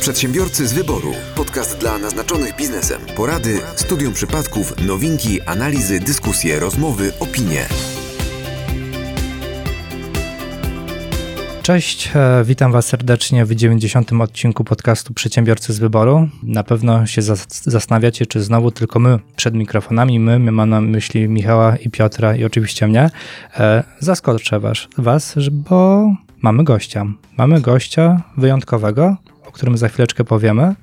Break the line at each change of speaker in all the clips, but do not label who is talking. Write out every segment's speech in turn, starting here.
Przedsiębiorcy z wyboru. Podcast dla naznaczonych biznesem. Porady, studium przypadków, nowinki, analizy, dyskusje, rozmowy, opinie.
Cześć, e, witam Was serdecznie w 90. odcinku podcastu Przedsiębiorcy z Wyboru. Na pewno się zas- zastanawiacie, czy znowu tylko my przed mikrofonami, my, my mam na myśli Michała i Piotra i oczywiście mnie. E, zaskoczę was, was, bo mamy gościa. Mamy gościa wyjątkowego, o którym za chwileczkę powiemy.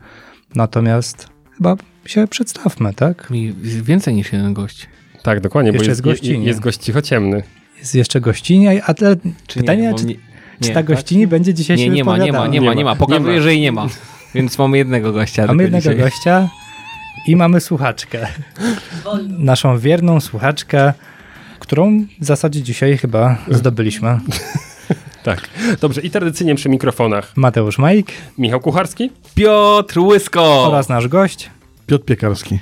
Natomiast chyba się przedstawmy, tak?
I Więcej niż jeden gość.
Tak, dokładnie,
Jeszcze
bo
jest
jest,
gościnie.
jest gość cichociemny.
Jest jeszcze gościnie, a te,
Czy
pytanie,
bo
czy,
mnie-
czy
nie,
ta
tak?
gościni będzie dzisiaj
Nie,
się
nie ma, nie ma, nie ma,
Nie
nie
ma.
Pokazuję,
Nie
że jej nie ma. Więc mamy jednego gościa.
Mamy jednego
dzisiaj.
gościa i mamy słuchaczkę. Naszą wierną słuchaczkę, którą w zasadzie dzisiaj chyba zdobyliśmy.
Tak. Dobrze, i tradycyjnie przy mikrofonach
Mateusz Majk
Michał Kucharski.
Piotr Łysko!
oraz nasz gość.
Piotr Piekarski.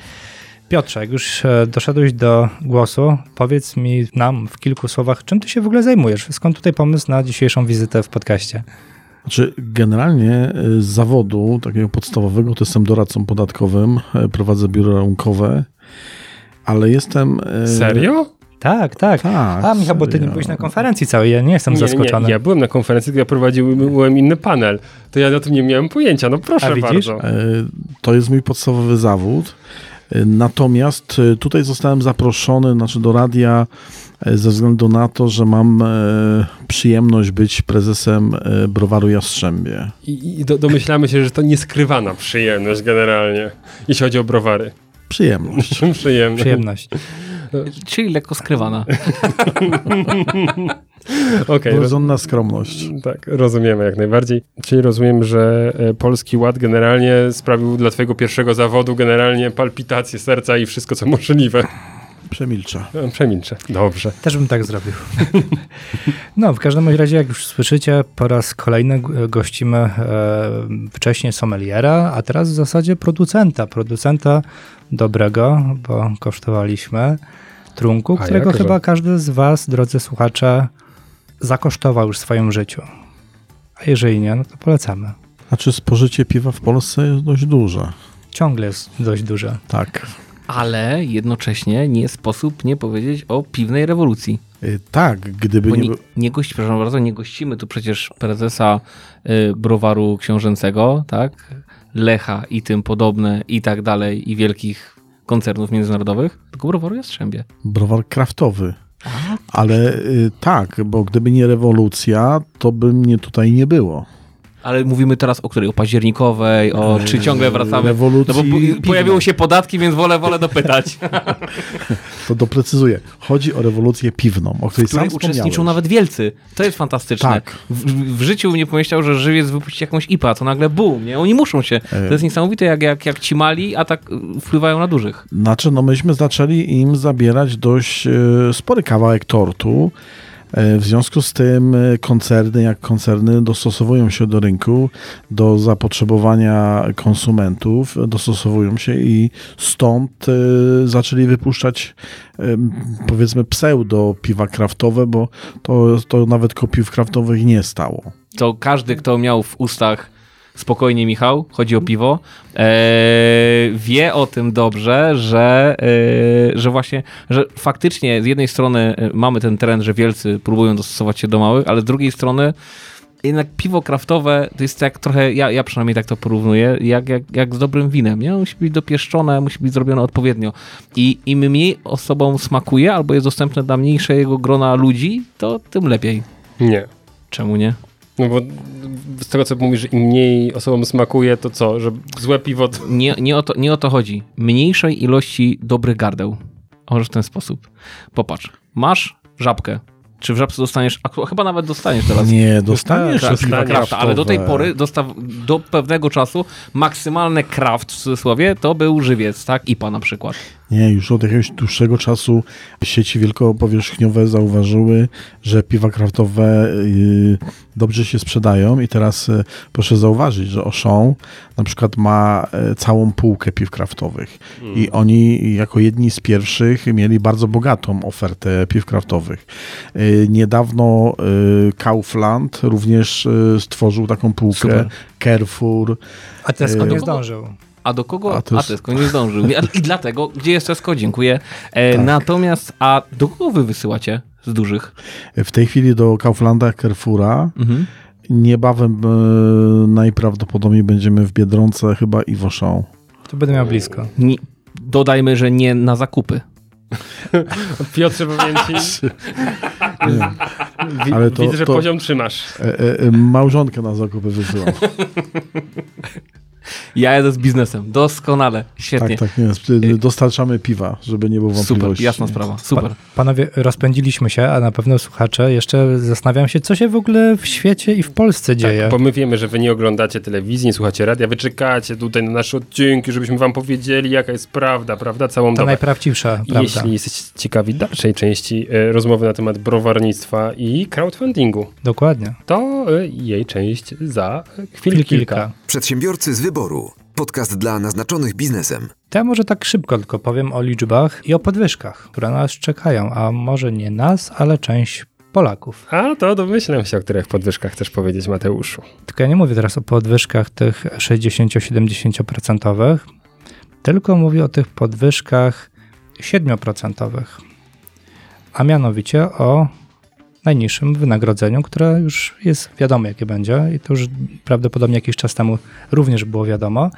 Piotrze, jak już e, doszedłeś do głosu, powiedz mi nam w kilku słowach, czym ty się w ogóle zajmujesz? Skąd tutaj pomysł na dzisiejszą wizytę w podcaście?
Znaczy, generalnie y, z zawodu takiego podstawowego to jestem doradcą podatkowym, y, prowadzę biuro rachunkowe, ale jestem...
Serio?
Tak, tak.
Tak,
A Michał, bo ty nie byłeś na konferencji całej, ja nie jestem
Nie,
zaskoczony.
Nie, ja byłem na konferencji, tylko ja prowadziłem inny panel. To ja o tym nie miałem pojęcia. No proszę
A widzisz?
bardzo.
y, To jest mój podstawowy zawód. Y, Natomiast y, tutaj zostałem zaproszony znaczy do radia ze względu na to, że mam przyjemność być prezesem browaru Jastrzębie.
I, i do, domyślamy się, że to nieskrywana przyjemność generalnie, jeśli chodzi o browary.
Przyjemność.
Przyjemność.
Przyjemność.
Czyli lekko skrywana.
Okej, roz,
Rozumna skromność.
tak, rozumiemy jak najbardziej. Czyli rozumiem, że e, Polski Ład generalnie sprawił dla twojego pierwszego zawodu generalnie palpitację serca i wszystko co możliwe.
Przemilczę.
E, Przemilczę. Dobrze.
Też bym tak zrobił. No, w każdym razie, jak już słyszycie, po raz kolejny gościmy e, wcześniej sommeliera, a teraz w zasadzie producenta. Producenta dobrego, bo kosztowaliśmy trunku,
A
którego
jakże?
chyba każdy z was, drodzy słuchacze, zakosztował już w swoim życiu. A jeżeli nie, no to polecamy.
Znaczy spożycie piwa w Polsce jest dość duże.
Ciągle jest dość duże.
Tak.
Ale jednocześnie nie sposób nie powiedzieć o piwnej rewolucji.
Y, Tak, gdyby
Bo
nie,
nie, nie gości, przepraszam bardzo, nie gościmy tu przecież prezesa y, browaru książęcego, tak? Lecha i tym podobne i tak dalej i wielkich koncernów międzynarodowych, tylko browaru Jastrzębie.
browar kraftowy. Ale y, tak, bo gdyby nie rewolucja, to by mnie tutaj nie było.
Ale mówimy teraz o której? O październikowej, o czy ciągle wracamy?
Rewolucji
No bo pojawiły się podatki, więc wolę, wolę dopytać.
To doprecyzuję. Chodzi o rewolucję piwną, o której
W której
sam
uczestniczą nawet wielcy. To jest fantastyczne.
Tak.
W, w życiu nie pomyślał, że żywiec wypuści jakąś IPA, to nagle boom, nie? Oni muszą się. To jest niesamowite, jak, jak, jak ci mali, a tak y, wpływają na dużych.
Znaczy, no myśmy zaczęli im zabierać dość y, spory kawałek tortu. Y, W związku z tym y, koncerny, jak koncerny, dostosowują się do rynku, do zapotrzebowania konsumentów, dostosowują się i stąd y, zaczęli wypuszczać powiedzmy pseudo piwa kraftowe, bo to, to nawet kopiów kraftowych nie stało.
To każdy, kto miał w ustach spokojnie Michał, chodzi o piwo, e, wie o tym dobrze, że, e, że właśnie, że faktycznie z jednej strony e, mamy ten trend, że wielcy próbują dostosować się do małych, ale z drugiej strony jednak piwo kraftowe to jest jak trochę, ja, ja przynajmniej tak to porównuję, jak, jak, jak z dobrym winem, nie? Musi być dopieszczone, musi być zrobione odpowiednio. I im mniej osobom smakuje, albo jest dostępne dla mniejszego grona ludzi, to tym lepiej.
Nie.
Czemu nie?
No bo z tego co mówisz, że im mniej osobom smakuje, to co? Że złe piwo to...
Nie, nie, o to, nie o to chodzi. Mniejszej ilości dobrych gardeł. Może w ten sposób. Popatrz, masz żabkę. Czy w żabce dostaniesz, a chyba nawet dostaniesz teraz.
Nie, dostaniesz
tak, dostaniesz,
Krafta, ale do tej pory, dostaw, do pewnego czasu, maksymalny kraft w cudzysłowie to był żywiec, tak? IPA na przykład.
Nie, już od jakiegoś dłuższego czasu sieci wielkopowierzchniowe zauważyły, że piwa kraftowe y, dobrze się sprzedają i teraz y, proszę zauważyć, że Auchan na przykład ma y, całą półkę piw kraftowych i oni jako jedni z pierwszych mieli bardzo bogatą ofertę piw kraftowych. Niedawno Kaufland również stworzył taką półkę,
Super.
Carrefour,
A Tesco nie zdążył.
A do kogo?
A
A,
to jest-
Tesco nie zdążył. I dlatego, gdzie jest Tesco? Dziękuję. E,
Tak.
Natomiast, a do kogo wy wysyłacie z dużych?
w tej chwili do Kauflanda, Carrefoura,
Mhm.
Niebawem e, najprawdopodobniej będziemy w Biedronce chyba i w Auchan.
To będę miał blisko.
Nie, dodajmy, że nie na zakupy.
Piotrze, powiem ci, wi-
Ale to-
widzę, że
to-
poziom trzymasz.
E, e, e, małżonkę na zakupy wysyłam.
Ja jadę z biznesem. Doskonale. Świetnie.
tak, tak, nie. Dostarczamy piwa, żeby nie było
Super,
wątpliwości.
jasna sprawa. Super.
Panowie, rozpędziliśmy się, a na pewno słuchacze jeszcze zastanawiam się, co się w ogóle w świecie i w Polsce dzieje.
Tak, bo my wiemy, że wy nie oglądacie telewizji, nie słuchacie radia, wy czekacie tutaj na nasze odcinki, żebyśmy wam powiedzieli, jaka jest prawda, prawda, całą
to
dobę.
najprawdziwsza prawda.
Jeśli jesteście ciekawi dalszej części e, rozmowy na temat browarnictwa i crowdfundingu,
Dokładnie.
to e, jej część za chwil
Chwil
kilka.
kilka.
Przedsiębiorcy z wyboru. Podcast dla naznaczonych biznesem.
To ja może tak szybko tylko powiem o liczbach i o podwyżkach, które nas czekają, a może nie nas, ale część Polaków.
A to domyślam się, o których podwyżkach chcesz powiedzieć, Mateuszu.
Tylko ja nie mówię teraz o podwyżkach tych 60-70%, tylko mówię o tych podwyżkach 7%. A mianowicie o najniższym wynagrodzeniu, które już jest wiadomo, jakie będzie i to już prawdopodobnie jakiś czas temu również było wiadomo.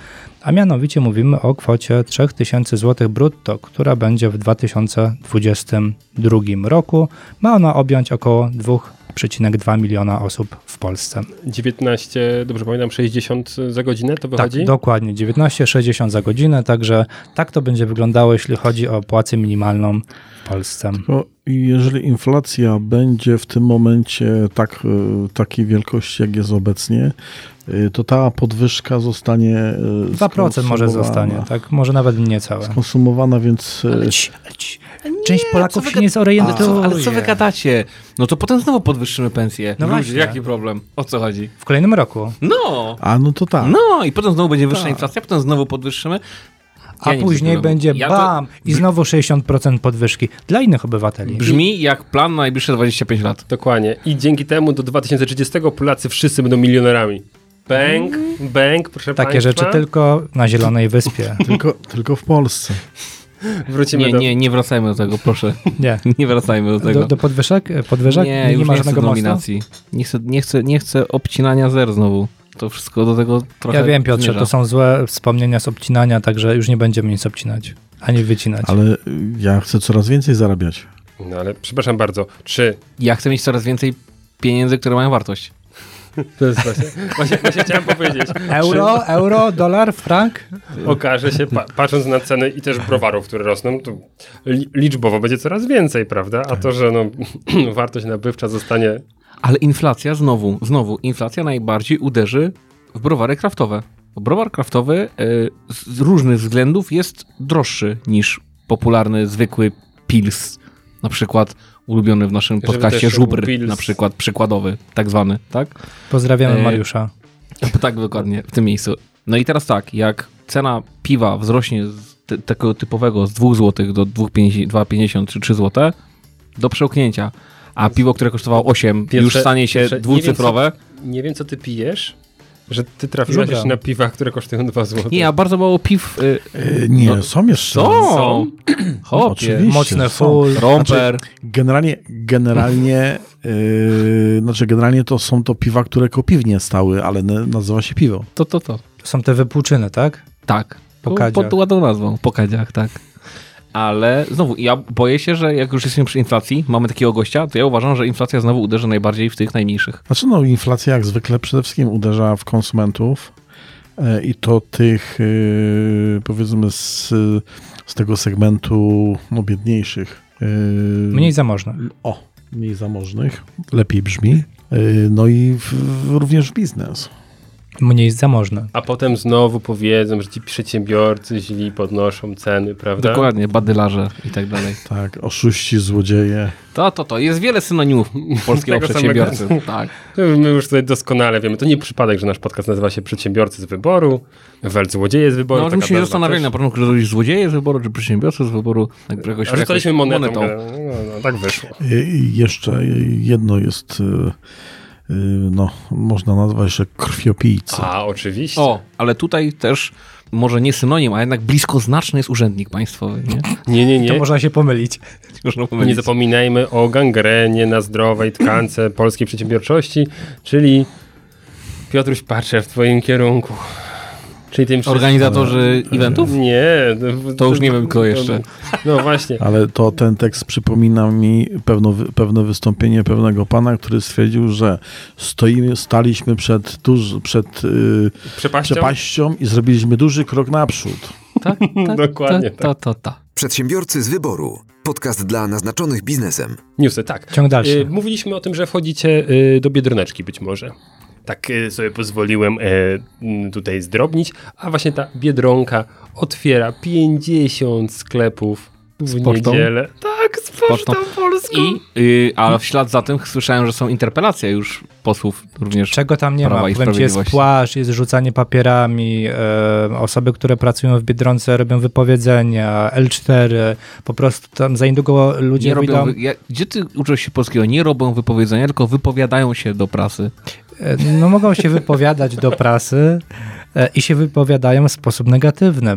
A mianowicie mówimy o kwocie 3000 zł brutto, która będzie w 2022 roku. Ma ona objąć około 2,2 miliona osób w Polsce.
19, dobrze pamiętam, 60 za godzinę to wychodzi?
Tak, dokładnie, 19,60 za godzinę, także tak to będzie wyglądało, jeśli chodzi o płacę minimalną Polsce.
Tylko jeżeli inflacja będzie w tym momencie tak, e, takiej wielkości, jak jest obecnie, e, to ta podwyżka zostanie e,
2% może
skonsumowana.
zostanie, tak? Może nawet niecałe.
Konsumowana, więc e,
Ale ci- ale ci- Część Polaków
co wy
się nie
gada-
zorientuje.
Ale co, ale co wy gadacie? No to potem znowu podwyższymy pensję.
No
Ludzie,
właśnie.
jaki problem? O co chodzi?
W kolejnym roku.
No!
a no to tak.
No i potem znowu będzie wyższa
Tak.
inflacja, potem znowu podwyższymy.
A
Ja nie
później będzie
Ja to-
bam i znowu 60% podwyżki dla innych obywateli.
Brzmi jak plan na najbliższe 25 lat.
Dokładnie. I dzięki temu do 2030 Polacy wszyscy będą milionerami. Bęk, bęk, proszę
Takie
państwa.
rzeczy tylko na Zielonej Wyspie.
Tylko, tylko w Polsce.
Wrócimy
Nie,
do...
nie, nie wracajmy do tego, proszę.
Nie.
Nie wracajmy do tego.
Do, do podwyżek? Podwyżek?
nie, już
ma
nie chcę
żadnego
nominacji. Nie chcę, nie, chcę, nie chcę obcinania zer znowu. To wszystko do tego trochę
Ja wiem, Piotrze,
zmierza.
to są złe wspomnienia z obcinania, także już nie będziemy nic obcinać, ani wycinać.
Ale ja chcę coraz więcej zarabiać.
No ale przepraszam bardzo, czy...
Ja chcę mieć coraz więcej pieniędzy, które mają wartość.
To jest właśnie, właśnie, właśnie chciałem powiedzieć.
Euro, euro, dolar, frank?
Okaże się, pa, patrząc na ceny i też browarów, które rosną, to li, liczbowo będzie coraz więcej, prawda? A to, że no, wartość nabywcza zostanie...
Ale inflacja znowu, znowu, inflacja najbardziej uderzy w browary kraftowe. Bo browar kraftowy y, z różnych względów jest droższy niż popularny, zwykły pils. Na przykład ulubiony w naszym
Żeby
podcaście żubr,
pils.
na przykład przykładowy, tak zwany, tak?
Pozdrawiamy
E,
Mariusza.
Tak, dokładnie, w tym miejscu. No i teraz tak, jak cena piwa wzrośnie z te, takiego typowego z 2 zł do 2,50 2,50 czy 3 zł, do przełknięcia. A piwo, które kosztowało 8, już
Piotrze,
stanie się
Piotrze,
dwucyfrowe.
Nie wiem, co ty pijesz, że ty trafiłeś
Żubra.
na piwa, które kosztują 2 zł.
Nie, a bardzo mało piw. Y,
Y, nie,
No,
są jeszcze.
są! Hopie,
Oczywiście.
Mocne
są.
full.
romper.
Generalnie, generalnie, yy, znaczy generalnie to są to piwa, które kopiwnie stały, ale n- nazywa się piwo.
To, to, to.
To są te wypłuczyny, tak?
Tak.
Po kadziach.
pod ładną nazwą. Po kadziach, tak. Ale znowu, ja boję się, że jak już jesteśmy przy inflacji, mamy takiego gościa, to ja uważam, że inflacja znowu uderzy najbardziej w tych najmniejszych.
Znaczy no, inflacja jak zwykle przede wszystkim uderza w konsumentów e, i to tych e, powiedzmy z, z tego segmentu no, biedniejszych. e,
Mniej zamożne.
O, mniej zamożnych, lepiej brzmi. No i w, w, również w biznes.
Mniej zamożne.
A potem znowu powiedzą, że ci przedsiębiorcy źli podnoszą ceny, prawda?
Dokładnie, badylarze i tak dalej.
Tak, oszuści, złodzieje.
To, to, to. Jest wiele synonimów polskiego przedsiębiorcy.
samego.
Tak.
My już tutaj doskonale wiemy. To nie przypadek, że nasz podcast nazywa się Przedsiębiorcy z wyboru, Welt Złodzieje z wyboru.
No, żebyśmy się zastanawiali na początku, że to jest złodzieje z wyboru, czy przedsiębiorcy z wyboru.
A rzucaliśmy
jakoś
monetą. No, no, tak wyszło.
I jeszcze jedno jest, y, no, można nazwać się krwiopijcy.
A, oczywiście.
O, ale tutaj też może nie synonim, a jednak bliskoznaczny jest urzędnik państwowy, nie?
Nie, nie,
To
nie.
można się pomylić.
Można
Nie
powiedzieć.
zapominajmy o gangrenie na zdrowej tkance polskiej przedsiębiorczości, czyli Piotruś patrzę w twoim kierunku. Czyli tym
Organizatorzy eventów?
Nie.
To już nie wiem, kto jeszcze.
No właśnie.
Ale to ten tekst przypomina mi pewno, pewne wystąpienie pewnego pana, który stwierdził, że stoimy, staliśmy przed, duż, przed y,
Przepaścią?
przepaścią i zrobiliśmy duży krok naprzód.
Tak, tak,
Dokładnie
To, to, to.
Przedsiębiorcy z wyboru. Podcast dla naznaczonych biznesem.
Newsy, tak.
Ciąg dalszy.
Y, Mówiliśmy o tym, że wchodzicie y, do Biedroneczki być może. Tak y, sobie pozwoliłem m, tutaj zdrobnić, a właśnie ta Biedronka otwiera 50 sklepów w
pocztą?
niedzielę. Tak, z pocztą polską.
I, y, a w ślad za tym słyszałem, że są interpelacje już posłów również.
Czego tam nie
Prawa
ma?
i
Powiem ci, jest
Sprawiedliwości.
płaszcz, jest rzucanie papierami, e, osoby, które pracują w Biedronce robią wypowiedzenia, L4, po prostu tam za niedługo ludzie
Nie robią, ja, gdzie ty uczysz się polskiego? Nie robią wypowiedzenia, tylko wypowiadają się do prasy.
E, No mogą się wypowiadać do prasy e, i się wypowiadają w sposób negatywny.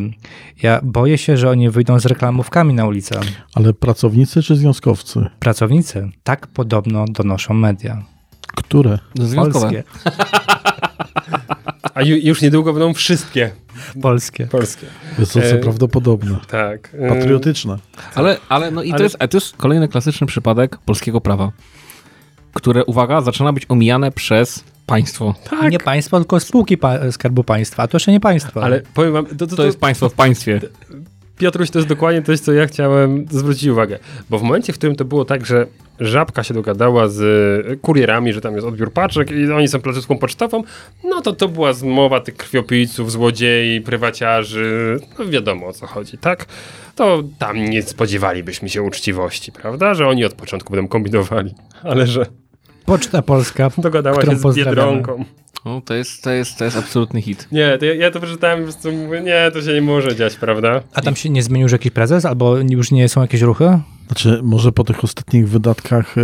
Ja boję się, że oni wyjdą z reklamówkami na ulicę.
Ale pracownicy czy związkowcy?
Pracownicy. Tak podobno donoszą media.
Które?
Związkowe.
Polskie.
A ju, już niedługo będą wszystkie
Polskie.
polskie.
Jest to co
E,
prawdopodobne.
Tak.
Patriotyczne.
Ale, ale no i to,
Ale-
jest, a to jest kolejny klasyczny przypadek polskiego prawa, które, uwaga, zaczyna być omijane przez państwo.
Nie państwo, tylko spółki pa- Skarbu Państwa. A to jeszcze nie państwo.
Ale powiem wam, to, to,
To
to,
jest państwo w państwie.
Piotruś, to jest dokładnie coś, co ja chciałem zwrócić uwagę. Bo w momencie, w którym to było tak, że Żabka się dogadała z kurierami, że tam jest odbiór paczek i oni są placówką pocztową, no to to była zmowa tych krwiopijców, złodziei, prywaciarzy, no wiadomo o co chodzi, tak? To tam nie spodziewalibyśmy się uczciwości, prawda? Że oni od początku będą kombinowali, ale że
Poczta Polska.
dogadała
Którą
się z. Biedronką.
No, to, jest, to, jest, to jest absolutny hit.
Nie, to ja, ja to przeczytałem i po prostu mówię, nie, to się nie może dziać, prawda?
A tam się nie zmienił już jakiś prezes? Albo już nie są jakieś ruchy?
Znaczy, może po tych ostatnich wydatkach y,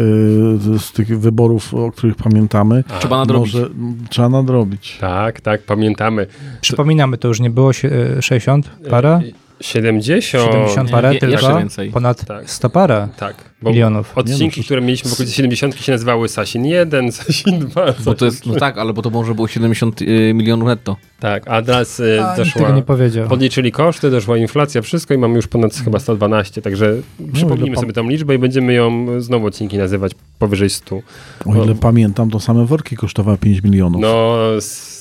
z tych wyborów, o których pamiętamy,
Trzeba nadrobić.
może trzeba nadrobić.
Tak, tak, pamiętamy.
Przypominamy, to już nie było sie- e, 60 parę?
70.
70
nie,
parę,
jeszcze
tylko
więcej.
ponad
Tak.
100 parę
Tak, bo
milionów.
Nie
odcinki,
no,
które mieliśmy w okolicy 70 się nazywały Sasin 1, Sasin 2.
Bo to jest, no tak, ale bo to może było 70 y, milionów netto.
Tak, a teraz y,
A,
doszła,
nie powiedział.
podliczyli koszty, doszła inflacja, wszystko i mamy już ponad chyba 112, także przypomnijmy
ile pan-
sobie tą liczbę i będziemy ją znowu odcinki nazywać powyżej 100.
O ile pamiętam, to same worki kosztowały 5 milionów.
No, s-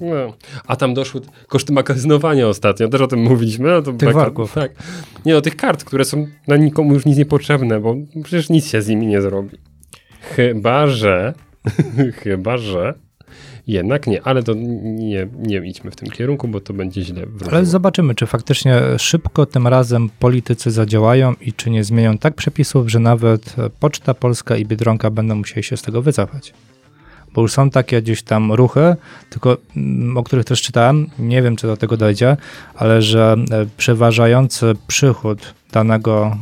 no. A tam doszły koszty magazynowania ostatnio, też o tym mówiliśmy. No to
Tych
beka-
worków.
Tak. Nie no, tych kart, które są na nikomu już nic niepotrzebne, bo przecież nic się z nimi nie zrobi. Chyba, że chyba, że jednak nie, ale to nie, nie idźmy w tym kierunku, bo to będzie źle wróżyło.
Ale zobaczymy, czy faktycznie szybko tym razem politycy zadziałają i czy nie zmienią tak przepisów, że nawet Poczta Polska i Biedronka będą musieli się z tego wycofać. Bo już są takie gdzieś tam ruchy, tylko mm, o których też czytałem, nie wiem czy do tego dojdzie, ale że e, przeważający przychód danego,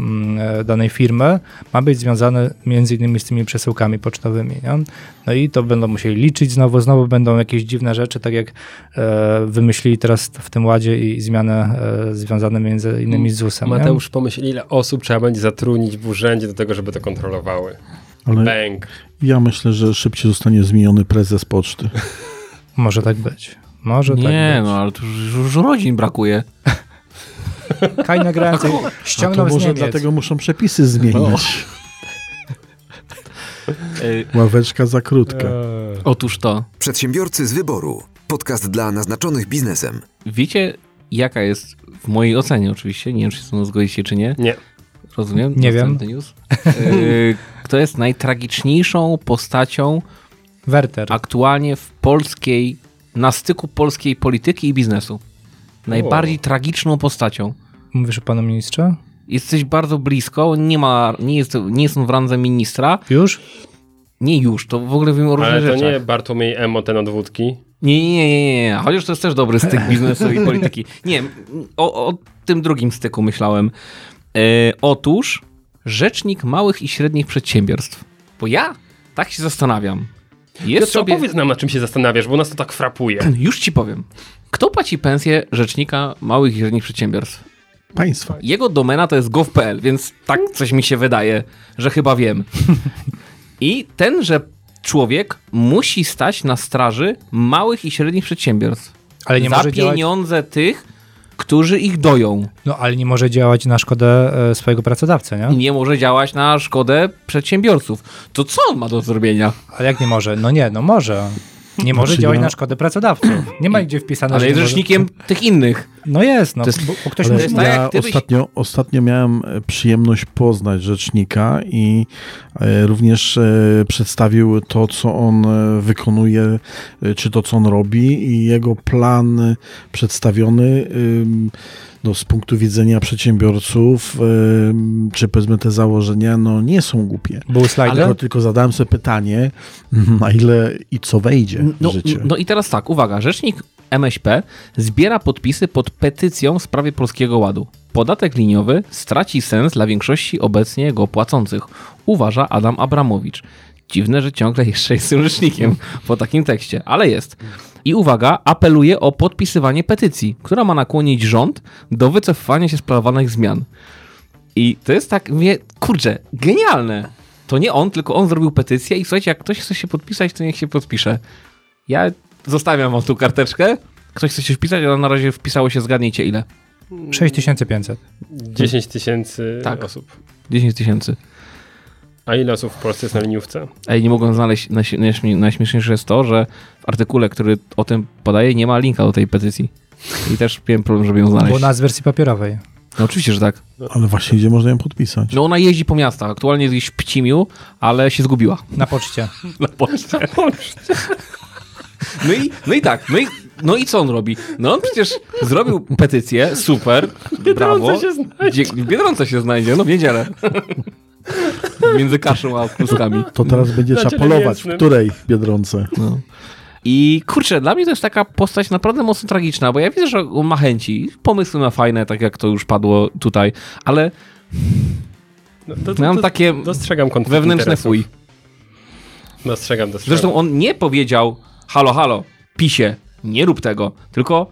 mm, e, danej firmy ma być związany między innymi z tymi przesyłkami pocztowymi. Nie? No i to będą musieli liczyć znowu, znowu będą jakieś dziwne rzeczy, tak jak e, wymyślili teraz w tym ładzie i zmiany e, związane między innymi z ZUS-em. nie?
Mateusz pomyśl, ile osób trzeba będzie zatrudnić w urzędzie do tego, żeby to kontrolowały.
Ale
Bęk.
ja myślę, że szybciej zostanie zmieniony prezes poczty.
Może tak być. Może
nie,
tak być.
no ale tu już, już rodzin brakuje.
Kaj nagrający
A
ściągnął
to
z
może dlatego muszą przepisy zmienić. Ławeczka za krótka.
otóż to.
Przedsiębiorcy z wyboru. Podcast dla naznaczonych biznesem.
Wiecie, jaka jest, w mojej ocenie oczywiście, nie wiem, czy się zgodzicie, czy nie,
Nie.
rozumiem?
Nie wiem.
News. Kto jest najtragiczniejszą postacią
Werter.
aktualnie w polskiej, na styku polskiej polityki i biznesu. Najbardziej tragiczną postacią.
Mówisz o panu ministrze?
Jesteś bardzo blisko, nie ma, nie jest, nie jest on w randze ministra.
Już?
Nie już, to w ogóle mówimy o różnych
Ale to
rzeczach.
nie Bartłomiej Emo, ten od wódki.
Nie, nie, nie, nie, nie, chociaż to jest też dobry styk biznesu i polityki. Nie, o, o tym drugim styku myślałem. E, otóż rzecznik małych i średnich przedsiębiorstw. Bo ja tak się zastanawiam. Jest
Jest
sobie...
opowiedz nam, na czym się zastanawiasz, bo nas to tak frapuje.
Już ci powiem. Kto płaci pensję rzecznika małych i średnich przedsiębiorstw?
Państwa.
Jego domena to jest gov.pl, więc tak coś mi się wydaje, że chyba wiem. I tenże człowiek musi stać na straży małych i średnich przedsiębiorstw.
Ale nie
za
może działać,
pieniądze tych, którzy ich doją.
no, ale nie może działać na szkodę e, swojego pracodawcy, nie?
Nie może działać na szkodę przedsiębiorców. To co on ma do zrobienia?
Ale jak nie może? No nie, no może. Nie może
Znaczy
działać
ja-
na szkodę pracodawców. Nie ma gdzie wpisane,
Ale jest
nie może-
rzecznikiem tych innych.
No jest, no.
To jest-
bo, bo ktoś
Ale
musi...
jest tak,
ja
jak ty byś-
ostatnio, ostatnio miałem e, przyjemność poznać rzecznika i e, również e, przedstawił to, co on wykonuje, e, czy to, co on robi i jego plan przedstawiony no, z punktu widzenia przedsiębiorców, czy powiedzmy te założenia, no nie są głupie.
Był slajd.
Tylko, tylko zadałem sobie pytanie, na ile i co wejdzie w
No,
życie.
no i teraz tak, uwaga, rzecznik MŚP zbiera podpisy pod petycją w sprawie Polskiego Ładu. Podatek liniowy straci sens dla większości obecnie go płacących, uważa Adam Abramowicz. Dziwne, że ciągle jeszcze jest rzecznikiem po takim tekście, ale jest. I uwaga, apeluje o podpisywanie petycji, która ma nakłonić rząd do wycofywania się z planowanych zmian. I to jest tak, mówię, kurczę, genialne. To nie on, tylko on zrobił petycję i słuchajcie, jak ktoś chce się podpisać, to niech się podpisze. Ja zostawiam wam tu karteczkę. Ktoś chce się wpisać, ale na razie wpisało się, zgadnijcie ile.
6500.
10 tysięcy
Tak.
osób.
10 tysięcy.
A ile osób w Polsce jest na liniówce?
Ej, nie mogłem znaleźć, najśmie- najśmie- najśmieszniejsze jest to, że w artykule, który o tym podaje, nie ma linka do tej petycji. I też miałem problem, żeby ją znaleźć.
Bo ona z wersji papierowej.
No oczywiście, że tak.
Ale właśnie gdzie można ją podpisać?
No ona jeździ po miastach. Aktualnie jest gdzieś w Pcimiu, ale się zgubiła.
Na poczcie.
Na poczcie. No i, no i tak, no i, no i co on robi? No on przecież zrobił petycję, super, brawo.
się znajdzie.
Biedronce się znajdzie, no w niedzielę. Między kaszą a kluskami.
To teraz będzie
Na
trzeba
ciele
polować, w której Biedronce.
No. I kurczę, dla mnie to jest taka postać naprawdę mocno tragiczna, bo ja widzę, że on ma chęci, pomysły ma fajne, tak jak to już padło tutaj, ale
No, to, to,
mam takie
dostrzegam
wewnętrzne
interesów.
fuj.
Dostrzegam, dostrzegam.
Zresztą on nie powiedział, halo, halo, pisie, nie rób tego, tylko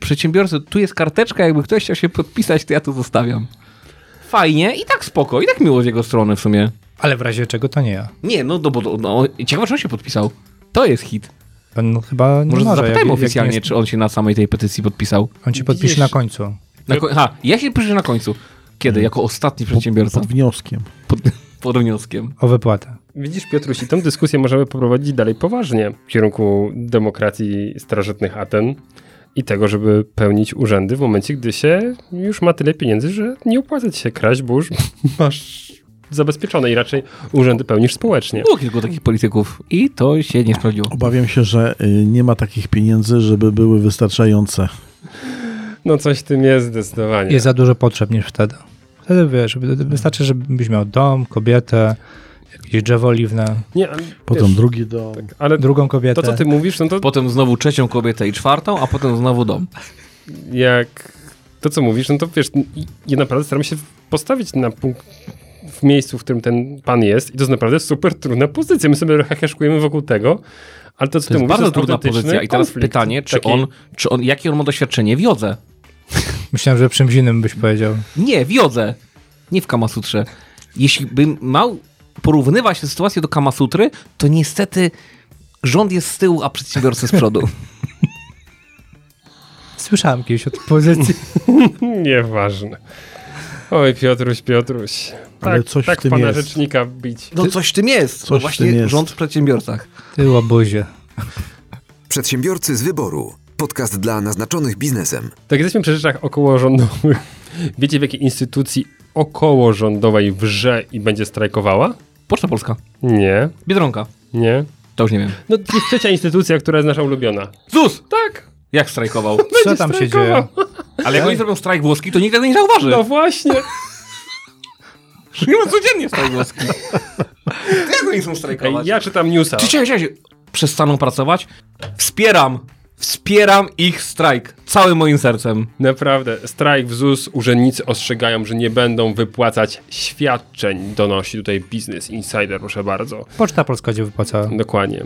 przedsiębiorcy, tu jest karteczka, jakby ktoś chciał się podpisać, to ja tu zostawiam. Fajnie i tak spoko, i tak miło z jego strony w sumie.
Ale w razie czego to nie ja.
Nie, no, no bo no, ciekawe, czy on się podpisał. To jest hit.
On chyba nie
Może,
może.
zapytajmy
jak- jak
oficjalnie,
nie jest-
czy on się na samej tej petycji podpisał.
On ci podpisze
Widzisz-
na końcu.
Na ko- ha, ja się piszę na końcu. Kiedy? Jako ostatni przedsiębiorca.
Pod wnioskiem.
Pod, pod wnioskiem.
O wypłatę.
Widzisz, Piotruś, i tę dyskusję możemy poprowadzić dalej poważnie w kierunku demokracji starożytnych Aten i tego, żeby pełnić urzędy w momencie, gdy się już ma tyle pieniędzy, że nie opłaca ci się kraść, bo już masz zabezpieczone i raczej urzędy pełnisz społecznie.
Było kilku takich polityków i to się nie sprawdziło.
Obawiam się, że y, nie ma takich pieniędzy, żeby były wystarczające.
No coś w tym jest zdecydowanie.
Jest za dużo potrzeb niż wtedy. Wtedy wiesz, wy- wystarczy, żebyś miał dom, kobietę, jakieś drzewo oliwne,
Nie,
Potem
wiesz,
drugi do...
tak, ale
drugą kobietę.
to, co ty mówisz, no to
Potem znowu trzecią kobietę i czwartą, a potem znowu dom.
jak to, co mówisz, no to wiesz, ja naprawdę staram się postawić na punkt w miejscu, w którym ten pan jest i to jest naprawdę super trudna pozycja. My sobie heheszkujemy wokół tego, ale to, co
To
ty
jest
mówisz,
bardzo
to jest
trudna pozycja. I teraz pytanie, czy
Taki-
on, czy on, jakie on ma doświadczenie w jodze?
Myślałem, że czymś innym byś powiedział.
Nie, w jodze. Nie w Kamasutrze. Jeśli bym miał porównywać tę sytuację do Kamasutry, to niestety rząd jest z tyłu, a przedsiębiorcy z przodu.
Słyszałem kiedyś o tej pozycji.
Nieważne. Oj, Piotruś, Piotruś.
Ale
tak,
coś w
tak
tym
pana
jest.
rzecznika bić.
No coś w tym jest.
Coś
no
w
właśnie
tym jest.
rząd w przedsiębiorcach.
Ty łobuzie.
Przedsiębiorcy z wyboru. Podcast dla naznaczonych biznesem.
Tak jesteśmy przy rzeczach okołorządowych. Wiecie, w jakiej instytucji okołorządowej wrze i będzie strajkowała?
Poczta Polska.
Nie,
Biedronka.
nie.
To już nie wiem.
No jest trzecia instytucja, która jest nasza ulubiona.
ZUS!
Tak.
Jak strajkował?
Co tam się
strajkował.
dzieje?
Ale jak oni zrobią strajk włoski, to nikt tego nie zauważy.
No właśnie.
Nie ma codziennie strajk włoski. jak oni są
Ej,
strajkować?
ja czytam newsa.
Czy czekaj, czekaj, przestaną pracować? Wspieram! Wspieram ich strajk. Całym moim sercem.
Naprawdę, strajk w ZUS, urzędnicy ostrzegają, że nie będą wypłacać świadczeń, donosi tutaj Business Insider, proszę bardzo.
Poczta Polska gdzie wypłaca.
Dokładnie.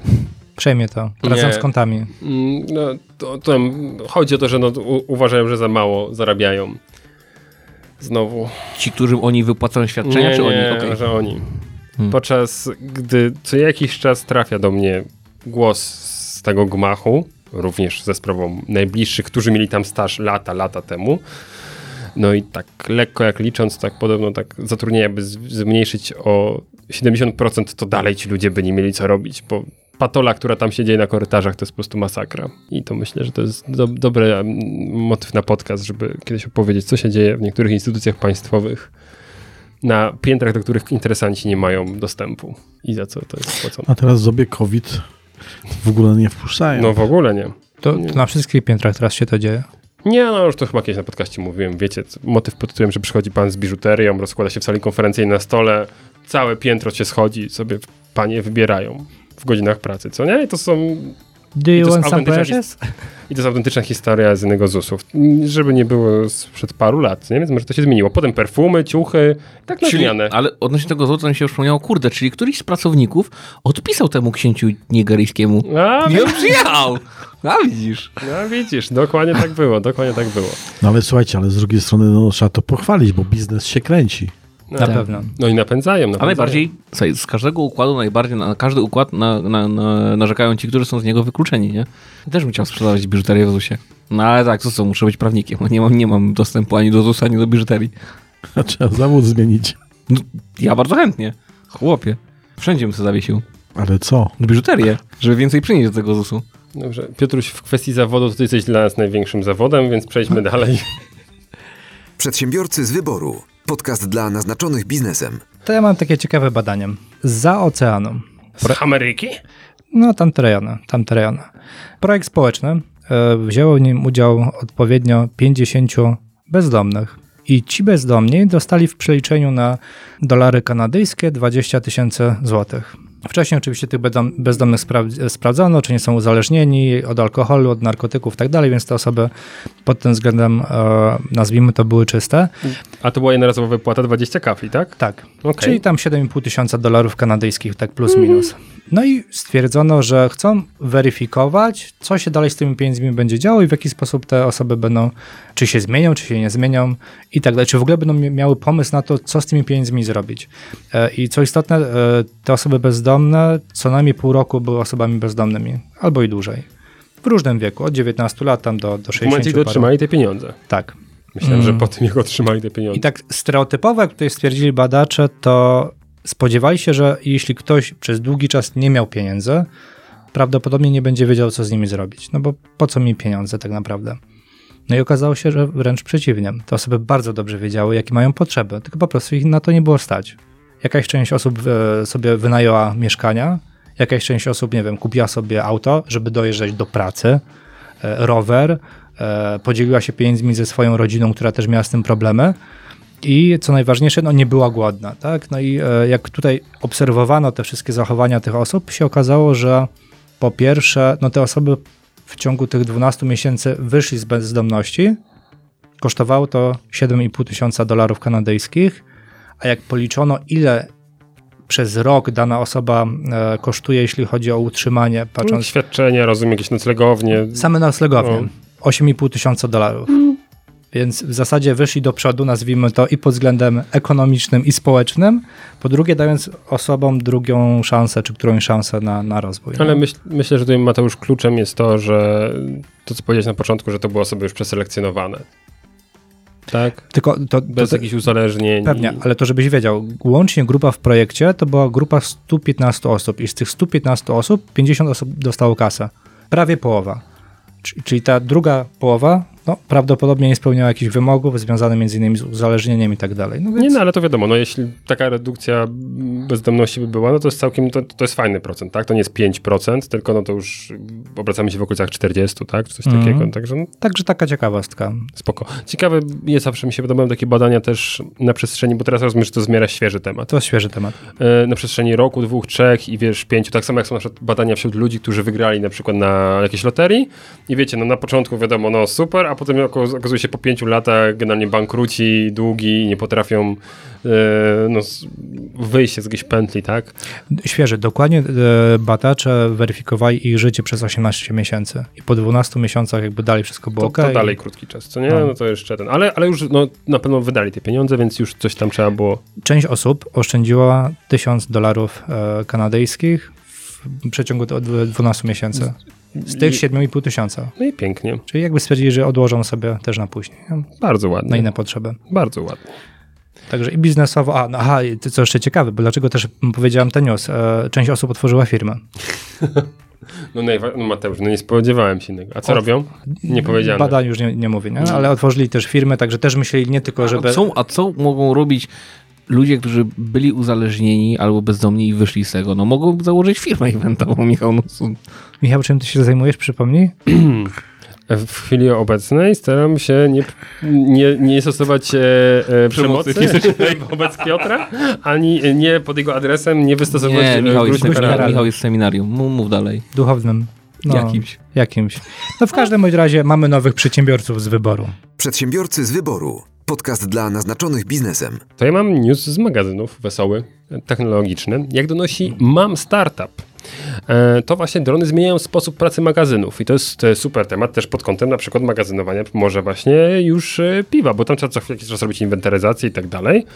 Przejmie to. Razem
Nie.
z kontami.
Mm, No, to, to chodzi o to, że no, u, uważają, że za mało zarabiają. Znowu.
Ci, którym oni wypłacają świadczenia,
nie,
czy
nie,
oni? Okej.
że oni.
Hmm.
Podczas gdy co jakiś czas trafia do mnie głos z tego gmachu, również ze sprawą najbliższych, którzy mieli tam staż lata, lata temu. No i tak lekko jak licząc, tak podobno tak zatrudnienia by zmniejszyć o 70%, to dalej ci ludzie by nie mieli co robić, bo patola, która tam się dzieje na korytarzach, to jest po prostu masakra. I to myślę, że to jest do, dobry motyw na podcast, żeby kiedyś opowiedzieć, co się dzieje w niektórych instytucjach państwowych na piętrach, do których interesanci nie mają dostępu i za co to jest płacone.
A teraz sobie COVID w ogóle nie wpuszczają.
No w ogóle nie.
To, to na wszystkich piętrach teraz się to dzieje.
Nie, no już to chyba kiedyś na podcaście mówiłem. Wiecie, motyw pod tytułem, że przychodzi pan z biżuterią, rozkłada się w sali konferencyjnej na stole, całe piętro się schodzi, sobie panie wybierają w godzinach pracy, co nie? I to są
Do
I
you
to
want
jest
some
autentyczna
precious?
I to jest autentyczna historia z innego ZUS-ów. Żeby nie było sprzed paru lat, nie? Więc może to się zmieniło. Potem perfumy, ciuchy, tak
Czyli, ale odnośnie tego złota mi się już przypomniało, kurde, czyli któryś z pracowników odpisał temu księciu nigeryjskiemu.
A,
I on przyjechał! A widzisz.
no widzisz, dokładnie tak było, dokładnie tak było.
No ale słuchajcie, ale z drugiej strony no, trzeba to pochwalić, bo biznes się kręci.
No,
Na
Tak.
pewno.
no i napędzają, napędzają.
A najbardziej, słuchaj, z każdego układu najbardziej, na każdy układ na, na, na, narzekają ci, którzy są z niego wykluczeni, nie? Ja też bym chciał sprzedawać biżuterię w ZUS-ie. No ale tak, co co, muszę być prawnikiem, bo nie mam, nie mam dostępu ani do ZUS, ani do biżuterii.
Trzeba zawód zmienić.
No, ja bardzo chętnie. Chłopie. Wszędzie bym sobie zawiesił.
Ale co?
No biżuterię, żeby więcej przynieść do tego ZUS-u.
Dobrze, Piotruś, w kwestii zawodu to ty jesteś dla nas największym zawodem, więc przejdźmy dalej.
Przedsiębiorcy z wyboru. Podcast dla naznaczonych biznesem.
To ja mam takie ciekawe badanie. Za oceanu.
Z Ameryki?
No, tamte rejony, tamte rejony. Projekt społeczny. e, Wzięło w nim udział odpowiednio 50 bezdomnych. I ci bezdomni dostali w przeliczeniu na dolary kanadyjskie 20 tysięcy złotych. Wcześniej oczywiście tych bezdomnych spra- sprawdzano, czy nie są uzależnieni od alkoholu, od narkotyków i tak dalej, więc te osoby pod tym względem, e, nazwijmy to, były czyste.
A to była jednorazowa wypłata 20 kafli, tak?
Tak,
Okej.
czyli tam 7,5 tysiąca dolarów kanadyjskich, tak plus minus. No i stwierdzono, że chcą weryfikować, co się dalej z tymi pieniędzmi będzie działo i w jaki sposób te osoby będą, czy się zmienią, czy się nie zmienią i tak dalej. Czy w ogóle będą mia- miały pomysł na to, co z tymi pieniędzmi zrobić. E, I co istotne, e, te osoby bezdomne co najmniej pół roku były osobami bezdomnymi, albo i dłużej. W różnym wieku, od 19 lat tam do, do
W momencie,
60
gdy
paru.
otrzymali te pieniądze.
Tak.
Myślałem, że
Mm.
po tym, jak otrzymali te pieniądze.
I tak stereotypowo, jak tutaj stwierdzili badacze, to spodziewali się, że jeśli ktoś przez długi czas nie miał pieniędzy, prawdopodobnie nie będzie wiedział, co z nimi zrobić. No bo po co mi pieniądze tak naprawdę? No i okazało się, że wręcz przeciwnie. Te osoby bardzo dobrze wiedziały, jakie mają potrzeby, tylko po prostu ich na to nie było stać. Jakaś część osób e, sobie wynajęła mieszkania, jakaś część osób, nie wiem, kupiła sobie auto, żeby dojeżdżać do pracy, e, rower, e, podzieliła się pieniędzmi ze swoją rodziną, która też miała z tym problemy. I co najważniejsze, no nie była głodna, tak? No i jak tutaj obserwowano te wszystkie zachowania tych osób, się okazało, że po pierwsze, no te osoby w ciągu tych 12 miesięcy wyszli z bezdomności. Kosztowało to 7,5 tysiąca dolarów kanadyjskich, a jak policzono, ile przez rok dana osoba e, kosztuje, jeśli chodzi o utrzymanie, patrząc
Świadczenia, rozumiem, jakieś noclegownie.
Same noclegownie.
No.
8,5 tysiąca dolarów. Więc w zasadzie wyszli do przodu, nazwijmy to, i pod względem ekonomicznym i społecznym, po drugie dając osobom drugą szansę, czy którąś szansę na, na rozwój.
Ale
no.
myśl, myślę, że tutaj Mateusz kluczem jest to, że to, co powiedziałeś na początku, że to były osoby już przeselekcjonowane. Tak?
Tylko to,
Bez
to,
jakichś uzależnień.
Pewnie, ale to żebyś wiedział, łącznie grupa w projekcie to była grupa 115 osób i z tych 115 osób 50 osób dostało kasę. Prawie połowa. Czyli ta druga połowa, no, prawdopodobnie nie spełniało jakichś wymogów związanych między innymi z uzależnieniem i tak dalej. No więc
Nie, no ale to wiadomo, no jeśli taka redukcja bezdomności by była, no to jest całkiem, to, to jest fajny procent, tak? To nie jest 5%, tylko no to już obracamy się w okolicach 40, tak? Czy coś
Mhm.
takiego, także no,
Także taka ciekawostka.
spoko. Ciekawe jest, zawsze mi się podobają takie badania też na przestrzeni, bo teraz rozumiem, że to miarę świeży temat.
To świeży temat.
E, na przestrzeni roku, dwóch, trzech i wiesz, pięciu, tak samo jak są na badania wśród ludzi, którzy wygrali na przykład na jakiejś loterii i wiecie, no na początku wiadomo, no super, a potem okazuje się po pięciu latach generalnie bankruci, długi, nie potrafią e, no, wyjść z jakiejś pętli, tak?
Świeży. Dokładnie e, badacze weryfikowali ich życie przez 18 miesięcy i po 12 miesiącach jakby dalej wszystko było
To,
ok.
to dalej krótki czas, co nie?
No.
No to jeszcze ten, ale, ale już no, na pewno wydali te pieniądze, więc już coś tam trzeba było
Część osób oszczędziła 1000 dolarów e, kanadyjskich w przeciągu do- do 12 miesięcy. Z tych
I-
7,5 tysiąca.
No i pięknie.
Czyli jakby stwierdzili, że odłożą sobie też na później, nie?
Bardzo ładnie.
na inne potrzeby.
Bardzo ładnie.
Także i biznesowo, a, no, aha, co jeszcze ciekawe, bo dlaczego też powiedziałem ten news, e, część osób otworzyła firmę.
No, najwa- no Mateusz, no nie spodziewałem się innego. A co
O-
robią? Nie powiedziane.
Badań już nie, nie mówię, nie? ale otworzyli też firmy, także też myśleli nie tylko, żeby...
A, co, a co mogą robić ludzie, którzy byli uzależnieni albo bezdomni i wyszli z tego? No mogą założyć firmę eventową, Michał. No,
Michał, czym ty się zajmujesz, przypomnij?
W chwili obecnej staram się nie, nie, nie stosować e, e, przemocy fizycznej wobec Piotra, ani nie pod jego adresem nie wystosować
nie,
e,
Michał jest, seminarium, Michał jest w seminarium. Mów, mów dalej.
Duchownym. No,
Jakimś.
Jakimś. No w każdym bądź razie mamy nowych przedsiębiorców z wyboru.
Przedsiębiorcy z wyboru. Podcast dla naznaczonych biznesem.
To ja mam news z magazynów wesoły, technologiczny. Jak donosi Mam Startup. E, To właśnie drony zmieniają sposób pracy magazynów i to jest super temat też pod kątem na przykład magazynowania może właśnie już e, piwa, bo tam trzeba co jakiś czas robić inwentaryzację i tak dalej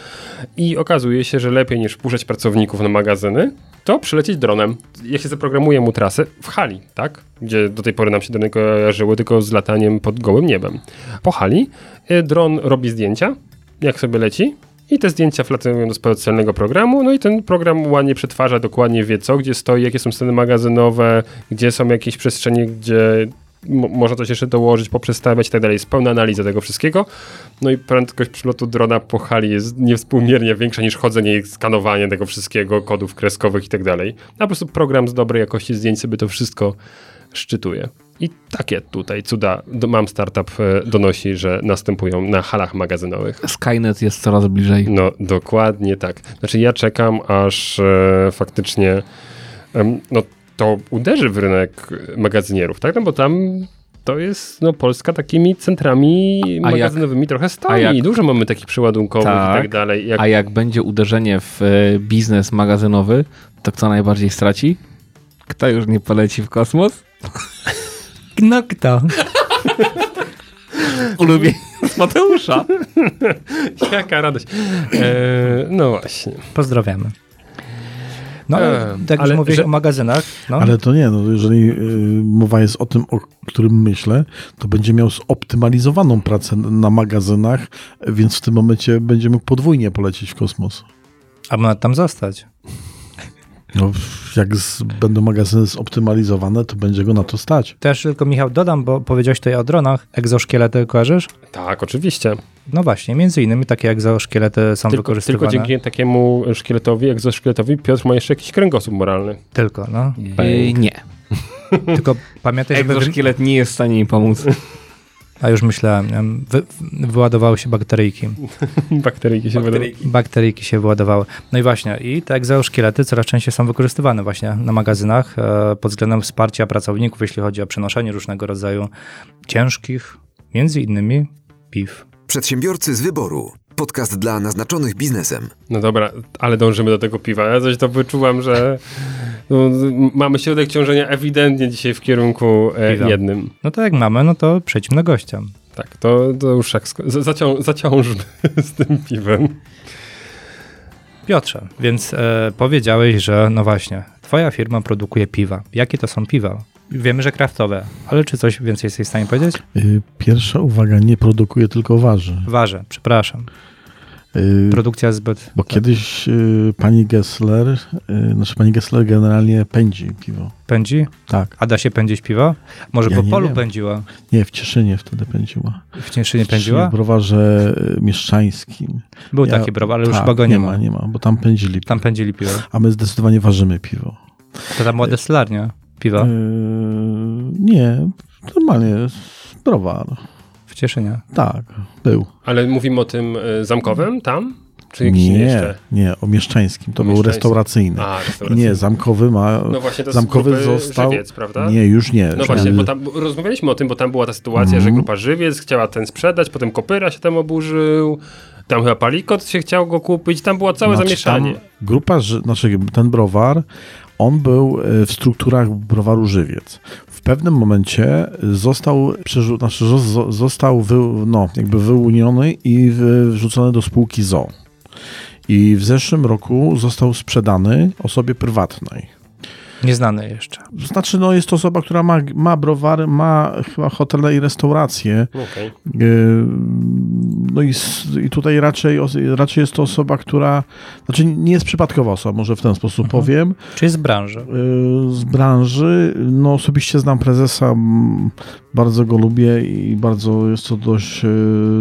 i okazuje się, że lepiej niż puszczać pracowników na magazyny, to przylecieć dronem. Jak się zaprogramuje mu trasę w hali, tak? Gdzie do tej pory nam się drony kojarzyły tylko z lataniem pod gołym niebem. Po hali e, dron robi zdjęcia, jak sobie leci i te zdjęcia wlatują do specjalnego programu, no i ten program ładnie przetwarza, dokładnie wie co, gdzie stoi, jakie są sceny magazynowe, gdzie są jakieś przestrzenie, gdzie mo- można coś jeszcze dołożyć, poprzestawiać i tak dalej. Jest pełna analiza tego wszystkiego. No i prędkość przylotu drona po hali jest niewspółmiernie większa niż chodzenie i skanowanie tego wszystkiego, kodów kreskowych i tak dalej. A po prostu program z dobrej jakości zdjęć sobie to wszystko szczytuje. I takie tutaj cuda mam startup e, donosi, że następują na halach magazynowych.
Skynet jest coraz bliżej.
No, dokładnie tak. Znaczy ja czekam, aż e, faktycznie em, no, to uderzy w rynek magazynierów, tak? No bo tam to jest no, Polska takimi centrami
A jak-
magazynowymi trochę stoi.
jak-
Dużo mamy takich przeładunkowych i
Tak.
tak dalej. Jak,
A jak będzie uderzenie w e, biznes magazynowy, to kto najbardziej straci? Kto już nie poleci w kosmos?
No kto?
Ulubieniec Mateusza.
Jaka radość. E, no właśnie.
Pozdrawiamy. No, ale,
Eee,
tak
ale
już mówiłeś
że-
o magazynach, no,
Ale to nie, no jeżeli y, mowa jest o tym, o którym myślę, to będzie miał zoptymalizowaną pracę na magazynach, więc w tym momencie będzie mógł podwójnie polecieć w kosmos.
a ma tam zostać.
No, jak z, będą magazyny zoptymalizowane, to będzie go na to stać.
Też tylko Michał dodam, bo powiedziałeś tutaj o dronach, egzoszkielety kojarzysz?
Tak, oczywiście.
No właśnie, między innymi takie egzoszkielety są
Tylko,
wykorzystywane.
tylko dzięki takiemu szkieletowi, egzoszkieletowi Piotr ma jeszcze jakiś kręgosłup moralny.
Tylko, no.
E, nie.
Tylko pamiętaj, żeby...
Egzoszkielet nie jest w stanie mi pomóc.
A już myślałem? Wy... wyładowały się bakteryjki.
Bakteryjki się wydają.
Bakteryjki się wyładowały. No i właśnie, i te egzoszkielety coraz częściej są wykorzystywane właśnie na magazynach e, pod względem wsparcia pracowników, jeśli chodzi o przenoszenie różnego rodzaju ciężkich, między innymi piw.
Przedsiębiorcy z wyboru. Podcast dla naznaczonych biznesem.
No dobra, ale dążymy do tego piwa. Ja coś to wyczułam, że no, mamy środek ciążenia ewidentnie dzisiaj w kierunku e, jednym.
No to jak mamy, no to przejdźmy do gościa.
Tak, to, to już tak sko- za- zacią- zaciążmy z tym piwem.
Piotrze, więc e, powiedziałeś, że no właśnie, twoja firma produkuje piwa. Jakie to są piwa? Wiemy, że kraftowe, ale czy coś więcej jesteś w stanie powiedzieć?
Y, Pierwsza uwaga, nie produkuje, tylko waży.
Warzę, przepraszam.
Y,
Produkcja zbyt...
Bo kiedyś y, pani Gessler, znaczy pani Gessler generalnie pędzi piwo.
Pędzi?
Tak.
A da się pędzić piwo? Może
Ja
po
nie
polu
wiem.
pędziła?
Nie, w Cieszynie wtedy pędziła.
W Cieszynie
W
pędziła?
browarze y, mieszczańskim.
Był
Ja-
taki browar, ale już
tak,
chyba go nie, ma.
Nie ma, bo tam pędzili piwo.
Tam pędzili piwo.
A my zdecydowanie ważymy piwo.
To tam była destylarnia piwa
Yy, nie, normalnie browar.
w Cieszynie.
Tak, był.
Ale mówimy o tym y, zamkowym tam? Czy jakiś
Nie,
jeszcze?
nie, o mieszczańskim. To był restauracyjny.
A, restauracyjny.
Nie, zamkowy ma.
No właśnie, to
zamkowy został.
Żywiec, prawda?
Nie, już nie.
No właśnie, bo tam rozmawialiśmy o tym, bo tam była ta sytuacja,
Mhm.
że grupa Żywiec chciała ten sprzedać, potem Kopyra się tam oburzył, tam chyba Palikot się chciał go kupić, tam było całe
Znaczy,
zamieszanie.
Grupa, Ży- znaczy ten browar, on był e, w strukturach browaru Żywiec. W pewnym momencie został, przerzu- znaczy zo- zo- został wy, no, jakby wyłuniony i wrzucony do spółki ZO. I w zeszłym roku został sprzedany osobie prywatnej.
Nieznane jeszcze.
Znaczy, no jest to osoba, która ma, ma browary, ma chyba hotele i restauracje.
Okej.
No i, i tutaj raczej, raczej jest to osoba, która, znaczy nie jest przypadkowa osoba, może w ten sposób powiem,
Czy jest z branży?
yy, z branży. No osobiście znam prezesa, bardzo go lubię i bardzo jest to dość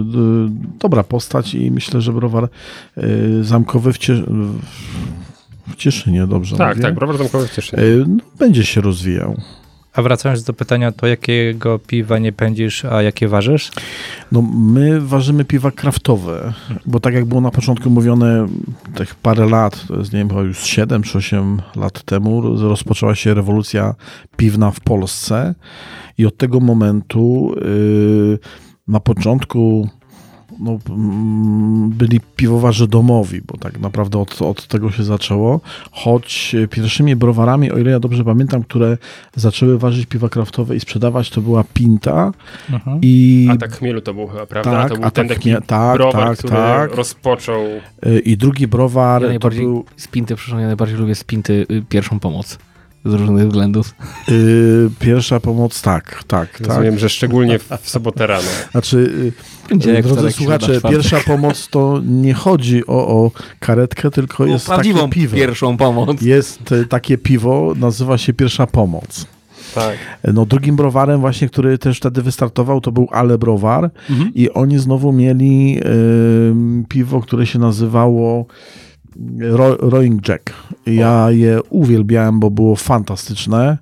d- dobra postać i myślę, że browar yy, zamkowy w, Cie- w Cieszynie, dobrze
Tak,
mówię?
tak, browar zamkowy w Cieszynie.
No, będzie się rozwijał.
A wracając do pytania, to jakiego piwa nie pędzisz, a jakie ważysz?
No, my ważymy piwa kraftowe, bo tak jak było na początku mówione, tych parę lat, to jest nie wiem, chyba już 7 czy 8 lat temu, rozpoczęła się rewolucja piwna w Polsce i od tego momentu yy, na początku no, mm, byli piwowarze domowi, bo tak naprawdę od, od tego się zaczęło, choć pierwszymi browarami, o ile ja dobrze pamiętam, które zaczęły ważyć piwa kraftowe i sprzedawać, to była Pinta
Mhm.
i
A tak chmielu to był chyba, prawda?
Tak,
to był ten
tak
taki
tak,
browar,
tak,
który
tak.
rozpoczął...
Y, I drugi browar
Ja
to
najbardziej
był
spinty, przepraszam, ja najbardziej lubię spinty y, pierwszą pomoc. Z różnych względów.
y, pierwsza pomoc, tak, tak, tak.
Rozumiem, że szczególnie w, w sobotę rano.
Znaczy, y,
Będzie jak
drodzy słuchacze, pierwsza pomoc to nie chodzi o, o karetkę, tylko jest
prawdziwą
takie piwo.
pierwszą pomoc.
Jest y, takie piwo, nazywa się pierwsza pomoc.
Tak.
No drugim browarem właśnie, który też wtedy wystartował, to był Ale Browar i oni znowu mieli y, piwo, które się nazywało Ro Rowing Jack. Ja je uwielbiałem, bo było fantastyczne.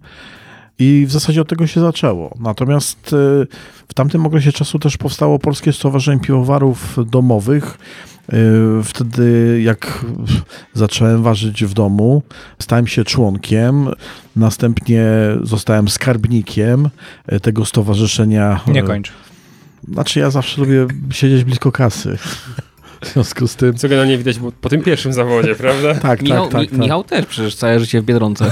I w zasadzie od tego się zaczęło. Natomiast y, w tamtym okresie czasu też powstało Polskie Stowarzyszenie Piwowarów Domowych. Y, Wtedy, jak zacząłem ważyć w domu, stałem się członkiem. Następnie zostałem skarbnikiem y, tego stowarzyszenia.
Nie kończ.
Znaczy, ja zawsze lubię siedzieć blisko kasy. W związku z tym.
Co generalnie widać po tym pierwszym zawodzie, prawda?
Tak,
Michał,
tak, tak.
Mi,
tak.
Michał też przecież całe życie w Biedronce.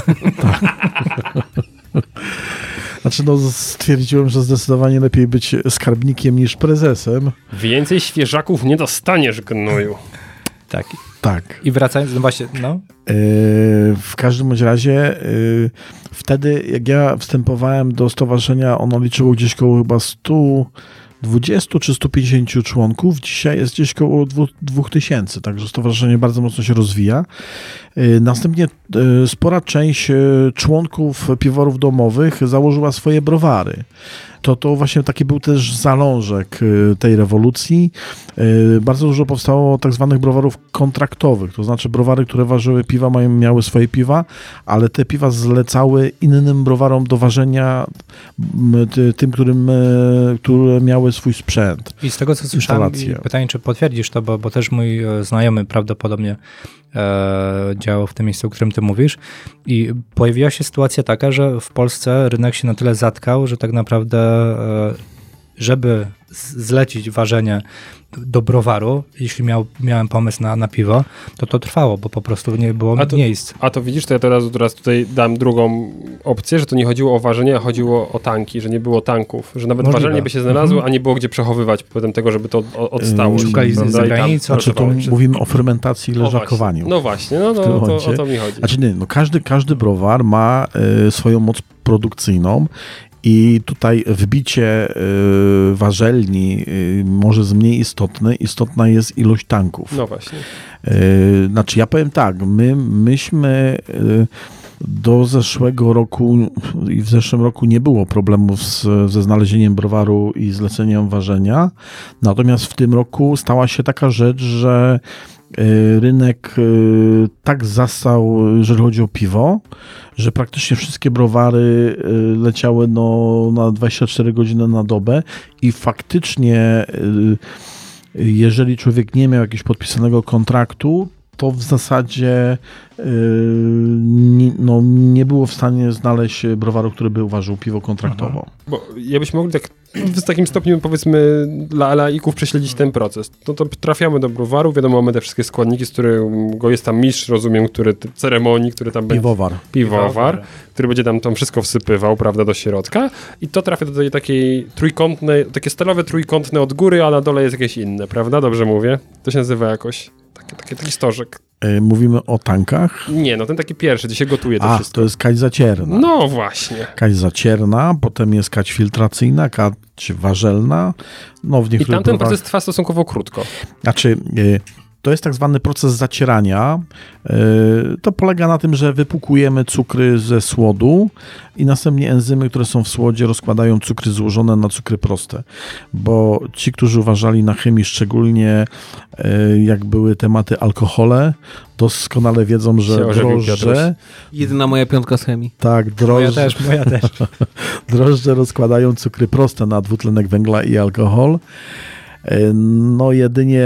Znaczy, no, stwierdziłem, że zdecydowanie lepiej być skarbnikiem niż prezesem.
Więcej świeżaków nie dostaniesz, gnoju.
Tak.
Tak.
I wracając, no właśnie, no,
Yy, W każdym bądź razie yy, wtedy jak ja wstępowałem do stowarzyszenia, ono liczyło gdzieś koło chyba 120 czy 150 członków. Dzisiaj jest gdzieś koło 2000, także stowarzyszenie bardzo mocno się rozwija. Yy, Następnie yy, spora część yy, członków piwowarów domowych założyła swoje browary. To, to właśnie taki był też zalążek tej rewolucji. Bardzo dużo powstało tak zwanych browarów kontraktowych, to znaczy browary, które ważyły piwa, miały swoje piwa, ale te piwa zlecały innym browarom do ważenia tym, którym, które miały swój sprzęt.
I z tego, co słyszałem, pytanie, czy potwierdzisz to, bo, bo też mój e, znajomy prawdopodobnie e, działał w tym miejscu, o którym ty mówisz. I pojawiła się sytuacja taka, że w Polsce rynek się na tyle zatkał, że tak naprawdę, e, żeby zlecić ważenie do browaru, jeśli miał, miałem pomysł na, na piwo, to to trwało, bo po prostu nie było
A to-
miejsc.
A to widzisz, to ja teraz, teraz tutaj dam drugą opcję, że to nie chodziło o ważenie, a chodziło o tanki, że nie było tanków, że nawet
Możliwe.
ważenie by się znalazło,
Mhm.
a nie było gdzie przechowywać potem tego, żeby to odstało.
Yy, Szukali z-
prawda?
z
I tam
granicy,
Znaczy, tu mówimy o fermentacji i
O właśnie.
leżakowaniu.
No właśnie, no, no
tym
to, o to mi chodzi.
Znaczy nie, no każdy, każdy browar ma y, swoją moc produkcyjną I tutaj wbicie y, warzelni y, może jest mniej istotne. Istotna jest ilość tanków.
No właśnie.
Y, Znaczy, ja powiem tak, my, myśmy do zeszłego roku i w zeszłym roku nie było problemów z, ze znalezieniem browaru i zleceniem ważenia. Natomiast w tym roku stała się taka rzecz, że rynek y, tak zastał, jeżeli chodzi o piwo, że praktycznie wszystkie browary y, leciały no, na 24 godziny na dobę i faktycznie jeżeli człowiek nie miał jakiegoś podpisanego kontraktu, to w zasadzie yy, nie, no, nie było w stanie znaleźć browaru, który by uważał piwo kontraktowo.
Bo jakbyśmy mogli tak w takim stopniu, powiedzmy, dla laików prześledzić ten proces. No to trafiamy do browaru, wiadomo, mamy te wszystkie składniki, z którego jest tam mistrz, rozumiem, który ceremonii, który tam będzie
Piwowar.
piwowar, który będzie tam, tam wszystko wsypywał, prawda, do środka i to trafia do tej takiej trójkątnej, takie stalowe trójkątne od góry, a na dole jest jakieś inne, prawda? Dobrze mówię? To się nazywa jakoś, taki, taki, taki stożek.
Yy, mówimy o tankach.
Nie, no ten taki pierwszy, gdzie się gotuje to
A,
wszystko.
to jest kać zacierna.
No właśnie.
Kać zacierna, potem jest kać filtracyjna, kać warzelna. No, w
I
niektórych
tamten
browarach-
proces trwa stosunkowo krótko.
Znaczy, y, to jest tak zwany proces zacierania. Y, To polega na tym, że wypukujemy cukry ze słodu i następnie enzymy, które są w słodzie, rozkładają cukry złożone na cukry proste. Bo ci, którzy uważali na chemii, szczególnie y, jak były tematy alkohole, doskonale wiedzą, że drożdże.
Jedyna moja piątka z chemii.
tak,
Moja
drożdże,
też, moja też.
drożdże rozkładają cukry proste na dwutlenek węgla i alkohol. E, No jedynie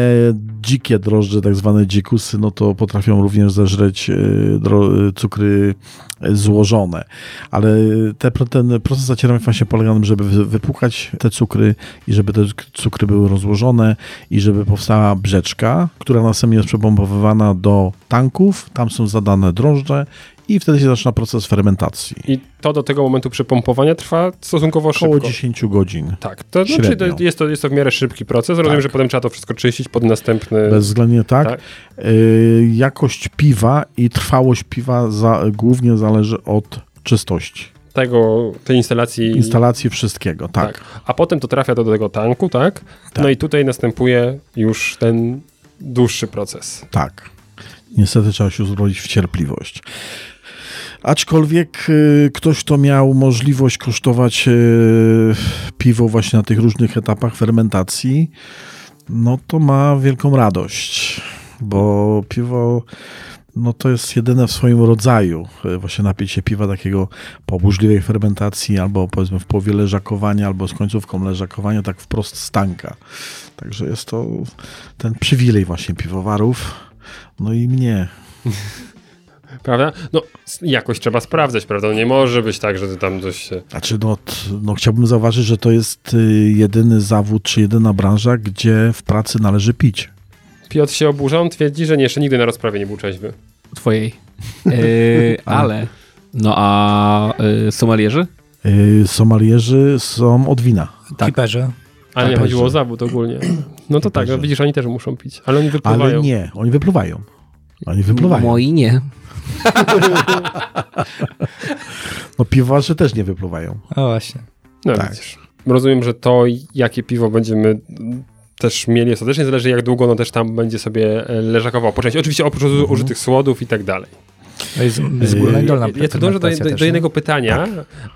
dzikie drożdże, tak zwane dzikusy, no to potrafią również zeżreć e, cukry złożone. Ale te, ten proces zacierania właśnie polega na tym, żeby wy- wypłukać te cukry i żeby te cukry były rozłożone i żeby powstała brzeczka, która następnie jest przebombowywana do tanków, tam są zadane drożdże i wtedy się zaczyna proces fermentacji.
I to do tego momentu przepompowania trwa stosunkowo
Około
szybko.
10 godzin.
Tak, to znaczy, to jest, to, jest to w miarę szybki proces. Rozumiem,
Tak.
że potem trzeba to wszystko czyścić pod następny...
Bezwzględnie tak.
tak.
Y, jakość piwa i trwałość piwa za, głównie zależy od czystości.
tego, tej instalacji.
Instalacji wszystkiego, tak.
A potem to trafia do tego tanku, tak?
Tak.
No i tutaj następuje już ten dłuższy proces.
Tak. Niestety trzeba się uzbroić w cierpliwość. Aczkolwiek y, ktoś, kto miał możliwość kosztować y, piwo właśnie na tych różnych etapach fermentacji, no to ma wielką radość, bo piwo no to jest jedyne w swoim rodzaju y, właśnie napić się piwa takiego po burzliwej fermentacji albo powiedzmy w połowie leżakowania albo z końcówką leżakowania tak wprost z tanka. Także jest to ten przywilej właśnie piwowarów, no i mnie.
Prawda? No, jakoś trzeba sprawdzać, prawda? No nie może być tak, że ty tam coś się...
Znaczy, no, no chciałbym zauważyć, że to jest y, jedyny zawód, czy jedyna branża, gdzie w pracy należy pić.
Piotr się oburza, on twierdzi, że nie, jeszcze nigdy na rozprawie nie był trzeźwy.
Twojej. Yy, ale. No a yy, somalierzy?
Y, Somalierzy są od wina.
Tak. Kiperzy.
Ale nie chodziło o zawód ogólnie. No to tak, no widzisz, oni też muszą pić, ale oni wypływają.
Ale nie, oni wypluwają. Oni wypluwają.
Moi nie.
No piwowarze też nie wypluwają.
O właśnie.
No
Tak.
widzisz. Rozumiem, że to, jakie piwo będziemy też mieli ostatecznie, zależy jak długo ono też tam będzie sobie e, leżakowało. Po części, oczywiście oprócz
Mhm.
użytych słodów i tak dalej.
To jest z górnej dolna
Ja tu dążę do, do, do
nie?
jednego pytania,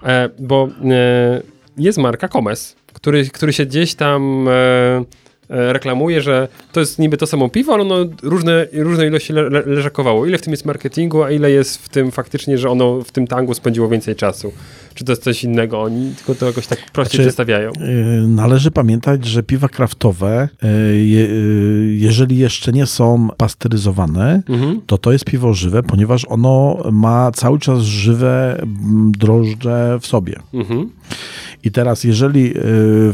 e, bo e, jest marka Comes, który, który się gdzieś tam e, e, reklamuje, że to jest niby to samo piwo, ale ono różne, różne ilości le, le, leżakowało. Ile w tym jest marketingu, a ile jest w tym faktycznie, że ono w tym tangu spędziło więcej czasu. Czy to jest coś innego? Oni tylko to jakoś tak prościej
Znaczy-
przedstawiają.
Y, Należy pamiętać, że piwa kraftowe, y, je, y, jeżeli jeszcze nie są pasteryzowane,
Mhm.
to to jest piwo żywe, ponieważ ono ma cały czas żywe drożdże w sobie.
Mhm.
I teraz, jeżeli y,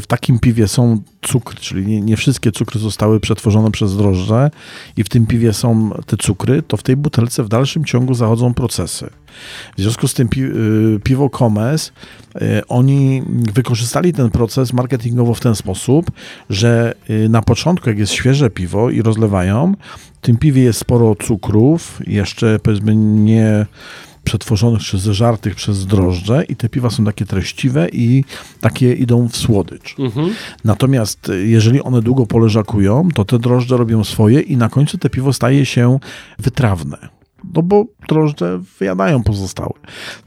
w takim piwie są cukry, czyli nie, nie wszystkie cukry zostały przetworzone przez drożdże i w tym piwie są te cukry, to w tej butelce w dalszym ciągu zachodzą procesy. W związku z tym pi, y, piwo Comes, y, oni wykorzystali ten proces marketingowo w ten sposób, że na początku, jak jest świeże piwo i rozlewają, w tym piwie jest sporo cukrów, jeszcze powiedzmy nie przetworzonych czy zeżartych przez drożdże i te piwa są takie treściwe i takie idą w słodycz.
Mhm.
Natomiast y, jeżeli one długo poleżakują, to te drożdże robią swoje i na końcu te piwo staje się wytrawne. No bo drożdże wyjadają pozostałe.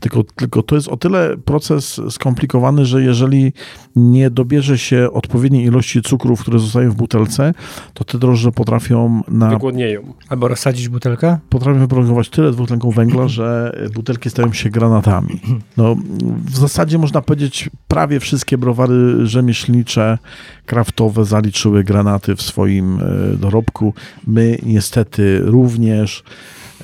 Tylko, tylko to jest o tyle proces skomplikowany, że jeżeli nie dobierze się odpowiedniej ilości cukrów, które zostają w butelce, to te drożdże potrafią na
Wygłodnieją.
Albo rozsadzić butelkę?
potrafią wyprodukować tyle dwutlenku węgla, że butelki stają się granatami. No, w zasadzie można powiedzieć, prawie wszystkie browary rzemieślnicze, kraftowe zaliczyły granaty w swoim e, dorobku. My niestety również.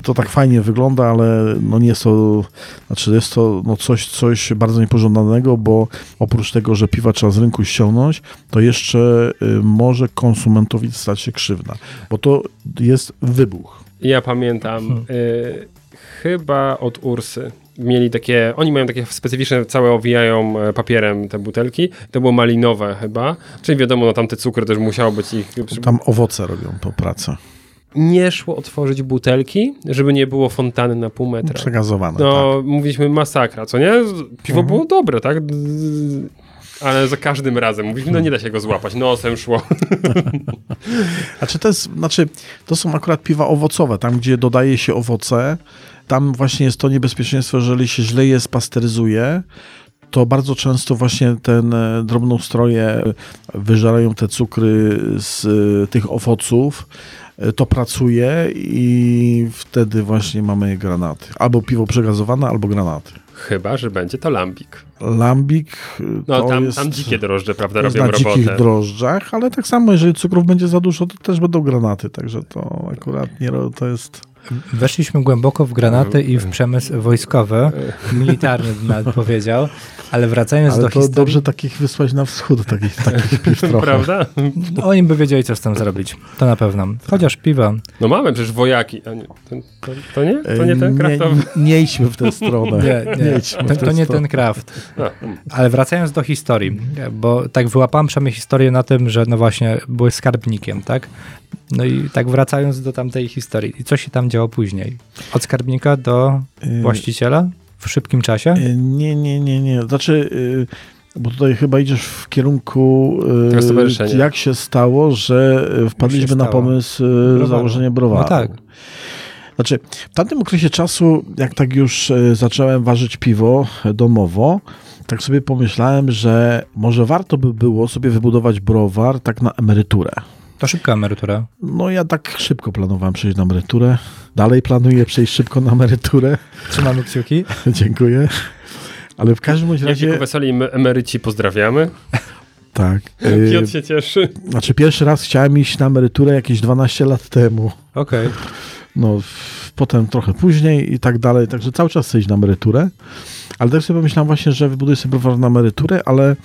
To tak fajnie wygląda, ale no nie jest to, znaczy jest to no coś, coś bardzo niepożądanego, bo oprócz tego, że piwa trzeba z rynku ściągnąć, to jeszcze y, może konsumentowi stać się krzywda, bo to jest wybuch.
Ja pamiętam, y, chyba od Ursy mieli takie, oni mają takie specyficzne, całe owijają e, papierem te butelki. To było malinowe chyba. Czyli wiadomo, no tam te cukry też musiało być ich...
Tam owoce robią tą pracę.
Nie szło otworzyć butelki, żeby nie było fontanny na pół metra.
Przegazowane,
No,
tak.
mówiliśmy masakra, co nie? Piwo
Mhm.
było dobre, tak? Ale za każdym razem mówiliśmy, no nie da się go złapać, nosem szło.
Znaczy to, jest, znaczy, to są akurat piwa owocowe, tam gdzie dodaje się owoce, tam właśnie jest to niebezpieczeństwo, jeżeli się źle je spasteryzuje, to bardzo często właśnie ten e, drobnoustroje wyżerają te cukry z e, tych owoców, e, to pracuje i wtedy właśnie mamy granaty. Albo piwo przegazowane, albo granaty.
Chyba, że będzie to lambik.
Lambik e,
No
to
tam,
jest...
tam dzikie drożdże, prawda,
To jest
robią
na dzikich
robotę.
drożdżach, ale tak samo, jeżeli cukrów będzie za dużo, to też będą granaty, także to akurat nie, to jest...
Weszliśmy głęboko w granaty i w przemysł wojskowy, militarny bym nawet powiedział, ale wracając
Ale
do
to
historii,
dobrze takich wysłać na wschód, takich, takich piw trochę.
Prawda?
oni by wiedzieli, co z tym zrobić. To na pewno. Chociaż piwo.
No mamy przecież wojaki. A nie, to, to, to nie? To nie ten
nie,
kraftowy?
nie, nie idźmy w tę stronę.
Nie, nie,
idźmy w
to, to nie
stronę.
ten kraft.
A, mm.
Ale wracając do historii, bo tak wyłapałem przynajmniej historię na tym, że no właśnie byłeś skarbnikiem, tak? No i tak wracając do tamtej historii. I co się tam działo później? Od skarbnika do
Y,
właściciela? W szybkim czasie?
y, Nie, nie, nie, nie. Znaczy, y, bo tutaj chyba idziesz w kierunku, jak się stało, że wpadliśmy na pomysł
Browaru.
założenia browaru.
No tak.
Znaczy, w tamtym okresie czasu, jak tak już zacząłem ważyć piwo domowo, tak sobie pomyślałem, że może warto by było sobie wybudować browar tak na emeryturę.
To szybka emerytura.
No ja tak szybko planowałem przejść na emeryturę. Dalej planuję przejść szybko na emeryturę.
Trzymamy kciuki.
Dziękuję. Ale w każdym razie...
jako weseli em- emeryci pozdrawiamy.
Tak.
Piotr się cieszy.
Znaczy pierwszy raz chciałem iść na emeryturę jakieś 12 lat temu.
Okej.
no, w- potem trochę później i tak dalej, także cały czas chcę iść na emeryturę, ale tak sobie pomyślałem właśnie, że wybuduję sobie browar na emeryturę, ale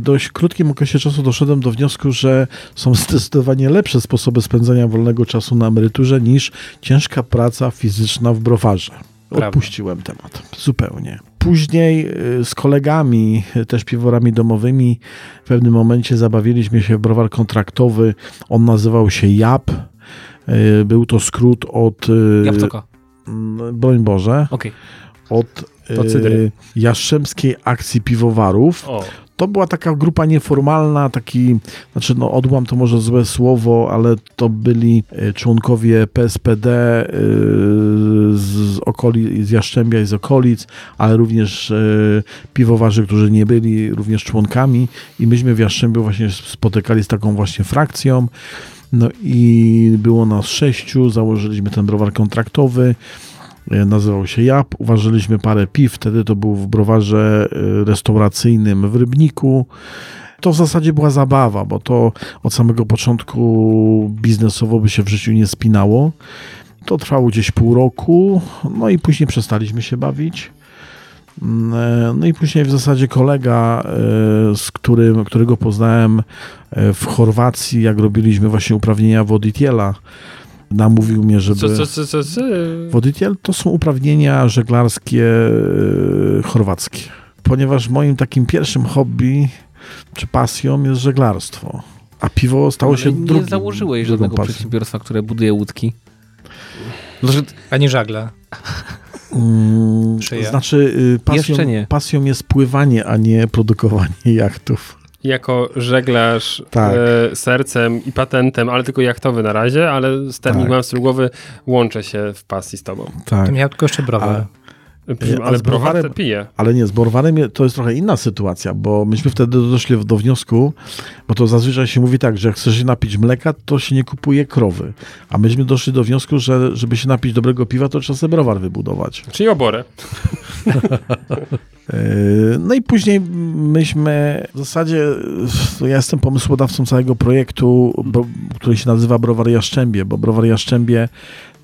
dość krótkim okresie czasu doszedłem do wniosku, że są zdecydowanie lepsze sposoby spędzania wolnego czasu na emeryturze niż ciężka praca fizyczna w browarze.
Prawda.
Odpuściłem temat zupełnie. Później y, z kolegami, też piworami domowymi, w pewnym momencie zabawiliśmy się w browar kontraktowy. On nazywał się JAP. Y, Był to skrót od,
Jabłko.
mm, broń Boże,
Okej.
od
To cydry.
Jastrzębskiej Akcji Piwowarów.
O,
To była taka grupa nieformalna, taki, znaczy no odłam to może złe słowo, ale to byli e, członkowie PSPD e, z, okolic, z Jaszczębia i z okolic, ale również e, piwowarzy, którzy nie byli również członkami i myśmy w Jaszczębiu właśnie spotykali z taką właśnie frakcją. No i było nas sześciu, założyliśmy ten browar kontraktowy. E, Nazywał się Jap. Uważyliśmy parę piw. Wtedy to był w browarze e, restauracyjnym w Rybniku. To w zasadzie była zabawa, bo to od samego początku biznesowo by się w życiu nie spinało. To trwało gdzieś pół roku, no i później przestaliśmy się bawić. Mm, e, No i później w zasadzie kolega, z którym, którego poznałem w Chorwacji, jak robiliśmy właśnie uprawnienia woditiela, namówił mnie, żeby...
co, co, co, co?
Woditiel to są uprawnienia żeglarskie e, chorwackie. Ponieważ moim takim pierwszym hobby czy pasją jest żeglarstwo. A piwo stało się
Ale nie
drugim,
założyłeś
drugą
żadnego
pasją.
przedsiębiorstwa, które buduje łódki. Znaczy,
Ani żagle.
Mm,
Szyję.
znaczy, y, pasją,
nie.
pasją jest pływanie, a nie produkowanie jachtów.
Jako żeglarz
Tak.
e, sercem i patentem, ale tylko jachtowy na razie, ale sternik
Tak.
mam z tyłu głowy, łączę się w pasji z tobą.
Tak.
To miał tylko jeszcze
Pi-
a
ale
z
browar
browarem-
te piję.
Ale nie, z browarem to jest trochę inna sytuacja, bo myśmy wtedy doszli do wniosku, bo to zazwyczaj się mówi tak, że jak chcesz się napić mleka, to się nie kupuje krowy. A myśmy doszli do wniosku, że żeby się napić dobrego piwa, to trzeba sobie browar wybudować.
Czyli oborę.
Yy, No i później myśmy w zasadzie, ja jestem pomysłodawcą całego projektu, który się nazywa Browar Jaszczębie, bo Browar Jaszczębie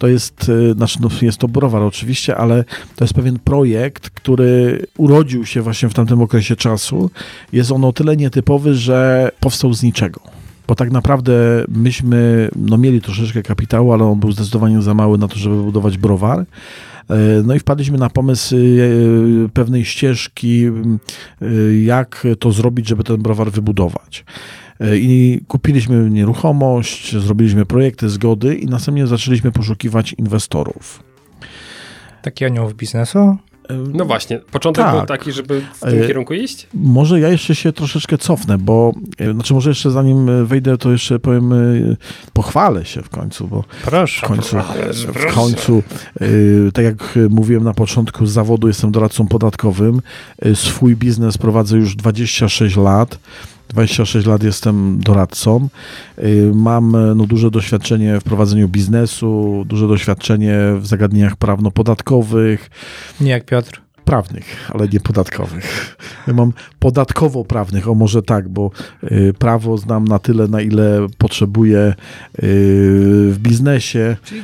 to jest, yy, znaczy no, jest to browar oczywiście, ale to jest pewien projekt, który urodził się właśnie w tamtym okresie czasu. Jest on o tyle nietypowy, że powstał z niczego. Bo tak naprawdę myśmy no, mieli troszeczkę kapitału, ale on był zdecydowanie za mały na to, żeby budować browar. E, No i wpadliśmy na pomysł e, pewnej ścieżki, jak to zrobić, żeby ten browar wybudować. E, I kupiliśmy nieruchomość, zrobiliśmy projekty zgody i następnie zaczęliśmy poszukiwać inwestorów.
Taki anioł biznesu?
E,
No właśnie, początek
Tak.
był taki, żeby w tym
E,
kierunku iść?
Może ja jeszcze się troszeczkę cofnę, bo znaczy może jeszcze zanim wejdę, to jeszcze powiem, pochwalę się w końcu, bo
Proszę.
w końcu,
Ależ
w
proszę.
końcu tak jak mówiłem na początku, z zawodu jestem doradcą podatkowym. Swój biznes prowadzę już 26 lat. 26 lat jestem doradcą. Y, Mam e, no, duże doświadczenie w prowadzeniu biznesu, duże doświadczenie w zagadnieniach prawno-podatkowych,
Nie jak Piotr.
Prawnych, ale nie podatkowych. Ja mam podatkowo-prawnych, o może tak, bo y, prawo znam na tyle, na ile potrzebuję y, w biznesie.
Czyli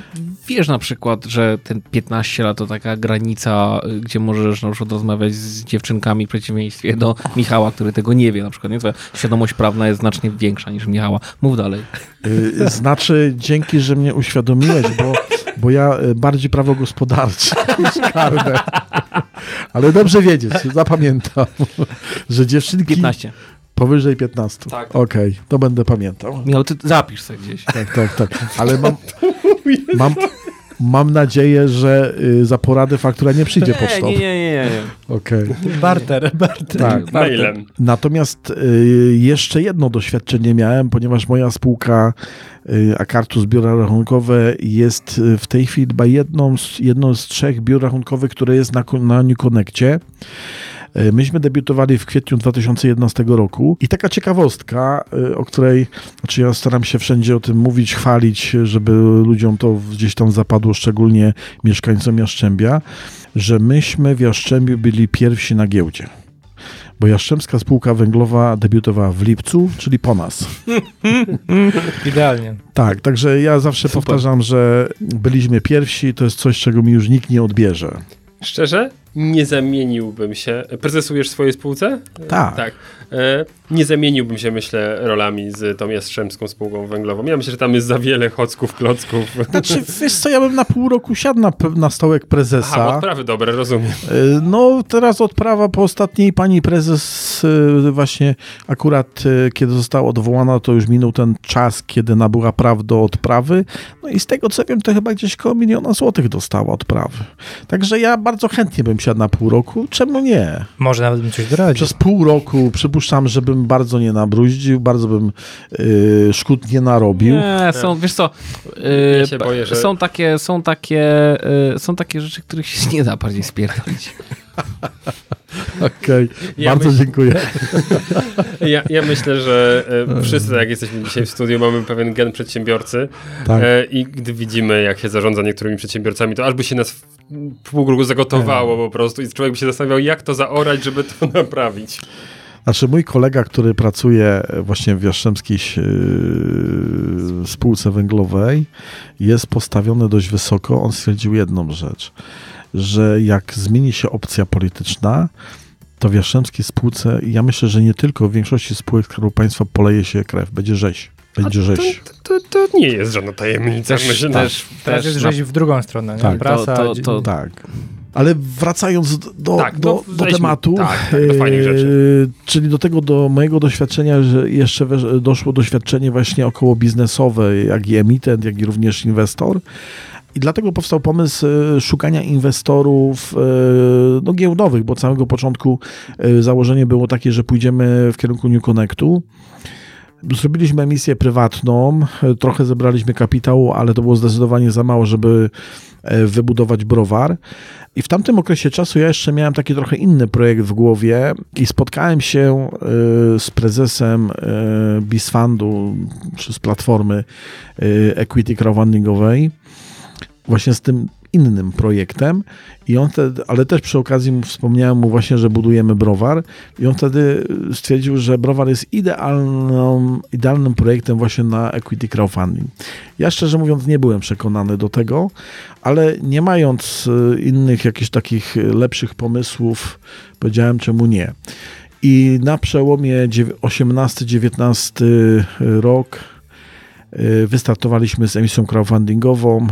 wiesz na przykład, że ten 15 lat to taka granica, y, gdzie możesz na przykład rozmawiać z dziewczynkami w przeciwieństwie do Michała, który tego nie wie na przykład. Nie? Twoja świadomość prawna jest znacznie większa niż Michała. Mów dalej.
Znaczy, dzięki, że mnie uświadomiłeś, bo, bo ja y, bardziej prawo gospodarcze niż karne. Ale dobrze wiedzieć, zapamiętam, że dziewczynki
15.
powyżej 15.
Tak.
Okej, to będę pamiętał.
Michał, ty zapisz sobie gdzieś.
Tak, tak, tak. Ale mam, mam, mam nadzieję, że y, za poradę faktura nie przyjdzie
Nie,
pocztą.
nie, nie, nie, nie.
Okej.
Barter, barter.
Tak.
Mailem.
Natomiast y, jeszcze jedno doświadczenie miałem, ponieważ moja spółka y, Akartus Biura Rachunkowe jest w tej chwili chyba jedną z, jedną z trzech biur rachunkowych, które jest na, na New Connectie. Y, Myśmy debiutowali w kwietniu 2011 roku i taka ciekawostka, y, o której znaczy ja staram się wszędzie o tym mówić, chwalić, żeby ludziom to gdzieś tam zapadło, szczególnie mieszkańcom Jaszczębia, że myśmy w Jaszczębiu byli pierwsi na giełdzie bo Jastrzębska Spółka Węglowa debiutowała w lipcu, czyli po nas.
Idealnie.
Tak, także ja zawsze powtarzam, że byliśmy pierwsi, to jest coś, czego mi już nikt nie odbierze.
Szczerze, nie zamieniłbym się. Prezesujesz swojej spółce?
Tak.
Tak. E, nie zamieniłbym się, myślę, rolami z tą Jastrzębską spółką węglową. Ja myślę, że tam jest za wiele chocków, klocków.
Znaczy, wiesz co, ja bym na pół roku siadł na, na stołek prezesa.
Aha, odprawy dobre, rozumiem.
Y, No, teraz odprawa po ostatniej pani prezes, y, właśnie akurat kiedy została odwołana, to już minął ten czas, kiedy nabyła praw do odprawy. No i z tego co wiem, to chyba gdzieś koło miliona złotych dostała odprawy. Także ja bardzo chętnie bym siadł na pół roku. Czemu nie?
Może nawet bym coś doradził.
Przez pół roku przypuszczam, że bym bardzo nie nabruździł, bardzo bym y, szkód nie narobił.
Nie, są, wiesz co, yy,
boję, że-
są, takie, są, takie, yy, są takie rzeczy, których się nie da bardziej spierdolić.
Okej,
Ja
bardzo
myśl-
dziękuję.
Ja, ja myślę, że e, wszyscy, tak jak jesteśmy dzisiaj w studiu, mamy pewien gen przedsiębiorcy
Tak.
e, i gdy widzimy, jak się zarządza niektórymi przedsiębiorcami, to aż by się nas w w pół roku zagotowało po prostu i człowiek by się zastanawiał, jak to zaorać, żeby to naprawić.
Znaczy mój kolega, który pracuje właśnie w Jastrzębskiej yy, spółce węglowej, jest postawiony dość wysoko. On stwierdził jedną rzecz, że jak zmieni się opcja polityczna, to w Jastrzębskiej spółce, ja myślę, że nie tylko w większości spółek Skarbu Państwa poleje się krew, będzie rzeź. Będzie rzeź.
To, to, to nie jest żadna tajemnica.
Też,
myślę,
też,
Teraz
też
jest
na-
rzeź w drugą stronę. Nie?
Tak,
Prasa,
to- to- to-
Tak. Ale wracając do,
Tak,
do,
no,
do tematu,
Tak, tak, do fajnych rzeczy.
e, czyli do tego, do mojego doświadczenia, że jeszcze doszło doświadczenie właśnie około biznesowe, jak i emitent, jak i również inwestor. I dlatego powstał pomysł e, szukania inwestorów e, no, giełdowych, bo od samego początku e, założenie było takie, że pójdziemy w kierunku New Connectu. Zrobiliśmy emisję prywatną, trochę zebraliśmy kapitału, ale to było zdecydowanie za mało, żeby wybudować browar. I w tamtym okresie czasu ja jeszcze miałem taki trochę inny projekt w głowie i spotkałem się z prezesem Bisfundu, czy z platformy Equity Crowdfundingowej, właśnie z tym innym projektem i on wtedy, ale też przy okazji mu wspomniałem mu właśnie, że budujemy browar i on wtedy stwierdził, że browar jest idealną, idealnym projektem właśnie na equity crowdfunding. Ja szczerze mówiąc nie byłem przekonany do tego, ale nie mając y, innych jakichś takich lepszych pomysłów, powiedziałem czemu nie. I na przełomie 18-19 rok y, wystartowaliśmy z emisją crowdfundingową.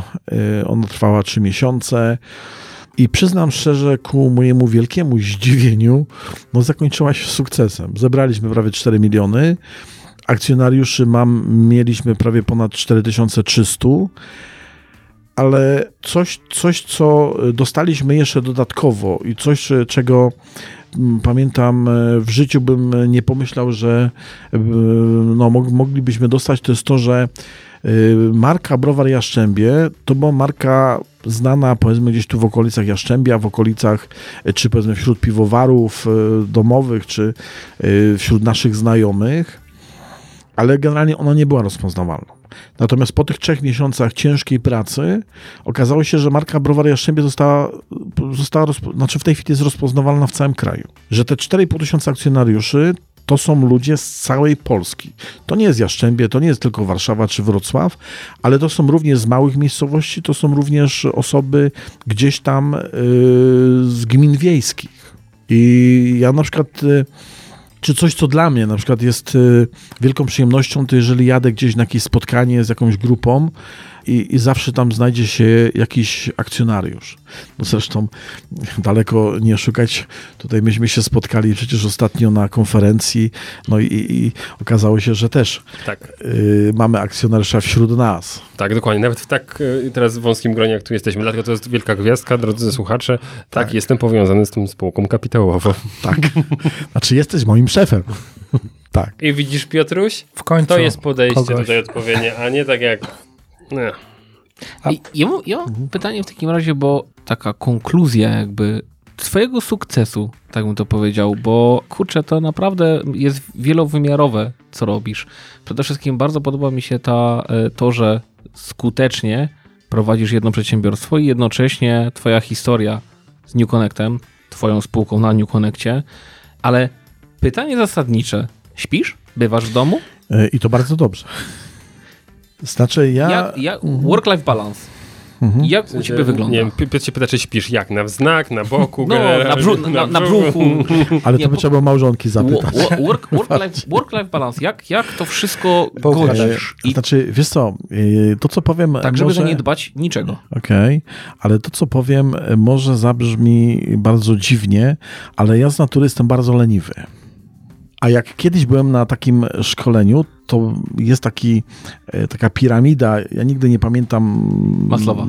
Y, Ona trwała 3 miesiące. I przyznam szczerze, ku mojemu wielkiemu zdziwieniu, no zakończyła się sukcesem. Zebraliśmy prawie 4 miliony. Akcjonariuszy mam, mieliśmy prawie ponad 4300 ale coś, coś, co dostaliśmy jeszcze dodatkowo i coś, czego pamiętam e, w życiu bym nie pomyślał, że e, no, mog- moglibyśmy dostać, to jest to, że e, marka Browar Jaszczębie to była marka znana powiedzmy gdzieś tu w okolicach Jaszczębia, w okolicach czy powiedzmy wśród piwowarów domowych, czy wśród naszych znajomych, ale generalnie ona nie była rozpoznawalna. Natomiast po tych trzech miesiącach ciężkiej pracy okazało się, że marka Browar Jaszczębie została, została znaczy w tej chwili jest rozpoznawalna w całym kraju. Że te 4,5 tysiąca akcjonariuszy to są ludzie z całej Polski. To nie jest Jaszczębie, to nie jest tylko Warszawa czy Wrocław, ale to są również z małych miejscowości, to są również osoby gdzieś tam yy, z gmin wiejskich. I ja na przykład... Yy, czy coś, co dla mnie na przykład jest y, wielką przyjemnością, to jeżeli jadę gdzieś na jakieś spotkanie z jakąś grupą i, i zawsze tam znajdzie się jakiś akcjonariusz. No zresztą daleko nie szukać. Tutaj myśmy się spotkali przecież ostatnio na konferencji, no i, i okazało się, że też
Tak,
y, mamy akcjonariusza wśród nas.
tak, dokładnie. Nawet w tak y, teraz wąskim gronie, jak tu jesteśmy. Dlatego to jest wielka gwiazdka, drodzy słuchacze. Tak,
Tak.
jestem powiązany z tą spółką kapitałową.
Tak. Znaczy jesteś moim szefem. Tak.
I widzisz, Piotruś?
W końcu
To jest podejście
kogoś.
tutaj odpowiednie, a nie tak jak... Nie.
A-
ja mam, ja mam pytanie w takim razie, bo taka konkluzja jakby twojego sukcesu, tak bym to powiedział, bo kurczę, to naprawdę jest wielowymiarowe, co robisz. Przede wszystkim bardzo podoba mi się ta, e, to, że skutecznie prowadzisz jedno przedsiębiorstwo i jednocześnie twoja historia z New Connectem, twoją spółką na New Connectie, ale pytanie zasadnicze, śpisz? Bywasz w domu?
Y, I to bardzo dobrze. Znaczy ja...
Jak, jak, work-life balance.
Mhm.
Jak u ciebie wygląda?
Nie wiem, Pi- Piotr się pyta, czy śpisz jak? Na wznak, na boku?
No, na, brzu, na, na brzuchu.
Ale
Nie,
to by trzeba było małżonki zapytać.
Wo- wo- Work, work, life, work life balance. Jak, jak to wszystko godzisz? I
Znaczy, wiesz co, y, to co powiem...
tak, żeby
może...
nie dbać niczego.
Okej, ale to co powiem y, może zabrzmi bardzo dziwnie, ale ja z natury jestem bardzo leniwy. A jak kiedyś byłem na takim szkoleniu, to jest taki, e, taka piramida, ja nigdy nie pamiętam...
Maslowa.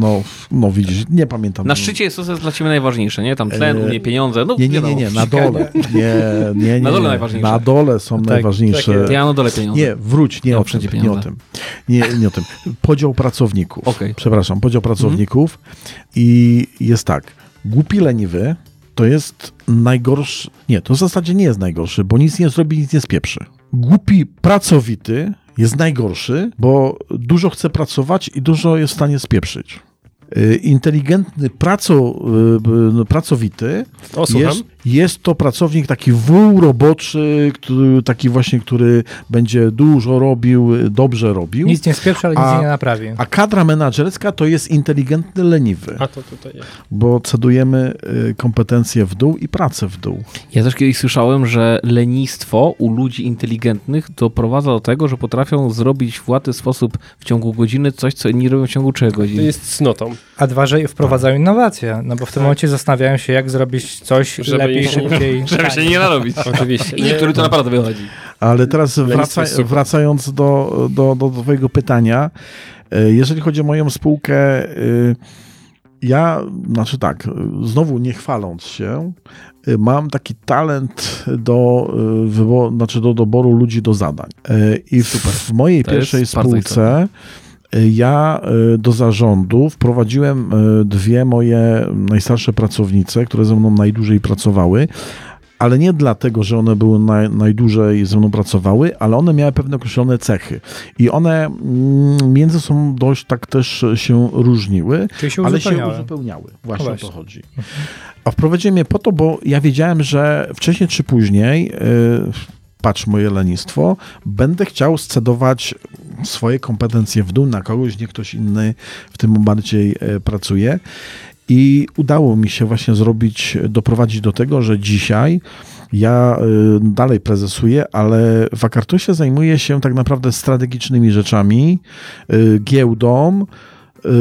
No, no widzisz, nie pamiętam.
Na szczycie jest to, dla ciebie najważniejsze, nie? Tam tlen,
E,
u mnie pieniądze. No,
Nie, nie, nie, nie, na dole. Nie, nie, nie.
Na dole
nie.
najważniejsze.
Na dole są
Tak,
najważniejsze.
takie-
Ja na dole pieniądze.
Nie, wróć, nie
Ja
o tym, nie o tym. Nie, nie o tym. Podział pracowników.
Okej.
Przepraszam, podział pracowników i jest tak. Głupi leniwy to jest najgorszy, nie, to w zasadzie nie jest najgorszy, bo nic nie zrobi, nic nie spieprzy. Głupi pracowity jest najgorszy, bo dużo chce pracować i dużo jest w stanie spieprzyć. Y, Inteligentny praco, y, y, pracowity
O,
jest, jest to pracownik taki wół roboczy, który, taki właśnie, który będzie dużo robił, dobrze robił.
Nic nie spieprzy, ale nic
A-
nie naprawi.
A kadra menadżerska to jest inteligentny leniwy,
A to tutaj jest.
bo cedujemy y, kompetencje w dół i pracę w dół.
Ja też kiedyś słyszałem, że lenistwo u ludzi inteligentnych doprowadza do tego, że potrafią zrobić w łatwy sposób w ciągu godziny coś, co inni robią w ciągu 3
To
godzin.
jest cnotą.
A dwa, że wprowadzają innowacje, no bo w tym
Tak.
momencie zastanawiają się, jak zrobić coś
Żeby
lepiej,
nie-
szybciej.
Żeby się nie narobić.
Oczywiście.
I niektórym to naprawdę wychodzi.
Ale teraz wraca, wracając do, do, do twojego pytania, E, Jeżeli chodzi o moją spółkę, y, ja, znaczy tak, znowu nie chwaląc się, y, mam taki talent do, znaczy do doboru ludzi do zadań. E, I w, w mojej
To
pierwszej
bardzo
spółce y, ja y, do zarządu wprowadziłem y, dwie moje najstarsze pracownice, które ze mną najdłużej pracowały, ale nie dlatego, że one były naj, najdłużej ze mną pracowały, ale one miały pewne określone cechy. I one mm, między sobą dość tak też się różniły,
się
ale się
uzupełniały.
uzupełniały. Właśnie o to
właśnie.
chodzi. A wprowadziłem je po to, bo ja wiedziałem, że wcześniej czy później, yy, patrz moje lenistwo, będę chciał scedować swoje kompetencje w dół na kogoś, nie ktoś inny w tym bardziej e, pracuje. I udało mi się właśnie zrobić, doprowadzić do tego, że dzisiaj ja y, dalej prezesuję, ale w Akartusie zajmuję się tak naprawdę strategicznymi rzeczami, y, giełdą,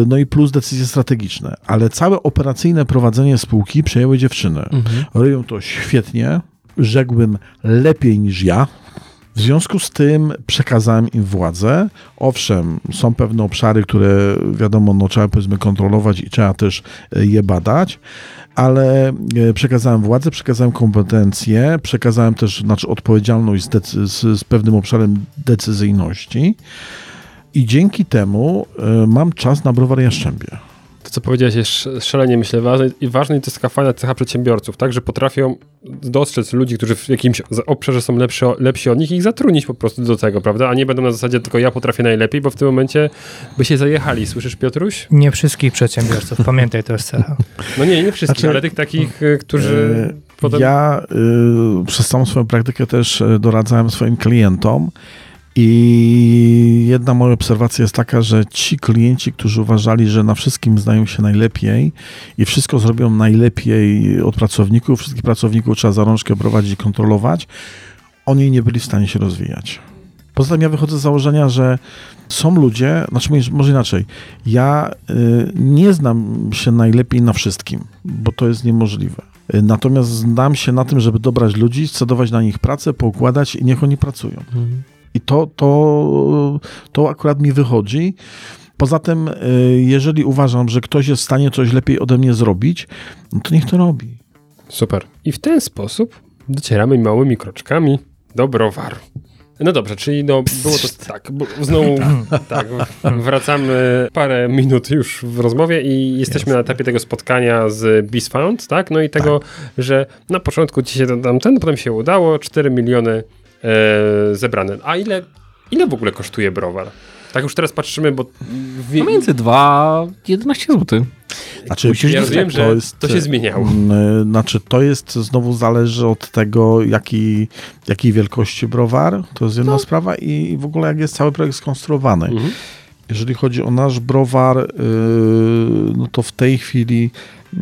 no i plus decyzje strategiczne. Ale całe operacyjne prowadzenie spółki przejęły dziewczyny. Robią to świetnie, rzekłbym lepiej niż ja. W związku z tym przekazałem im władzę. Owszem, są pewne obszary, które wiadomo, no, trzeba powiedzmy kontrolować i trzeba też e, je badać, ale e, przekazałem władzę, przekazałem kompetencje, przekazałem też znaczy, odpowiedzialność z, z, z pewnym obszarem decyzyjności i dzięki temu e, mam czas na browar Jaszczębie.
To, co powiedziałeś, jest sz- szalenie, myślę, ważne i ważne to jest taka fajna cecha przedsiębiorców, tak, że potrafią dostrzec ludzi, którzy w jakimś za- obszarze są lepsi, lepsi od nich i ich zatrudnić po prostu do tego, prawda, a nie będą na zasadzie tylko ja potrafię najlepiej, bo w tym momencie by się zajechali, słyszysz Piotruś?
Nie wszystkich przedsiębiorców, pamiętaj, to jest cecha.
No nie, nie wszystkich,
Znaczy,
ale tych takich, y, którzy
E,
potem...
Ja y, przez całą swoją praktykę też y, doradzałem swoim klientom i jedna moja obserwacja jest taka, że ci klienci, którzy uważali, że na wszystkim znają się najlepiej i wszystko zrobią najlepiej od pracowników, wszystkich pracowników trzeba za rączkę prowadzić i kontrolować, oni nie byli w stanie się rozwijać. Poza tym ja wychodzę z założenia, że są ludzie, znaczy może- inaczej, ja y, nie znam się najlepiej na wszystkim, bo to jest niemożliwe. Y, Natomiast znam się na tym, żeby dobrać ludzi, scedować na nich pracę, poukładać i niech oni pracują. I to, to, to akurat mi wychodzi. Poza tym, y, jeżeli uważam, że ktoś jest w stanie coś lepiej ode mnie zrobić, no to niech to robi.
Super. I w ten sposób docieramy małymi kroczkami do browaru. No dobrze, czyli no, było to tak, znowu tak, wracamy parę minut już w rozmowie i jesteśmy na etapie tego spotkania z BizFound, tak? No i tego, że na początku ci się tam ten, potem się udało, 4 miliony e, zebrane. A ile, ile w ogóle kosztuje browar? Tak już teraz patrzymy, bo wie,
Pomiędzy 2 11 zł.
Znaczy,
ja rozumiem, że to się
e,
zmieniało.
mm, Znaczy, to jest znowu zależy od tego, jaki, jakiej wielkości browar, to jest jedna sprawa i w ogóle jak jest cały projekt skonstruowany.
Mhm.
Jeżeli chodzi o nasz browar, yy, no to w tej chwili,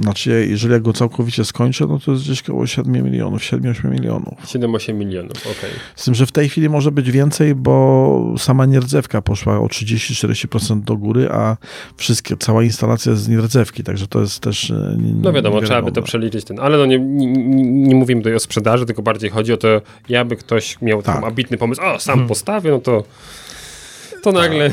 znaczy jeżeli ja go całkowicie skończę, no to jest gdzieś około 7 milionów, 7-8 milionów.
7-8 milionów, okej.
Z tym, że w tej chwili może być więcej, bo sama nierdzewka poszła o 30-40% do góry, a wszystkie, cała instalacja jest z nierdzewki, także to jest też e,
No wiadomo, trzeba by to przeliczyć ten, ale no nie, nie, nie mówimy tutaj o sprzedaży, tylko bardziej chodzi o to, jakby ktoś miał
Tak.
taki ambitny pomysł, o, sam postawię, no to to nagle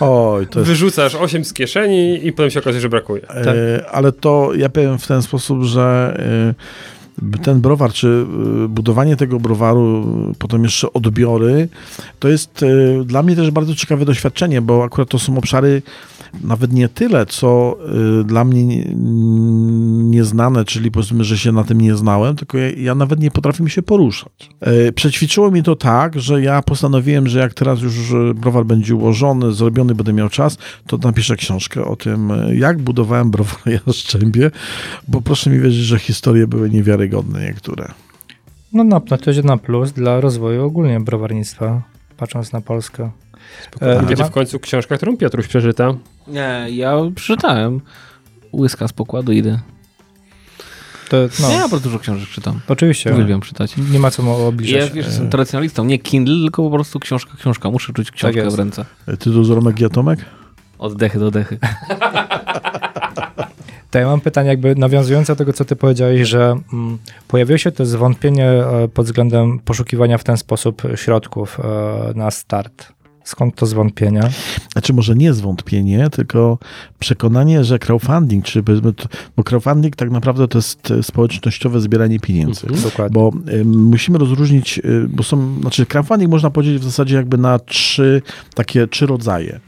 Oj, to jest
wyrzucasz 8 z kieszeni i potem się okazuje, że brakuje.
E, ale to ja powiem w ten sposób, że e, ten browar, czy e, budowanie tego browaru, e, potem jeszcze odbiory, to jest e, dla mnie też bardzo ciekawe doświadczenie, bo akurat to są obszary nawet nie tyle, co e, dla mnie nie- nieznane, czyli powiedzmy, że się na tym nie znałem, tylko ja, ja nawet nie potrafię się poruszać. E, Przećwiczyło mi to tak, że ja postanowiłem, że jak teraz już e, browar będzie ułożony, zrobiony, będę miał czas, to napiszę książkę o tym, e, jak budowałem browar Jastrzębie, bo proszę mi wierzyć, że historie były niewiarygodne niektóre.
No, no, no to jest na plus dla rozwoju ogólnie browarnictwa, patrząc na Polskę. E,
Będzie
ma-
w końcu książka, którą Piotruś przeczyta.
Nie, ja przeczytałem. Łyska z pokładu idę.
to, no,
Ja bardzo dużo książek czytam.
oczywiście.
Uwielbiam czytać.
Nie ma co mu
I Ja
obliżać.
wiesz, jestem tradycjonalistą. Nie Kindle, tylko po prostu książka, książka. Muszę czuć książkę
jest.
w ręce.
E, Ty dużo Romek i Atomek?
Od dechy do dechy.
To ja mam pytanie jakby nawiązujące do tego, co ty powiedziałeś, że mm, pojawiło się to zwątpienie e, pod względem poszukiwania w ten sposób środków e, na start. Skąd to zwątpienia?
Znaczy może nie zwątpienie, tylko przekonanie, że crowdfunding, czy bo crowdfunding tak naprawdę to jest e, społecznościowe zbieranie pieniędzy.
Dokładnie.
Bo y, musimy rozróżnić, y, bo są, znaczy crowdfunding można podzielić w zasadzie jakby na trzy takie trzy rodzaje.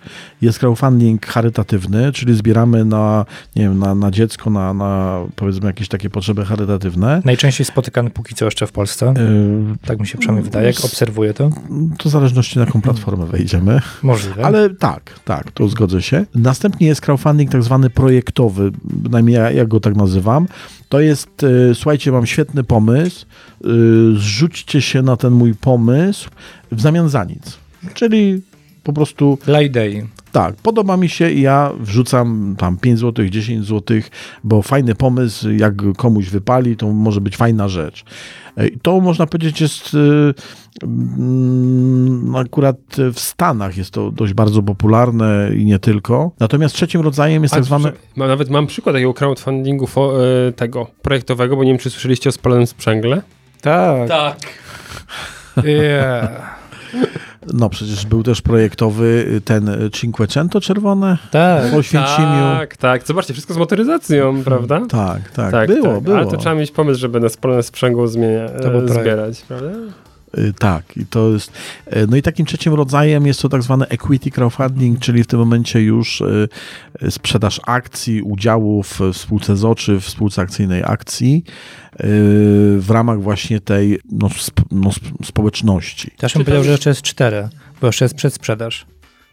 Jest crowdfunding charytatywny, czyli zbieramy na, nie wiem, na, na dziecko, na, na powiedzmy jakieś takie potrzeby charytatywne.
Najczęściej spotykany póki co jeszcze w Polsce.
Y,
Tak mi się przynajmniej wydaje, jak obserwuję to.
To w zależności na jaką platformę wejdziemy.
Możliwe.
Ale tak, tak, to zgodzę się. Następnie jest crowdfunding tak zwany projektowy, bynajmniej ja, ja go tak nazywam. To jest, y, słuchajcie, mam świetny pomysł, y, zrzućcie się na ten mój pomysł w zamian za nic. Czyli po prostu
idei.
Tak, podoba mi się i ja wrzucam tam 5 zł, 10 zł, bo fajny pomysł, jak komuś wypali, to może być fajna rzecz. E, To można powiedzieć jest y, mm, akurat w Stanach jest to dość bardzo popularne i nie tylko. Natomiast trzecim rodzajem jest
A,
tak zwane...
ma- Nawet mam przykład takiego crowdfundingu fo, e, tego projektowego, bo nie wiem, czy słyszeliście o spalonym sprzęgle.
Tak.
Tak.
Yeah.
No przecież był też projektowy y, ten y, Cinquecento czerwone
Tak.
w Oświęcimiu.
Tak, tak. Zobaczcie, wszystko z motoryzacją, prawda?
Tak, tak, było, było.
Ale to trzeba mieć pomysł, żeby na spalone sprzęgło zmienia,
To
zbierać, prawda?
Y, Tak, i to jest. y, No i takim trzecim rodzajem jest to tak zwany equity crowdfunding, czyli w tym momencie już y, sprzedaż akcji, udziałów w spółce ZOczy, w spółce akcyjnej akcji w ramach właśnie tej no, sp, no, sp, społeczności.
Też bym powiedział, że jeszcze jest cztery, bo jeszcze jest przedsprzedaż.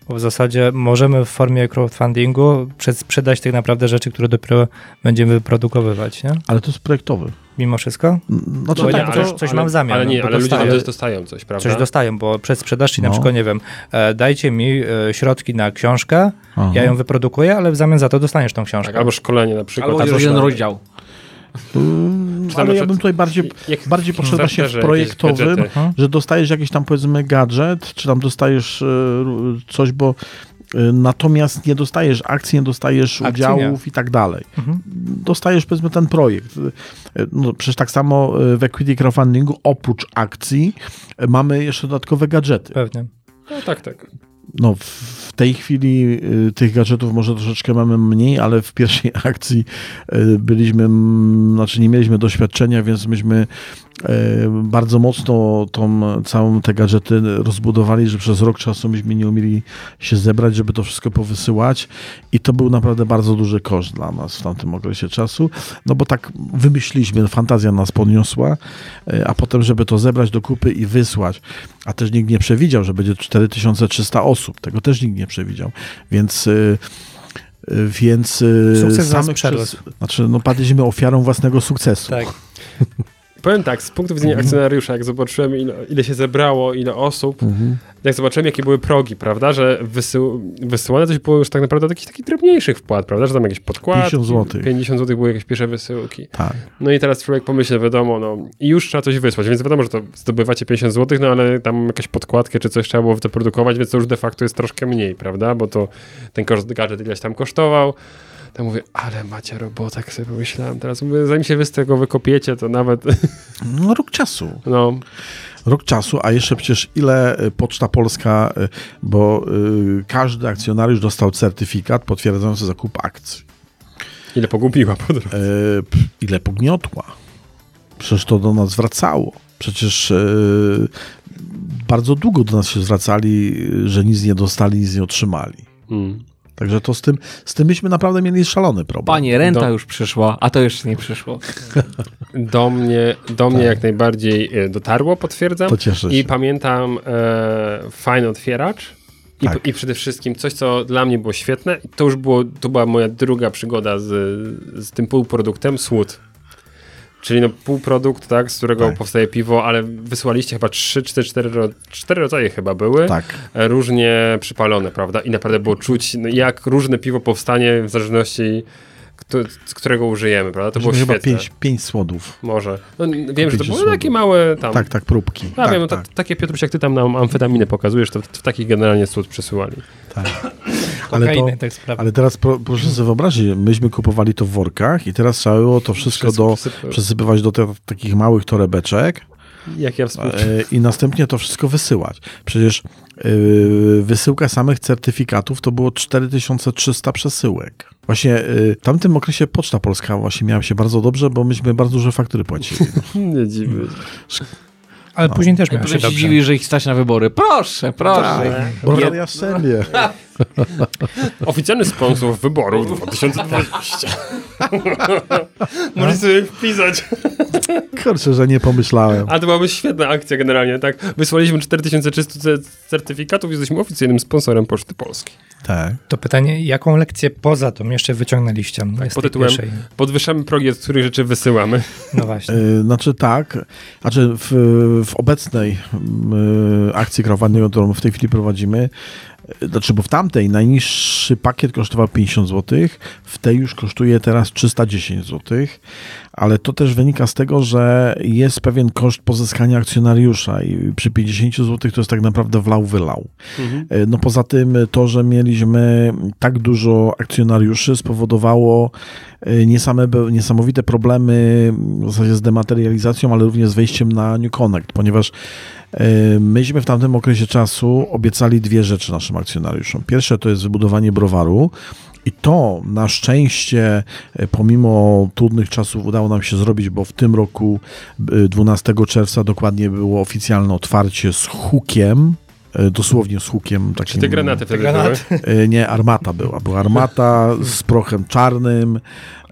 Bo w zasadzie możemy w formie crowdfundingu przedsprzedać tak naprawdę rzeczy, które dopiero będziemy wyprodukowywać, nie?
Ale to jest projektowy.
Mimo wszystko?
Znaczy,
Bo
tak,
ja
to,
coś- coś mam w zamian,
Ale
no,
nie, ale ludzie
dostaję-
też dostają coś, prawda?
Coś dostają, bo przedsprzedaż, czyli na
No.
przykład, nie wiem, e, dajcie mi e, środki na książkę,
Aha.
ja ją wyprodukuję, ale w zamian za to dostaniesz tą książkę.
Tak, albo szkolenie na przykład.
Albo jeden rozdział.
Mm,
tam
ale
na
ja bym tutaj bardziej,
Jak
bardziej poszedł właśnie w projektowym, że dostajesz jakiś tam powiedzmy gadżet, czy tam dostajesz e, coś, bo e, natomiast nie dostajesz akcji, nie dostajesz
Akcji
udziałów i tak dalej.
Mhm.
Dostajesz powiedzmy ten projekt. E, No, przecież tak samo e, w equity crowdfundingu oprócz akcji e, mamy jeszcze dodatkowe gadżety.
Pewnie.
No tak, tak.
No, w tej chwili y, tych gadżetów może troszeczkę mamy mniej, ale w pierwszej akcji byliśmy, znaczy nie mieliśmy doświadczenia, więc myśmy bardzo mocno tą całą te gadżety rozbudowali, że przez rok czasu myśmy nie umieli się zebrać, żeby to wszystko powysyłać i to był naprawdę bardzo duży koszt dla nas w tamtym okresie czasu, no bo tak wymyśliliśmy, fantazja nas podniosła, y, a potem, żeby to zebrać do kupy i wysłać, a też nikt nie przewidział, że będzie 4300 osób. Tego też nikt nie przewidział. Więc. y, Więc
Sukces
samych
przerósł.
znaczy, no, padliśmy ofiarą własnego sukcesu.
Tak.
Powiem tak, z punktu widzenia
Mhm.
akcjonariusza, jak zobaczyłem ile, ile się zebrało, ile osób,
Mhm.
jak zobaczyłem jakie były progi, prawda, że wysył, wysyłane coś było już tak naprawdę od jakichś takich drobniejszych wpłat, prawda, że tam jakieś podkładki.
50 złotych.
50 zł były jakieś pierwsze wysyłki.
Tak.
No i teraz człowiek pomyśli, wiadomo, no i już trzeba coś wysłać, więc wiadomo, że to zdobywacie 50 zł, no ale tam jakąś podkładkę czy coś trzeba było wyprodukować, więc to już de facto jest troszkę mniej, prawda, bo to ten koszt gadżet ileś tam kosztował. To mówię, ale macie robota, jak sobie pomyślałem. Teraz mówię, zanim się wy z tego wykopiecie, to nawet,
No, rok czasu.
no,
Rok czasu, a jeszcze przecież ile y, Poczta Polska, y, bo y, każdy akcjonariusz dostał certyfikat potwierdzający zakup akcji.
ile pogubiła po drodze.
E, ile pogniotła. Przecież to do nas wracało. Przecież e, bardzo długo do nas się zwracali, że nic nie dostali, nic nie otrzymali.
Mm.
Także to z tym, z tym byśmy naprawdę mieli szalony problem.
Panie, renta
Do-
już przyszła, a to jeszcze nie przyszło.
Do mnie, do mnie jak najbardziej e, dotarło, potwierdzam.
Tak. To cieszę się.
I pamiętam e, fajny otwieracz. I,
Tak.
I przede wszystkim coś, co dla mnie było świetne, to już było, to była moja druga przygoda z, z tym półproduktem, słód. Czyli no półprodukt, tak, z którego
Tak.
powstaje piwo, ale wysłaliście chyba trzy, cztery, cztery, ro- cztery rodzaje chyba były,
Tak.
e, różnie przypalone, prawda? I naprawdę było czuć, no, jak różne piwo powstanie w zależności, którego użyjemy, prawda? To było
chyba
świetne.
pięć, pięć słodów.
Może. No, wiem, że to były
słodów.
takie małe tam.
Tak, tak, próbki.
Ja
tak,
wiem, no
tak,
ta, takie Piotruś, jak ty tam nam amfetaminę pokazujesz, to w, w takich generalnie słód przesyłali.
tak. Ale, to,
tak sprawia.
ale teraz pro, proszę sobie wyobrazić, myśmy kupowali to w workach i teraz trzeba było to wszystko do,
Przesyp-
przesypywać do te, takich małych torebeczek
Jak ja współczuję.
e, i następnie to wszystko wysyłać. Przecież e, wysyłka samych certyfikatów to było 4300 przesyłek. Właśnie e, w tamtym okresie Poczta Polska właśnie miała się bardzo dobrze, bo myśmy bardzo duże faktury płacili.
Nie dziwię.
Ale później też
I
miał się dobrze.
dziwi, że ich stać na wybory. Proszę, proszę.
Bo ja jastrzębie.
Oficjalny sponsor wyborów 2020. Możesz sobie wpisać.
Kurczę, że nie pomyślałem.
A to byłaby świetna akcja generalnie, tak? Wysłaliśmy 4300 ce- certyfikatów i jesteśmy oficjalnym sponsorem Poczty Polskiej.
Tak.
To pytanie, jaką lekcję poza tą jeszcze wyciągnęliście? z tej
pod tytułem-
pierwszej?
Podwyższamy progi, od których rzeczy wysyłamy.
No właśnie.
E, Znaczy tak, znaczy w, w obecnej m, akcji crowdfundingu, którą w tej chwili prowadzimy, znaczy bo w tamtej najniższy pakiet kosztował 50 zł, w tej już kosztuje teraz 310 zł, ale to też wynika z tego, że jest pewien koszt pozyskania akcjonariusza i przy 50 zł to jest tak naprawdę wlał wylał. E, No poza tym to, że mieliśmy tak dużo akcjonariuszy spowodowało e, niesame, niesamowite problemy w zasadzie z dematerializacją, ale również z wejściem na New Connect, ponieważ e, myśmy w tamtym okresie czasu obiecali dwie rzeczy naszym akcjonariuszom. Pierwsze to jest wybudowanie browaru, i to na szczęście, e, pomimo trudnych czasów, udało nam się zrobić, bo w tym roku, e, 12 czerwca, dokładnie było oficjalne otwarcie z hukiem. E, Dosłownie z hukiem takim.
Czy te granaty wtedy
granaty.
były?
E, Nie, armata była. Była armata z prochem czarnym.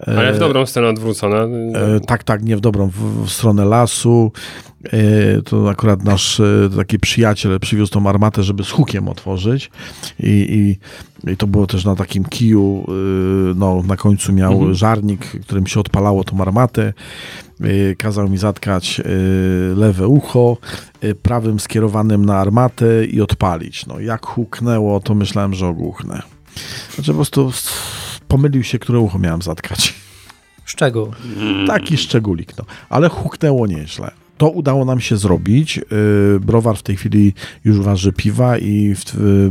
e,
Ale w dobrą stronę odwrócona.
Tak, tak, nie w dobrą, w, w stronę lasu. To akurat nasz taki przyjaciel przywiózł tą armatę, żeby z hukiem otworzyć. I, i, i to było też na takim kiju, no, na końcu miał
Mhm.
żarnik, którym się odpalało tą armatę. E, Kazał mi zatkać e, lewe ucho, e, prawym skierowanym na armatę i odpalić. No, jak huknęło, to myślałem, że ogłuchnę. Znaczy po prostu pomylił się, które ucho miałem zatkać.
Szczegół.
Taki szczególik, no. Ale huknęło nieźle. To udało nam się zrobić. Browar w tej chwili już waży piwa i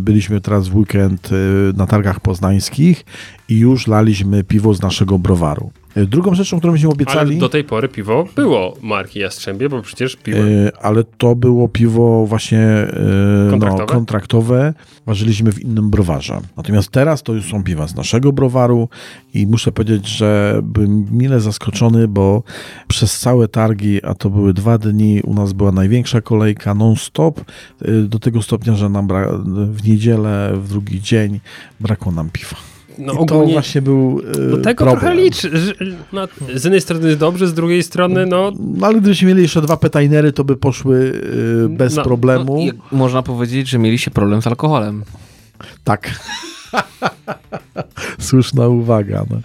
byliśmy teraz w weekend na targach poznańskich i już laliśmy piwo z naszego browaru. Yy, Drugą rzeczą, którą myśmy
Ale
obiecali,
do tej pory piwo było marki Jastrzębie, bo przecież piwo...
yy, ale to było piwo właśnie yy,
Kontraktowe?
No, kontraktowe. Ważyliśmy w innym browarze. Natomiast teraz to już są piwa z naszego browaru i muszę powiedzieć, że byłem mile zaskoczony, bo przez całe targi, a to były dwa dni, u nas była największa kolejka non-stop, yy, do tego stopnia, że nam bra- w niedzielę, w drugi dzień brakło nam piwa.
No
I to
ogólnie
właśnie był yy,
do tego
problem.
trochę liczy. Że, no, z jednej strony jest dobrze, z drugiej strony no...
No ale gdybyśmy mieli jeszcze dwa petajnery, to by poszły yy, bez
No,
problemu.
No, można powiedzieć, że mieliście problem z alkoholem.
Tak. Słuszna uwaga. No.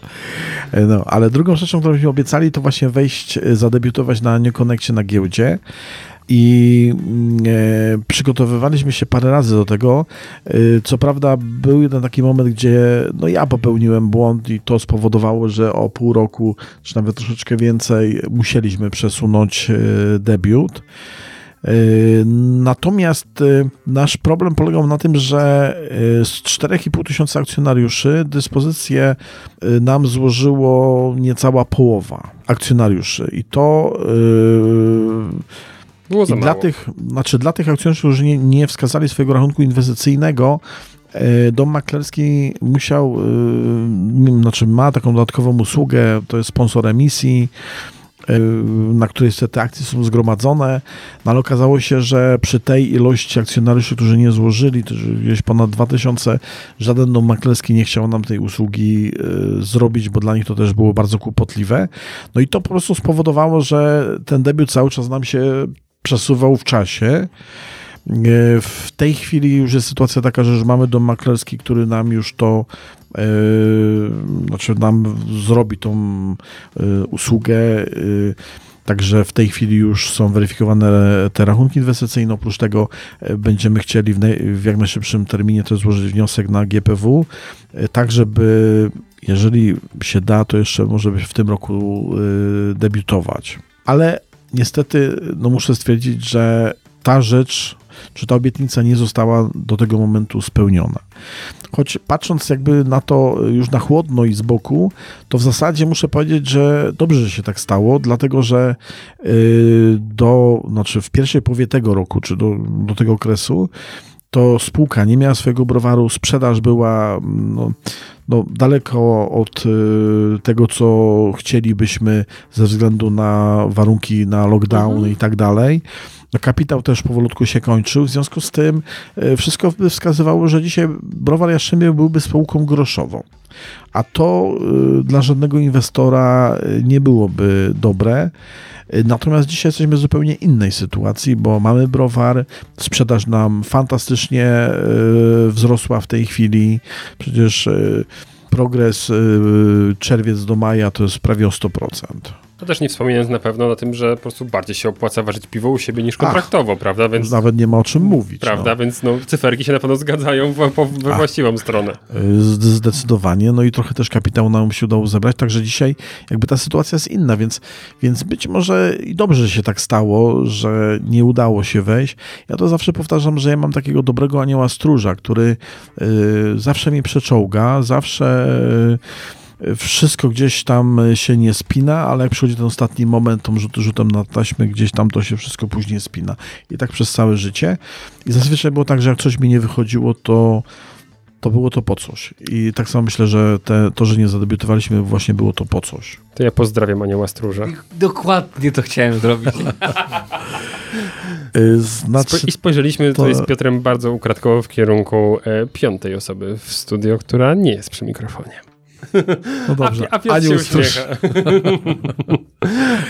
E, no, ale drugą rzeczą, którą mi obiecali, to właśnie wejść, e, zadebiutować na New Connectie na giełdzie. I mm, e, przygotowywaliśmy się parę razy do tego. E, co prawda, był jeden taki moment, gdzie no, ja popełniłem błąd, i to spowodowało, że o pół roku, czy nawet troszeczkę więcej, musieliśmy przesunąć e, debiut. Yy, Natomiast yy, nasz problem polegał na tym, że yy, z 4,5 tysiąca akcjonariuszy dyspozycję nam złożyło niecała połowa akcjonariuszy. I to
Było za
i dla
mało.
tych, znaczy dla tych akcjonariuszy, którzy nie, nie wskazali swojego rachunku inwestycyjnego, e, dom maklerski musiał, e, znaczy ma taką dodatkową usługę, to jest sponsor emisji, e, na której te akcje są zgromadzone, no ale okazało się, że przy tej ilości akcjonariuszy, którzy nie złożyli, to gdzieś ponad 2000, żaden dom maklerski nie chciał nam tej usługi zrobić, bo dla nich to też było bardzo kłopotliwe. No i to po prostu spowodowało, że ten debiut cały czas nam się przesuwał w czasie. E, W tej chwili już jest sytuacja taka, że już mamy dom maklerski, który nam już to e, znaczy nam zrobi tą e, usługę. e, Także w tej chwili już są weryfikowane te rachunki inwestycyjne. Oprócz tego będziemy chcieli w, jak najszybszym terminie też złożyć wniosek na GPW, tak żeby, jeżeli się da, to jeszcze może w tym roku debiutować. Ale niestety no muszę stwierdzić, że ta rzecz czy ta obietnica nie została do tego momentu spełniona. Choć patrząc jakby na to już na chłodno i z boku, to w zasadzie muszę powiedzieć, że dobrze, że się tak stało, dlatego że y, do, znaczy w pierwszej połowie tego roku, czy do, do tego okresu, to spółka nie miała swojego browaru, sprzedaż była no, no, daleko od y, tego, co chcielibyśmy ze względu na warunki, na lockdown mhm. i tak dalej. No, kapitał też powolutku się kończył, w związku z tym y, wszystko by wskazywało, że dzisiaj browar Jastrzębie byłby spółką groszową. A to y, dla żadnego inwestora nie byłoby dobre. Natomiast dzisiaj jesteśmy w zupełnie innej sytuacji, bo mamy browar, sprzedaż nam fantastycznie wzrosła w tej chwili. Przecież progres czerwiec do maja to jest prawie o 100%.
To też nie wspominając na pewno o tym, że po prostu bardziej się opłaca ważyć piwo u siebie niż kontraktowo, Ach, prawda?
Więc nawet nie ma o czym mówić.
Prawda, no. więc no, cyferki się na pewno zgadzają w, we Ach, właściwą stronę.
Zdecydowanie, no i trochę też kapitału nam się udało zebrać, także dzisiaj jakby ta sytuacja jest inna, więc, więc być może i dobrze się tak stało, że nie udało się wejść. Ja to zawsze powtarzam, że ja mam takiego dobrego anioła stróża, który y, zawsze mi przeczołga, zawsze... Y, wszystko gdzieś tam się nie spina, ale jak przychodzi ten ostatni moment, tą rzut, rzutem na taśmę, gdzieś tam to się wszystko później spina. I tak przez całe życie. I zazwyczaj było tak, że jak coś mi nie wychodziło, to to było to po coś. I tak samo myślę, że te, to, że nie zadebiutowaliśmy, właśnie było to po coś.
To ja pozdrawiam Anioła Stróża.
Dokładnie to chciałem zrobić.
Y, znaczy,
I spojrzeliśmy to... tutaj z Piotrem bardzo ukradkowo w kierunku e, piątej osoby w studio, która nie jest przy mikrofonie.
No dobrze.
A, a Piotr się uśmiecha.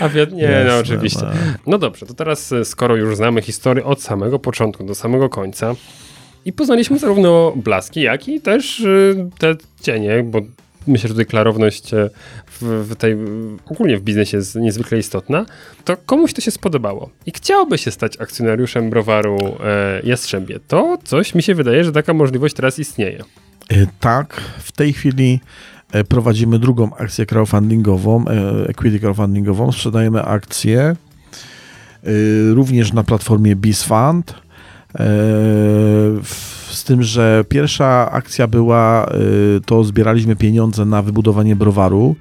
a Piotr, nie, Jasne, no oczywiście. No. no dobrze, to teraz e, skoro już znamy historię od samego początku do samego końca i poznaliśmy zarówno blaski, jak i też e, te cienie, bo myślę, że tutaj klarowność e, w, w, tej, ogólnie w biznesie jest niezwykle istotna, to komuś to się spodobało i chciałby się stać akcjonariuszem browaru e, Jastrzębie, to coś mi się wydaje, że taka możliwość teraz istnieje.
Tak, w tej chwili prowadzimy drugą akcję crowdfundingową, e, equity crowdfundingową. Sprzedajemy akcje e, również na platformie BizFund. Z tym, że pierwsza akcja była, to zbieraliśmy pieniądze na wybudowanie browaru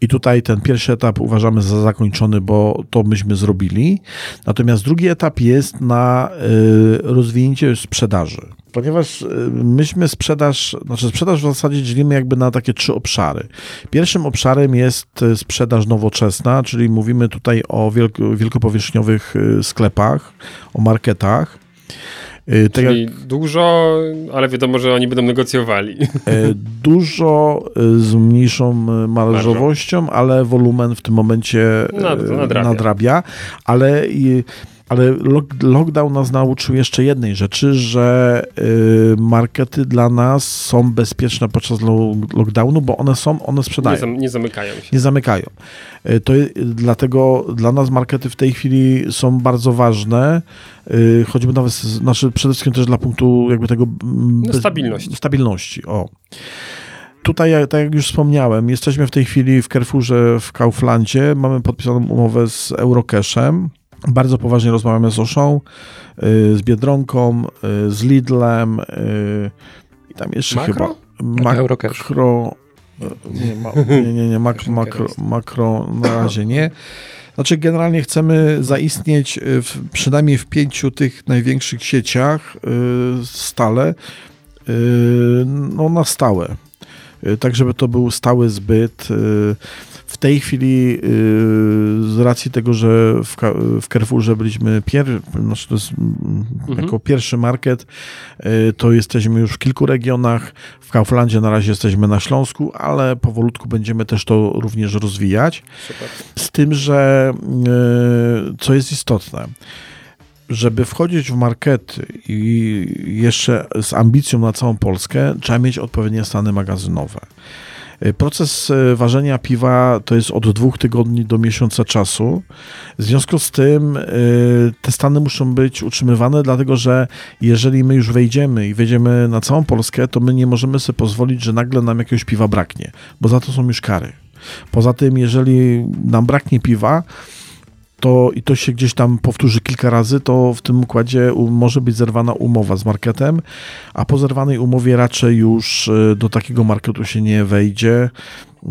i tutaj ten pierwszy etap uważamy za zakończony, bo to myśmy zrobili. Natomiast drugi etap jest na rozwinięcie sprzedaży ponieważ y, myśmy sprzedaż, znaczy sprzedaż w zasadzie dzielimy jakby na takie trzy obszary. Pierwszym obszarem jest y, sprzedaż nowoczesna, czyli mówimy tutaj o wielkopowierzchniowych y, sklepach, o marketach.
Tak Czyli jak, dużo, ale wiadomo, że oni będą negocjowali.
Dużo z mniejszą marżowością, ale wolumen w tym momencie nadrabia. nadrabia ale ale lockdown nas nauczył jeszcze jednej rzeczy, że y, markety dla nas są bezpieczne podczas lockdownu, bo one są, one sprzedają. Nie,
zam, nie zamykają się.
Nie zamykają. Y, to dlatego dla nas markety w tej chwili są bardzo ważne, y, choćby nawet, znaczy przede wszystkim też dla punktu jakby tego...
Mm, bez, stabilności.
Stabilności, o. Tutaj, tak jak już wspomniałem, jesteśmy w tej chwili w Carrefourze w Kauflandzie, mamy podpisaną umowę z Eurocashem, bardzo poważnie rozmawiamy z Oszą, y, z Biedronką, y, z Lidlem y, i tam jeszcze
makro?
chyba... Makro? Nie, ma, nie, nie, nie makro, makro, makro na razie nie. Znaczy, generalnie chcemy zaistnieć w, przynajmniej w pięciu tych największych sieciach stale, no na stałe. Tak, żeby to był stały zbyt. W tej chwili y, z racji tego, że w, w Carrefourze byliśmy pier, znaczy to jest mhm. jako pierwszy market, y, to jesteśmy już w kilku regionach. W Kauflandzie na razie jesteśmy na Śląsku, ale powolutku będziemy też to również rozwijać. Super. Z tym, że y, co jest istotne, żeby wchodzić w markety i jeszcze z ambicją na całą Polskę, trzeba mieć odpowiednie stany magazynowe. Proces e, ważenia piwa to jest od dwóch tygodni do miesiąca czasu. W związku z tym e, te stany muszą być utrzymywane, dlatego że jeżeli my już wejdziemy i wejdziemy na całą Polskę, to my nie możemy sobie pozwolić, że nagle nam jakiegoś piwa braknie, bo za to są już kary. Poza tym, jeżeli nam braknie piwa, to i to się gdzieś tam powtórzy kilka razy, to w tym układzie może być zerwana umowa z marketem, a po zerwanej umowie raczej już e, do takiego marketu się nie wejdzie,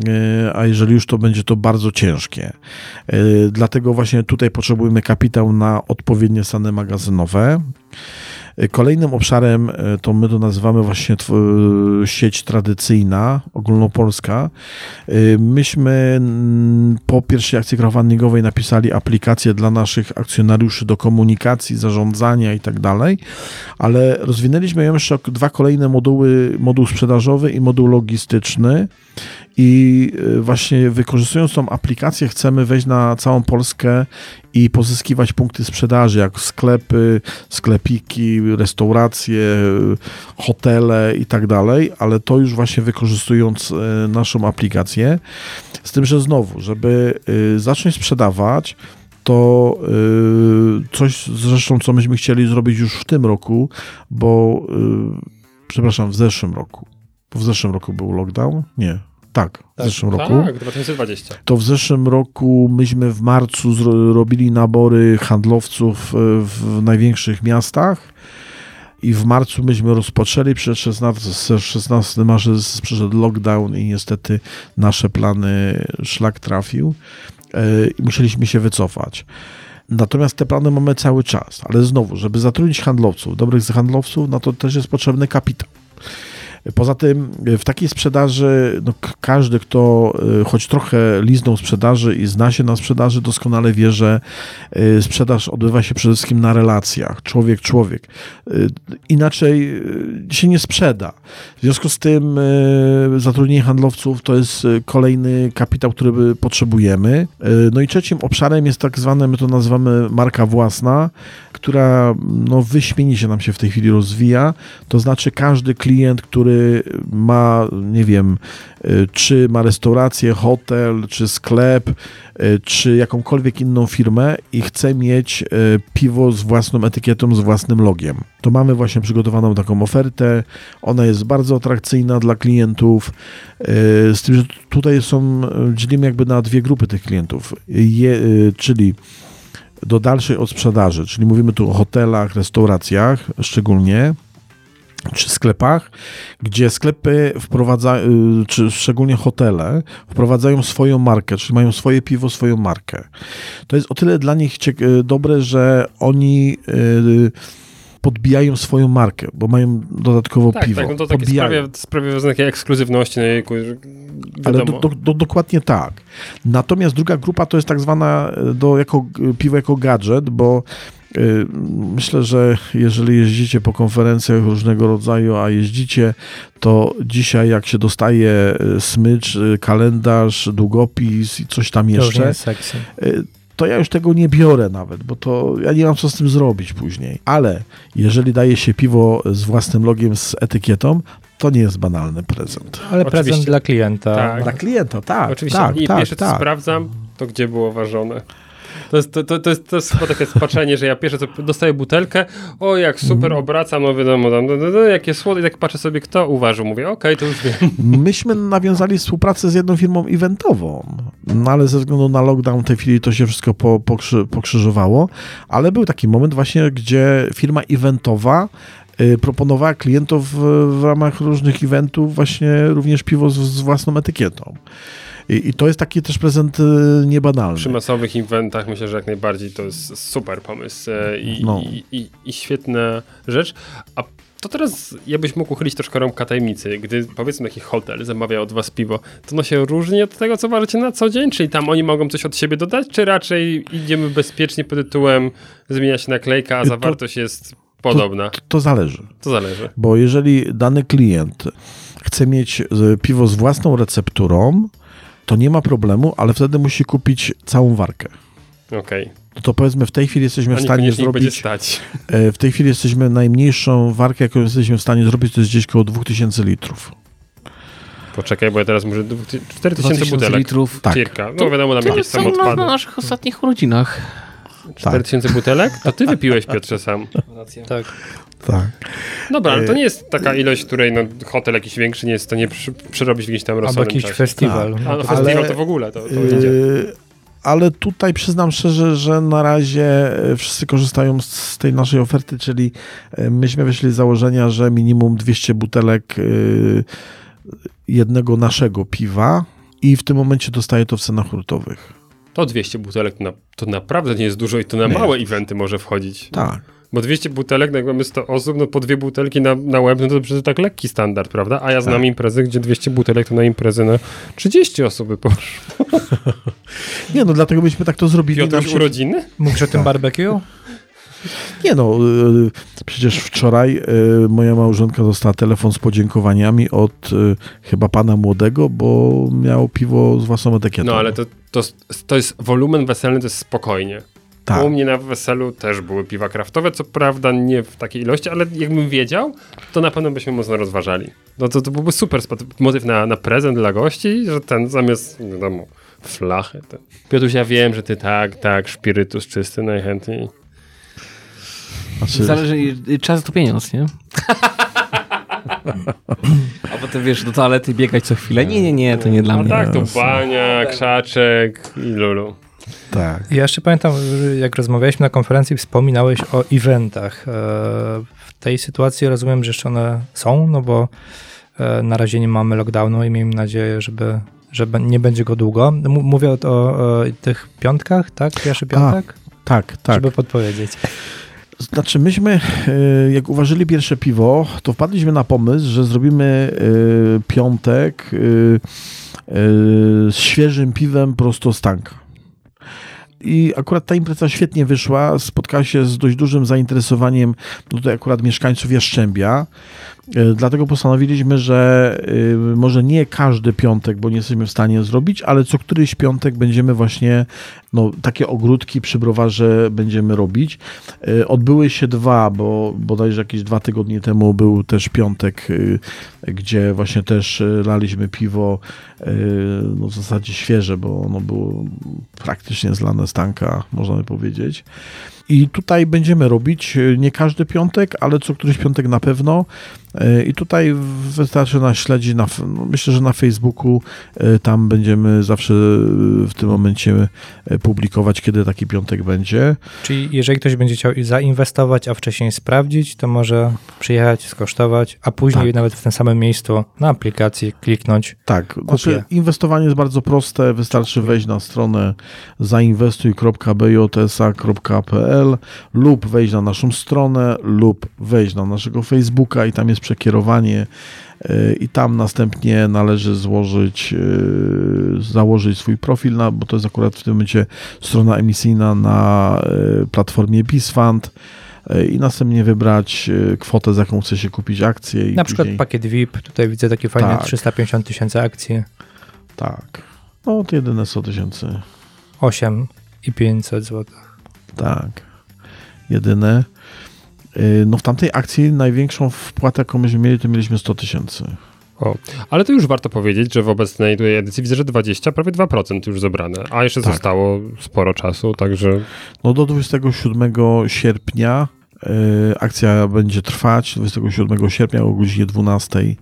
e, a jeżeli już to będzie to bardzo ciężkie. E, Dlatego właśnie tutaj potrzebujemy kapitał na odpowiednie stany magazynowe. E, Kolejnym obszarem e, to my to nazywamy właśnie tw- sieć tradycyjna, ogólnopolska. Myśmy po pierwszej akcji crowdfundingowej napisali aplikację dla naszych akcjonariuszy do komunikacji, zarządzania i tak dalej, ale rozwinęliśmy jeszcze dwa kolejne moduły, moduł sprzedażowy i moduł logistyczny i y, właśnie wykorzystując tą aplikację chcemy wejść na całą Polskę i pozyskiwać punkty sprzedaży, jak sklepy, sklepiki, restauracje, hotele i tak dalej, ale to już właśnie wykorzystując y, naszą aplikację. Z tym, że znowu, żeby y, zacząć sprzedawać, to coś zresztą, co myśmy chcieli zrobić już w tym roku, bo przepraszam, w zeszłym roku. Bo w zeszłym roku był lockdown? Nie. Tak, w zeszłym roku.
Tak, 2020.
To w zeszłym roku myśmy w marcu robili nabory handlowców e, w największych miastach i w marcu myśmy rozpoczęli, przed 16, 16 marzec przyszedł lockdown i niestety nasze plany szlak trafił e, i musieliśmy się wycofać. Natomiast te plany mamy cały czas, ale znowu, żeby zatrudnić handlowców, dobrych handlowców, no to też jest potrzebny kapitał. Poza tym e, w takiej sprzedaży no, każdy, kto e, choć trochę liznął sprzedaży i zna się na sprzedaży, doskonale wie, że e, sprzedaż odbywa się przede wszystkim na relacjach, człowiek, człowiek. E, Inaczej się nie sprzeda. W związku z tym zatrudnienie handlowców to jest kolejny kapitał, który potrzebujemy. No i trzecim obszarem jest tak zwane, my to nazywamy marka własna, która no, wyśmienicie nam się w tej chwili rozwija. To znaczy każdy klient, który ma, nie wiem, y, czy ma restaurację, hotel, czy sklep, y, czy jakąkolwiek inną firmę i chce mieć y, piwo z własną etykietą, z własnym logiem. To mamy właśnie przygotowaną taką ofertę. Ona jest bardzo atrakcyjna dla klientów. Z tym, że tutaj są, dzielimy jakby na dwie grupy tych klientów. Je, czyli do dalszej odsprzedaży, czyli mówimy tu o hotelach, restauracjach szczególnie, czy sklepach, gdzie sklepy wprowadzają, czy szczególnie hotele, wprowadzają swoją markę, czyli mają swoje piwo, swoją markę. To jest o tyle dla nich ciek- dobre, że oni y, podbijają swoją markę, bo mają dodatkowo
Tak,
piwo.
tak, no to takie
Podbijają.
sprawia, sprawia takiej ekskluzywności na jejku,
Ale do, do, do, dokładnie tak. Natomiast druga grupa to jest tak zwana do, jako, piwo jako gadżet, bo y, myślę, że jeżeli jeździcie po konferencjach różnego rodzaju, a jeździcie, to dzisiaj jak się dostaje y, smycz, y, kalendarz, długopis i coś tam jeszcze, y, to ja już tego nie biorę nawet, bo to ja nie mam co z tym zrobić później. Ale jeżeli daje się piwo z własnym logiem, z etykietą, to nie jest banalny prezent.
Ale
Oczywiście.
prezent dla klienta.
Tak.
Dla klienta, tak.
Oczywiście.
tak,
I
tak, tak.
sprawdzam, to gdzie było ważone. To jest, to, to, to, jest, to jest chyba takie spaczenie, że ja pierwsze co dostaję butelkę, o jak super
Mhm.
obracam, no wiadomo, tam, no, no, no, jakie tak patrzę sobie kto uważał, mówię, okej, to już wiem.
Myśmy nawiązali współpracę z jedną firmą eventową, no ale ze względu na lockdown w tej chwili to się wszystko po, pokrzy, pokrzyżowało, ale był taki moment właśnie, gdzie firma eventowa y, proponowała klientów w, w ramach różnych eventów właśnie również piwo z, z własną etykietą. I, I to jest taki też prezent y, niebanalny.
Przy masowych eventach myślę, że jak najbardziej to jest super pomysł e, i,
No.
i, i, i świetna rzecz. A to teraz ja byś mógł uchylić troszkę rąbka tajemnicy. Gdy powiedzmy taki hotel zamawia od was piwo, to ono się różni od tego, co ważycie na co dzień? Czyli tam oni mogą coś od siebie dodać, czy raczej idziemy bezpiecznie pod tytułem zmienia się naklejka, a
To-
zawartość jest podobna?
To, to zależy.
To zależy.
Bo jeżeli dany klient chce mieć y, piwo z własną recepturą, to nie ma problemu, ale wtedy musi kupić całą warkę.
Okej.
No to powiedzmy w tej chwili jesteśmy w stanie zrobić,
stać.
e, w tej chwili jesteśmy najmniejszą warkę, jaką jesteśmy w stanie zrobić, to jest gdzieś około 2000 litrów.
Poczekaj, bo ja teraz muszę 4000
2000
butelek.
litrów.
Tak.
No wiadomo, tam
To
jakieś
jest
tam
na, na
odpady.
naszych ostatnich urodzinach.
4000 butelek? To ty wypiłeś, Piotrze, sam.
Tak.
Tak.
Dobra, ale to
E,
nie jest taka ilość, której no, hotel jakiś większy nie jest stanie przy, przerobić w jakimś tam
Albo
rozsądnym
jakiś
czasie.
festiwal.
Tak.
A no,
Ale-
festiwal to w ogóle, to, to
Yy, ale tutaj przyznam szczerze, że na razie e, wszyscy korzystają z tej naszej oferty, czyli myśmy wyszli z założenia, że minimum 200 butelek e, jednego naszego piwa i w tym momencie dostaje to w cenach hurtowych.
To 200 butelek to, na, to naprawdę nie jest dużo i to na
Nie.
małe eventy może wchodzić.
Tak.
Bo 200 butelek, no jak mamy 100 osób, no po dwie butelki na, na łeb, no to przecież tak lekki standard, prawda? A ja znam
Tak.
imprezy, gdzie 200 butelek to na imprezę na 30 osób by poszło.
Nie no, dlatego byśmy tak to zrobili.
Piotruś
Nam się-
urodziny?
Mówisz o tym barbecue?
Nie no, y, przecież wczoraj y, moja małżonka dostała telefon z podziękowaniami od y, chyba pana młodego, bo miał piwo z własną etykietą.
No ale to, to, to jest wolumen weselny, to jest spokojnie.
tak.
U mnie na weselu też były piwa kraftowe, co prawda nie w takiej ilości, ale jakbym wiedział, to na pewno byśmy mocno rozważali. No to, to byłby super motyw na, na prezent dla gości, że ten zamiast, wiadomo, flachy. Ten. Piotruś, ja wiem, że ty tak, tak, szpirytus czysty najchętniej.
Znaczy,
Zależy, czas to pieniądz, nie? A potem wiesz, do toalety biegać co chwilę. Nie, nie, nie, to nie dla
A
mnie.
tak, to bania, krzaczek i lulu.
tak.
Ja jeszcze pamiętam, jak rozmawialiśmy na konferencji, wspominałeś o eventach. E, W tej sytuacji rozumiem, że jeszcze one są, no bo e, na razie nie mamy lockdownu i miejmy nadzieję, żeby, że nie będzie go długo. Mówię o, o tych piątkach, tak? Pierwszy piątek?
Tak, tak.
Żeby podpowiedzieć.
Znaczy, myśmy, y, jak uważyli pierwsze piwo, to wpadliśmy na pomysł, że zrobimy y, piątek y, z świeżym piwem prosto z tanka. I akurat ta impreza świetnie wyszła, spotkała się z dość dużym zainteresowaniem no tutaj akurat mieszkańców Jaszczębia. Y, Dlatego postanowiliśmy, że y, może nie każdy piątek, bo nie jesteśmy w stanie zrobić, ale co któryś piątek będziemy właśnie no, takie ogródki przy browarze będziemy robić. Y, Odbyły się dwa, bo bodajże jakieś dwa tygodnie temu był też piątek, gdzie właśnie też laliśmy piwo no, w zasadzie świeże, bo ono było praktycznie zlane z tanka, można by powiedzieć. I tutaj będziemy robić nie każdy piątek, ale co któryś piątek na pewno. Y, I tutaj wystarczy nas śledzić, na, no, myślę, że na Facebooku y, tam będziemy zawsze y, w tym momencie publikować, kiedy taki piątek będzie.
Czyli jeżeli ktoś będzie chciał zainwestować, a wcześniej sprawdzić, to może przyjechać, skosztować, a później
Tak.
nawet w tym samym miejscu na aplikacji kliknąć.
Tak, znaczy inwestowanie jest bardzo proste, wystarczy wejść na stronę zainwestuj.bjsa.pl lub wejść na naszą stronę lub wejść na naszego Facebooka i tam jest przekierowanie y, i tam następnie należy złożyć, y, założyć swój profil, na, bo to jest akurat w tym momencie strona emisyjna na y, platformie BizFund y, i następnie wybrać kwotę, za jaką chce się kupić akcję.
Na przykład
później-
pakiet VIP, tutaj widzę taki fajny
Tak.
350 tysięcy akcji,
Tak. No to jedyne 100 tysięcy.
8 i 500 zł.
Tak. Jedyne. Y, No w tamtej akcji największą wpłatę, jaką myśmy mieli, to mieliśmy 100 tysięcy.
Ale to już warto powiedzieć, że w obecnej edycji widzę, że 20, prawie 2% już zebrane, a jeszcze
Tak.
zostało sporo czasu, także
No do 27 sierpnia y, akcja będzie trwać. 27 sierpnia o godzinie 12 y,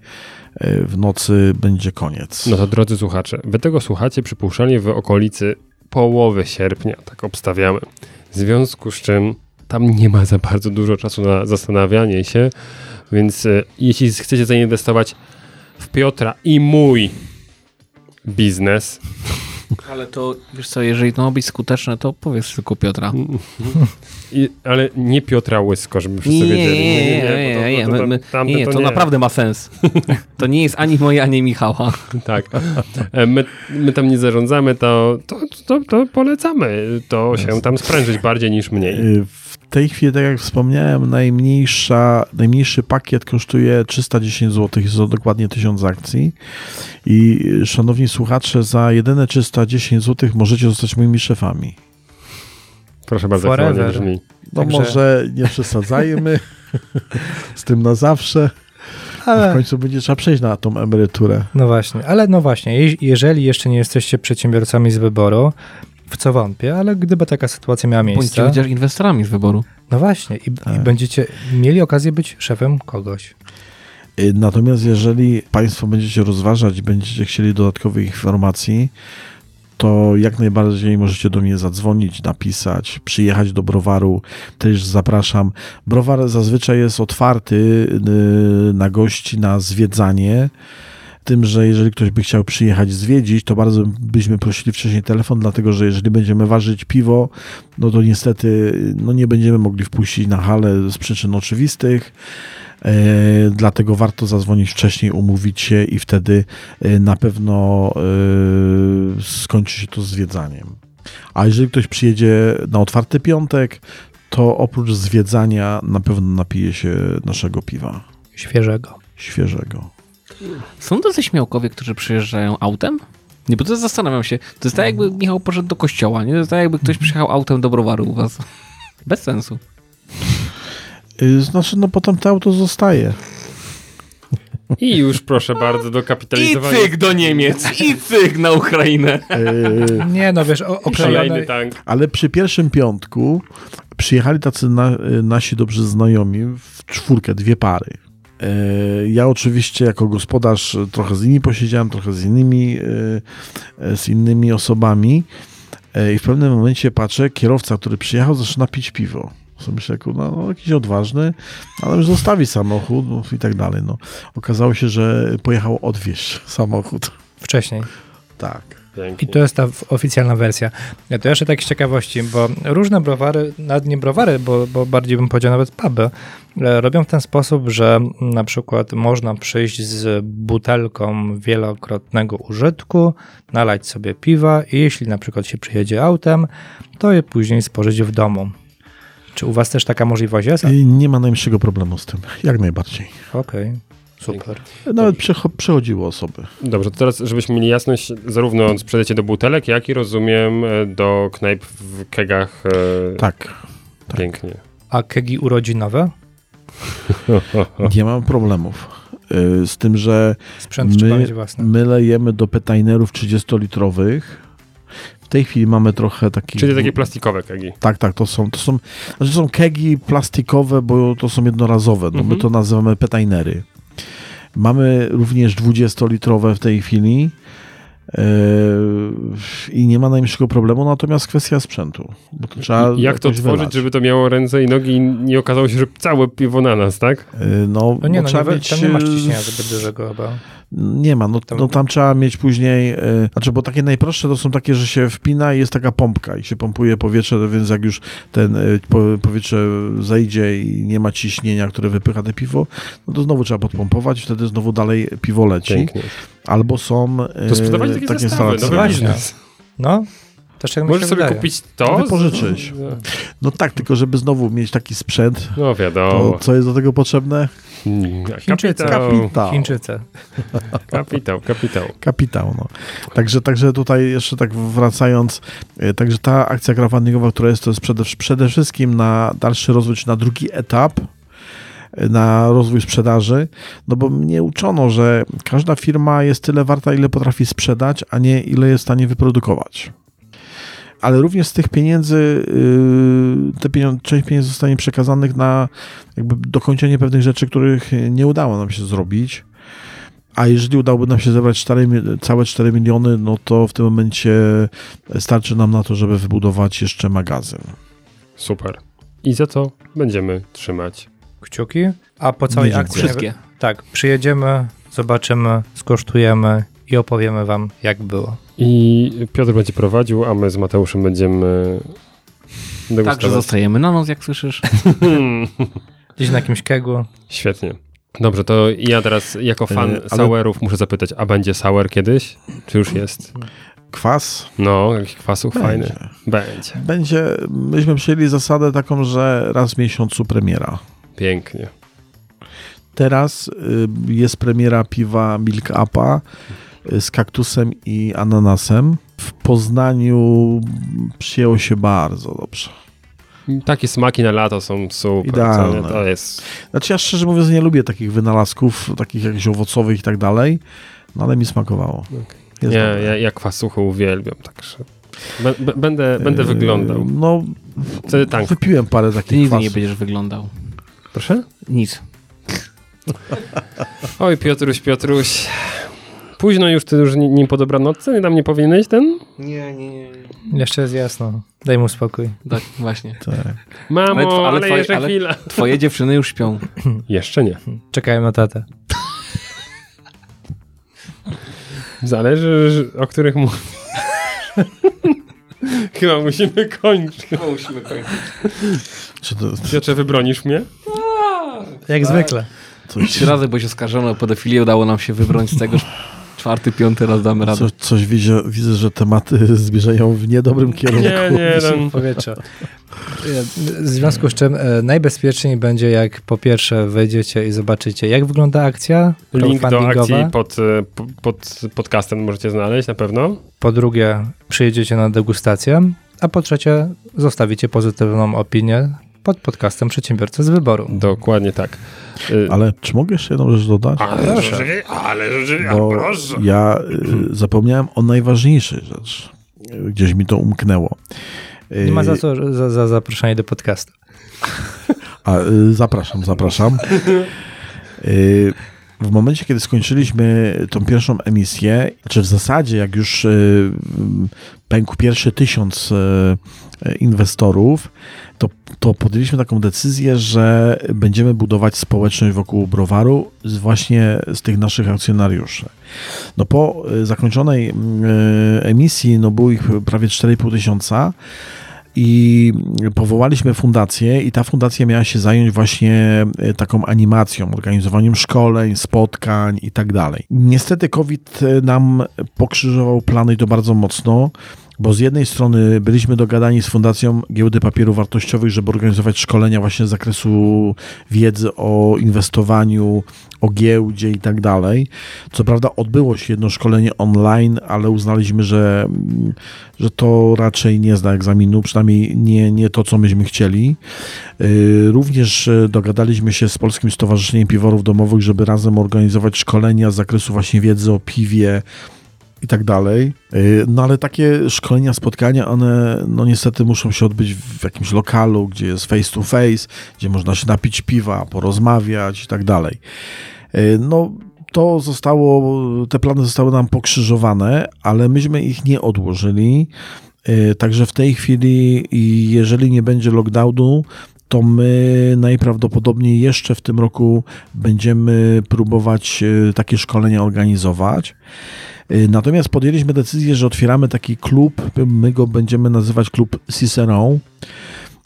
w nocy będzie koniec.
No to drodzy słuchacze, wy tego słuchacie przypuszczalnie w okolicy połowy sierpnia, tak obstawiamy. W związku z czym tam nie ma za bardzo dużo czasu na zastanawianie się, więc e, jeśli chcecie zainwestować w Piotra i mój biznes,
Ale to, wiesz co, jeżeli to ma być skuteczne, to powiedz tylko Piotra.
i, ale nie Piotra Łysko, żeby wszyscy
Nie, nie,
wiedzieli.
nie, nie, nie,
to-
nie,
to-
nie, naprawdę ma sens. To nie jest ani moje, ani Michała.
Tak. E, My, my tam nie zarządzamy, to, to, to, to polecamy to się tam sprężyć bardziej niż mniej.
W tej chwili, tak jak wspomniałem, najmniejsza, najmniejszy pakiet kosztuje 310 zł, jest to dokładnie 1000 akcji. I szanowni słuchacze, za jedyne 310 zł możecie zostać moimi szefami.
Proszę bardzo, jak brzmi.
No
Także-
może nie przesadzajmy z tym na zawsze. W
Ale,
końcu będzie trzeba przejść na tą emeryturę.
no właśnie, ale no właśnie, je- jeżeli jeszcze nie jesteście przedsiębiorcami z wyboru, w co wątpię, ale gdyby taka sytuacja miała
Bądźcie
miejsce,
chociaż inwestorami z wyboru.
no właśnie, i, i
Tak.
będziecie mieli okazję być szefem kogoś.
Y, Natomiast jeżeli Państwo będziecie rozważać, będziecie chcieli dodatkowych informacji, to jak najbardziej możecie do mnie zadzwonić, napisać, przyjechać do browaru. Też zapraszam. Browar zazwyczaj jest otwarty y, na gości, na zwiedzanie. Tym, że jeżeli ktoś by chciał przyjechać zwiedzić, to bardzo byśmy prosili wcześniej telefon, dlatego że jeżeli będziemy ważyć piwo, no to niestety no nie będziemy mogli wpuścić na halę z przyczyn oczywistych. E, dlatego warto zadzwonić wcześniej, umówić się i wtedy e, na pewno e, skończy się to zwiedzaniem. A jeżeli ktoś przyjedzie na otwarty piątek, to oprócz zwiedzania na pewno napije się naszego piwa
Świeżego.
świeżego.
Są tacy śmiałkowie, którzy przyjeżdżają autem? Nie, bo to zastanawiam się. To jest tak, jakby Michał poszedł do kościoła, nie? To jest tak, jakby ktoś przyjechał autem do browaru u was. Bez sensu.
Y, Znaczy, no potem to auto zostaje.
I już proszę bardzo do
I
kapitalizowania.
cyk do Niemiec, i cyk na Ukrainę.
Y,
Nie no, wiesz, o-
Kolejny
oklejone...
tank.
Ale przy pierwszym piątku przyjechali tacy na, y, nasi dobrzy znajomi w czwórkę, dwie pary. Y, Ja oczywiście jako gospodarz trochę z nimi posiedziałem, trochę z innymi, y, y, z innymi osobami i w pewnym momencie patrzę, kierowca, który przyjechał, zaczyna pić piwo. Sobie myślę, kurwa, no, jakiś odważny, ale już zostawi samochód no, i tak dalej. No. Okazało się, że pojechał odwieźć samochód.
Wcześniej.
Tak.
Pięknie.
I to jest ta oficjalna wersja. Ja To jeszcze tak z ciekawości, bo różne browary, nawet nie browary, bo, bo bardziej bym powiedział nawet puby, e, robią w ten sposób, że na przykład można przyjść z butelką wielokrotnego użytku, nalać sobie piwa i jeśli na przykład się przyjedzie autem, to je później spożyć w domu. Czy u was też taka możliwość jest?
Nie ma najmniejszego problemu z tym. Jak najbardziej.
Okej, super.
Nawet przecho- przechodziły osoby.
Dobrze, to teraz, żebyśmy mieli jasność, zarówno sprzedajecie do butelek, jak i rozumiem e, do knajp w kegach. e,
Tak. tak.
Pięknie.
A kegi urodzinowe?
Nie mam problemów. Y, Z tym, że
Sprzęt
My- my lejemy do petainerów 30-litrowych. W tej chwili mamy trochę takich...
Czyli takie plastikowe kegi.
Tak, tak, to są, to są, znaczy są kegi plastikowe, bo to są jednorazowe. No, My
Mhm.
to nazywamy petainery. Mamy również 20-litrowe w tej chwili. Yy, I nie ma najmniejszego problemu, natomiast kwestia sprzętu. Bo to
Jak to tworzyć,
wylać.
żeby to miało ręce i nogi i nie okazało się, że całe piwo na nas, tak?
Yy, No,
No nie, no
trzeba
nie,
mieć,
tam nie masz
yy,
ciśnienia zbyt dużego chyba.
Nie ma, no,
Tam-
no tam trzeba mieć później, e, znaczy, bo takie najprostsze to są takie, że się wpina i jest taka pompka i się pompuje powietrze, więc jak już ten e, po, powietrze zejdzie i nie ma ciśnienia, które wypycha te piwo, no to znowu trzeba podpompować, wtedy znowu dalej piwo leci.
Pięknie.
Albo są e,
To sprzedawać takie,
takie
zestawy,
instalacje.
biznes.
No, też tak
Możesz sobie
wydaje.
kupić to.
Wypożyczyć. No tak, tylko żeby znowu mieć taki sprzęt,
No
to
wiadomo.
co jest do tego potrzebne?
Mm,
Chińczycy.
Kapitał,
Kapitał.
Chińczycy.
kapitał, kapitał.
Kapitał, no. Także, także tutaj jeszcze tak wracając, e, także ta akcja crowdfundingowa, która jest, to jest przede, przede wszystkim na dalszy rozwój, czy na drugi etap, e, na rozwój sprzedaży, no bo mnie uczono, że każda firma jest tyle warta, ile potrafi sprzedać, a nie ile jest w stanie wyprodukować. Ale również z tych pieniędzy, yy, te pieniądze, część pieniędzy zostanie przekazanych na jakby dokończenie pewnych rzeczy, których nie udało nam się zrobić. A jeżeli udałoby nam się zebrać 4, mi- całe 4 miliony, no to w tym momencie starczy nam na to, żeby wybudować jeszcze magazyn.
Super. I za co będziemy trzymać?
Kciuki. A po całej
Nie,
akcji...
Wszystkie.
Tak, przyjedziemy, zobaczymy, skosztujemy i opowiemy wam, jak było.
I Piotr będzie prowadził, a my z Mateuszem będziemy
Także zostajemy na noc, jak słyszysz.
Gdzieś na jakimś kegu.
Świetnie. Dobrze, to ja teraz jako fan
E, ale-
sourów muszę zapytać, a będzie sour kiedyś? Czy już jest?
Kwas
No, jakiś kwasów fajny.
będzie.
Będzie.
Będzie, myśmy przyjęli zasadę taką, że raz w miesiącu premiera.
Pięknie.
Teraz y, jest premiera piwa Milk Upa z kaktusem i ananasem. W Poznaniu przyjęło się bardzo dobrze.
Takie smaki na lato są super.
Idealne.
nie? To jest...
Znaczy ja szczerze mówiąc nie lubię takich wynalazków, takich jakichś owocowych i tak dalej, no ale mi smakowało.
Ja,
dobre.
ja, ja kwasuchy uwielbiam, także... Bę- bę- Będę, będę
Yy,
wyglądał.
No,
Wtedy tank.
wypiłem parę
Ty
takich
nigdy
kwasów.
nie będziesz wyglądał.
Proszę?
Nic.
Oj, Piotruś, Piotruś. Późno już, ty już ni- nim po dobranocce, tam nie powinieneś ten?
Nie, nie, nie.
Jeszcze jest jasno. Daj mu spokój.
Tak, właśnie.
Tak.
Mamo,
Ale
ale,
tw- ale twoje-
jeszcze
ale-
chwila.
Twoje dziewczyny już śpią.
Jeszcze nie.
Czekają na tatę.
Zależy, że- o których mówisz. Chyba musimy kończyć.
Musimy kończyć.
Czy to
Piotrze, wybronisz mnie?
Jak zwykle.
coś,
Trzy razy byłeś oskarżony o pedofilię, udało nam się wybronić z tego. Czwarty, piąty raz damy radę.
coś, coś widzę, widzę, że tematy zmierzają w niedobrym kierunku.
Nie, nie, tam.
powietrza. W związku z czym e, najbezpieczniej będzie, jak po pierwsze wejdziecie i zobaczycie, jak wygląda akcja
Link do akcji pod, e, po- pod podcastem możecie znaleźć na pewno.
Po drugie, przyjedziecie na degustację. A po trzecie, zostawicie pozytywną opinię pod podcastem Przedsiębiorcy z Wyboru.
Dokładnie tak. Y,
Ale czy mogę jeszcze jedną rzecz dodać?
ale rzeczywiście, ale rzeczywiście, proszę.
ja y, zapomniałem o najważniejszej rzecz. Y, Gdzieś mi to umknęło. Y,
Nie ma za co za, za zaproszenie do podcastu.
A, y, zapraszam, zapraszam. W momencie, kiedy skończyliśmy tą pierwszą emisję, czy w zasadzie jak już y, pękł pierwszy tysiąc y, inwestorów, to, to podjęliśmy taką decyzję, że będziemy budować społeczność wokół browaru z właśnie z tych naszych akcjonariuszy. No po y, zakończonej emisji, no było ich prawie 4,5 tysiąca, i powołaliśmy fundację i ta fundacja miała się zająć właśnie e, taką animacją, organizowaniem szkoleń, spotkań i tak dalej. Niestety COVID e, nam pokrzyżował plany i to bardzo mocno, bo z jednej strony byliśmy dogadani z Fundacją Giełdy Papierów Wartościowych, żeby organizować szkolenia właśnie z zakresu wiedzy o inwestowaniu, o giełdzie i tak dalej. Co prawda odbyło się jedno szkolenie online, ale uznaliśmy, że, że to raczej nie zda egzaminu, przynajmniej nie, nie to, co myśmy chcieli. Yy, Również e, dogadaliśmy się z Polskim Stowarzyszeniem Piworów Domowych, żeby razem organizować szkolenia z zakresu właśnie wiedzy o piwie, i tak dalej. Yy, No ale takie szkolenia, spotkania, one no niestety muszą się odbyć w jakimś lokalu, gdzie jest face to face, gdzie można się napić piwa, porozmawiać i tak dalej. Yy, No to zostało, te plany zostały nam pokrzyżowane, ale myśmy ich nie odłożyli. Yy, Także w tej chwili, jeżeli nie będzie lockdownu, to my najprawdopodobniej jeszcze w tym roku będziemy próbować takie szkolenia organizować. Y, Natomiast podjęliśmy decyzję, że otwieramy taki klub, my go będziemy nazywać klub Cicerone.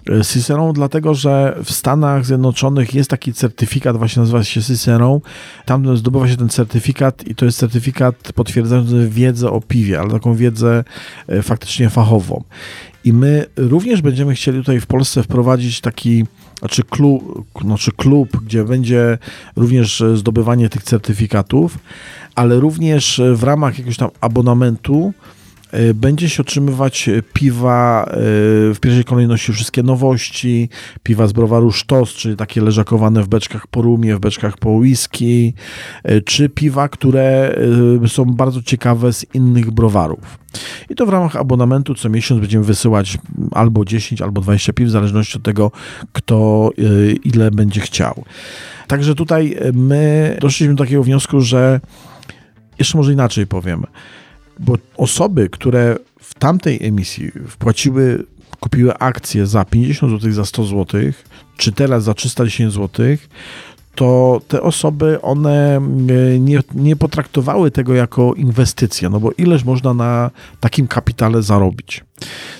Y, Cicerone dlatego, że w Stanach Zjednoczonych jest taki certyfikat, właśnie nazywa się Cicerone. Tam zdobywa się ten certyfikat i to jest certyfikat potwierdzający wiedzę o piwie, ale taką wiedzę y, faktycznie fachową. I my również będziemy chcieli tutaj w Polsce wprowadzić taki znaczy klub, znaczy klub, gdzie będzie również e, zdobywanie tych certyfikatów, ale również e, w ramach jakiegoś tam abonamentu będzie się otrzymywać e, piwa, e, w pierwszej kolejności wszystkie nowości, piwa z browaru Sztos, czyli takie leżakowane w beczkach po rumie, w beczkach po whisky, e, czy piwa, które e, są bardzo ciekawe z innych browarów. I to w ramach abonamentu co miesiąc będziemy wysyłać albo 10, albo 20 piw, w zależności od tego, kto ile będzie chciał. Także tutaj my doszliśmy do takiego wniosku, że jeszcze może inaczej powiem, bo osoby, które w tamtej emisji wpłaciły, kupiły akcje za 50 zł, za 100 zł, czy teraz za 310 zł, to te osoby, one y, nie, nie potraktowały tego jako inwestycję, no bo ileż można na takim kapitale zarobić.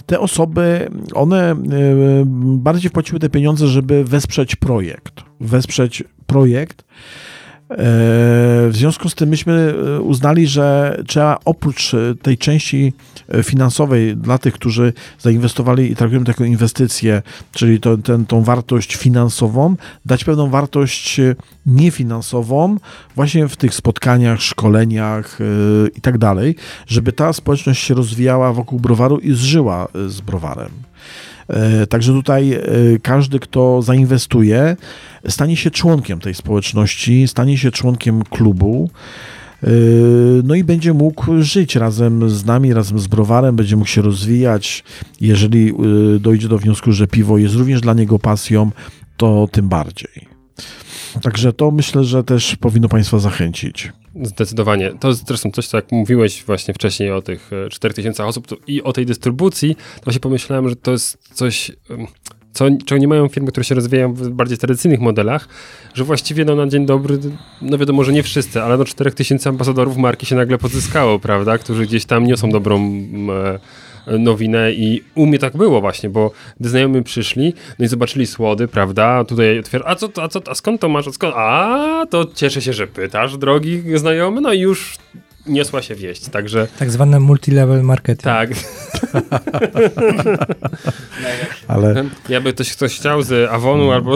Te osoby, one y, bardziej wpłaciły te pieniądze, żeby wesprzeć projekt. Wesprzeć projekt. E, W związku z tym myśmy e, uznali, że trzeba oprócz e, tej części finansowej dla tych, którzy zainwestowali i traktują to jako inwestycję, czyli to, ten, tą wartość finansową, dać pewną wartość niefinansową właśnie w tych spotkaniach, szkoleniach i tak dalej, żeby ta społeczność się rozwijała wokół browaru i zżyła z browarem. E, Także tutaj e, każdy, kto zainwestuje, stanie się członkiem tej społeczności, stanie się członkiem klubu. e, No i będzie mógł żyć razem z nami, razem z browarem, będzie mógł się rozwijać. Jeżeli dojdzie do wniosku, że piwo jest również dla niego pasją, to tym bardziej. Także to myślę, że też powinno Państwa zachęcić.
Zdecydowanie. To jest zresztą coś, co jak mówiłeś właśnie wcześniej o tych e, 4000 osób to i o tej dystrybucji, to właśnie pomyślałem, że to jest coś, co, czego nie mają firmy, które się rozwijają w bardziej tradycyjnych modelach, że właściwie no, na dzień dobry, no wiadomo, że nie wszyscy, ale no 4000 ambasadorów marki się nagle pozyskało, prawda, którzy gdzieś tam niosą dobrą e, nowinę i u mnie tak było właśnie, bo gdy znajomi przyszli, no i zobaczyli słody, prawda, tutaj otwiera, a co, a co, a skąd to masz, a skąd, a to cieszę się, że pytasz, drogi znajomy, no i już niosła się wieść, także
Tak zwane multilevel marketing.
tak,
Ale,
jakby ktoś, ktoś chciał z Avonu albo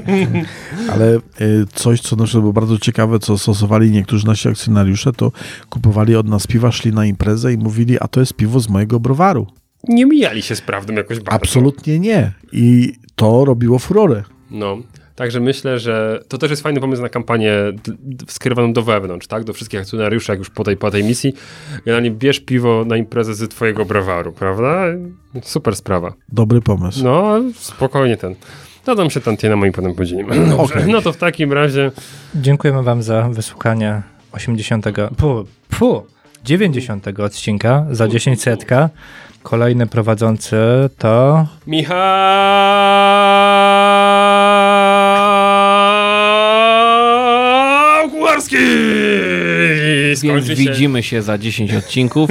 ale y, coś, co na przykład było bardzo ciekawe, co stosowali niektórzy nasi akcjonariusze, to kupowali od nas piwa, szli na imprezę i mówili, a to jest piwo z mojego browaru.
nie mijali się z prawdą jakoś bardzo.
Absolutnie nie. I to robiło furorę.
No, także myślę, że to też jest fajny pomysł na kampanię skierowaną do wewnątrz, tak? Do wszystkich akcjonariuszy, jak już po tej, po tej misji. Generalnie bierz piwo na imprezę z twojego browaru, prawda? Super sprawa.
Dobry pomysł.
No, spokojnie ten. Dodam się tantiemem i potem podzielimy. Dobrze,
Okej.
No to w takim razie
Dziękujemy Wam za wysłuchanie 80. Pu, pu, 90 odcinka za 10 setka. Kolejny prowadzący to
Michał Kularski!
Więc
się.
widzimy się za 10 odcinków.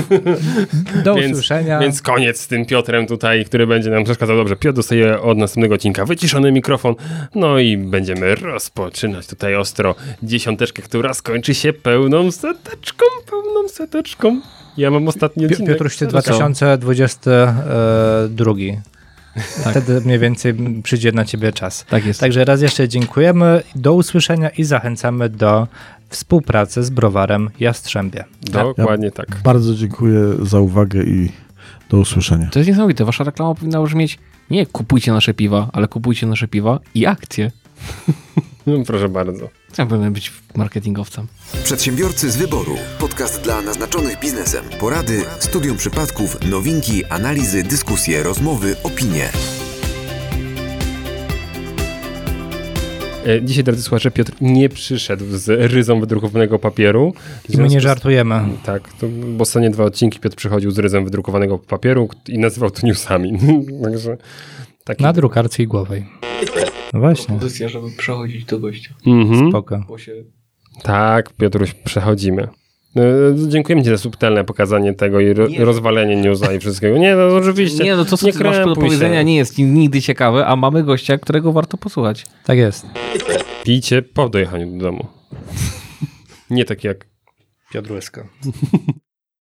do
Więc-
usłyszenia.
Więc koniec z tym Piotrem tutaj, który będzie nam przeszkadzał. Dobrze, Piotr dostaje od następnego odcinka wyciszony mikrofon. No i będziemy rozpoczynać tutaj ostro dziesiąteczkę, która skończy się pełną seteczką, pełną seteczką. Ja mam ostatni odcinek.
Piotruś, ty
No to co?
2022. Wtedy mniej więcej przyjdzie na ciebie czas.
Tak jest.
Także raz jeszcze dziękujemy, do usłyszenia i zachęcamy do współpracy z browarem Jastrzębie.
Dokładnie tak.
Bardzo dziękuję za uwagę i do usłyszenia.
To jest niesamowite. Wasza reklama powinna brzmieć nie kupujcie nasze piwa, ale kupujcie nasze piwa i akcje.
No, proszę bardzo.
Ja powinien być marketingowcem.
Przedsiębiorcy z wyboru. Podcast dla naznaczonych biznesem. Porady, studium przypadków, nowinki, analizy, dyskusje, rozmowy, opinie.
Dzisiaj, drodzy słuchacze, Piotr nie przyszedł z ryzą wydrukowanego papieru.
I my nie
związku z-
żartujemy.
Tak, to, bo ostatnie dwa odcinki Piotr przychodził z ryzem wydrukowanego papieru i nazywał to newsami. Także taki...
Na drukarce igłowej. No właśnie,
Propozycja, żeby przechodzić do gościa.
Mhm.
spoko.
Się
Tak, Piotruś, przechodzimy. E, Dziękujemy Ci za subtelne pokazanie tego i ro,
Nie.
rozwalenie newsa i wszystkiego. Nie, no oczywiście.
Nie, no to co
nie
ty masz do powiedzenia
się.
nie jest nigdy ciekawe, a mamy gościa, którego warto posłuchać.
Tak jest.
Pijcie po dojechaniu do domu. nie tak jak
Piotr Łyska.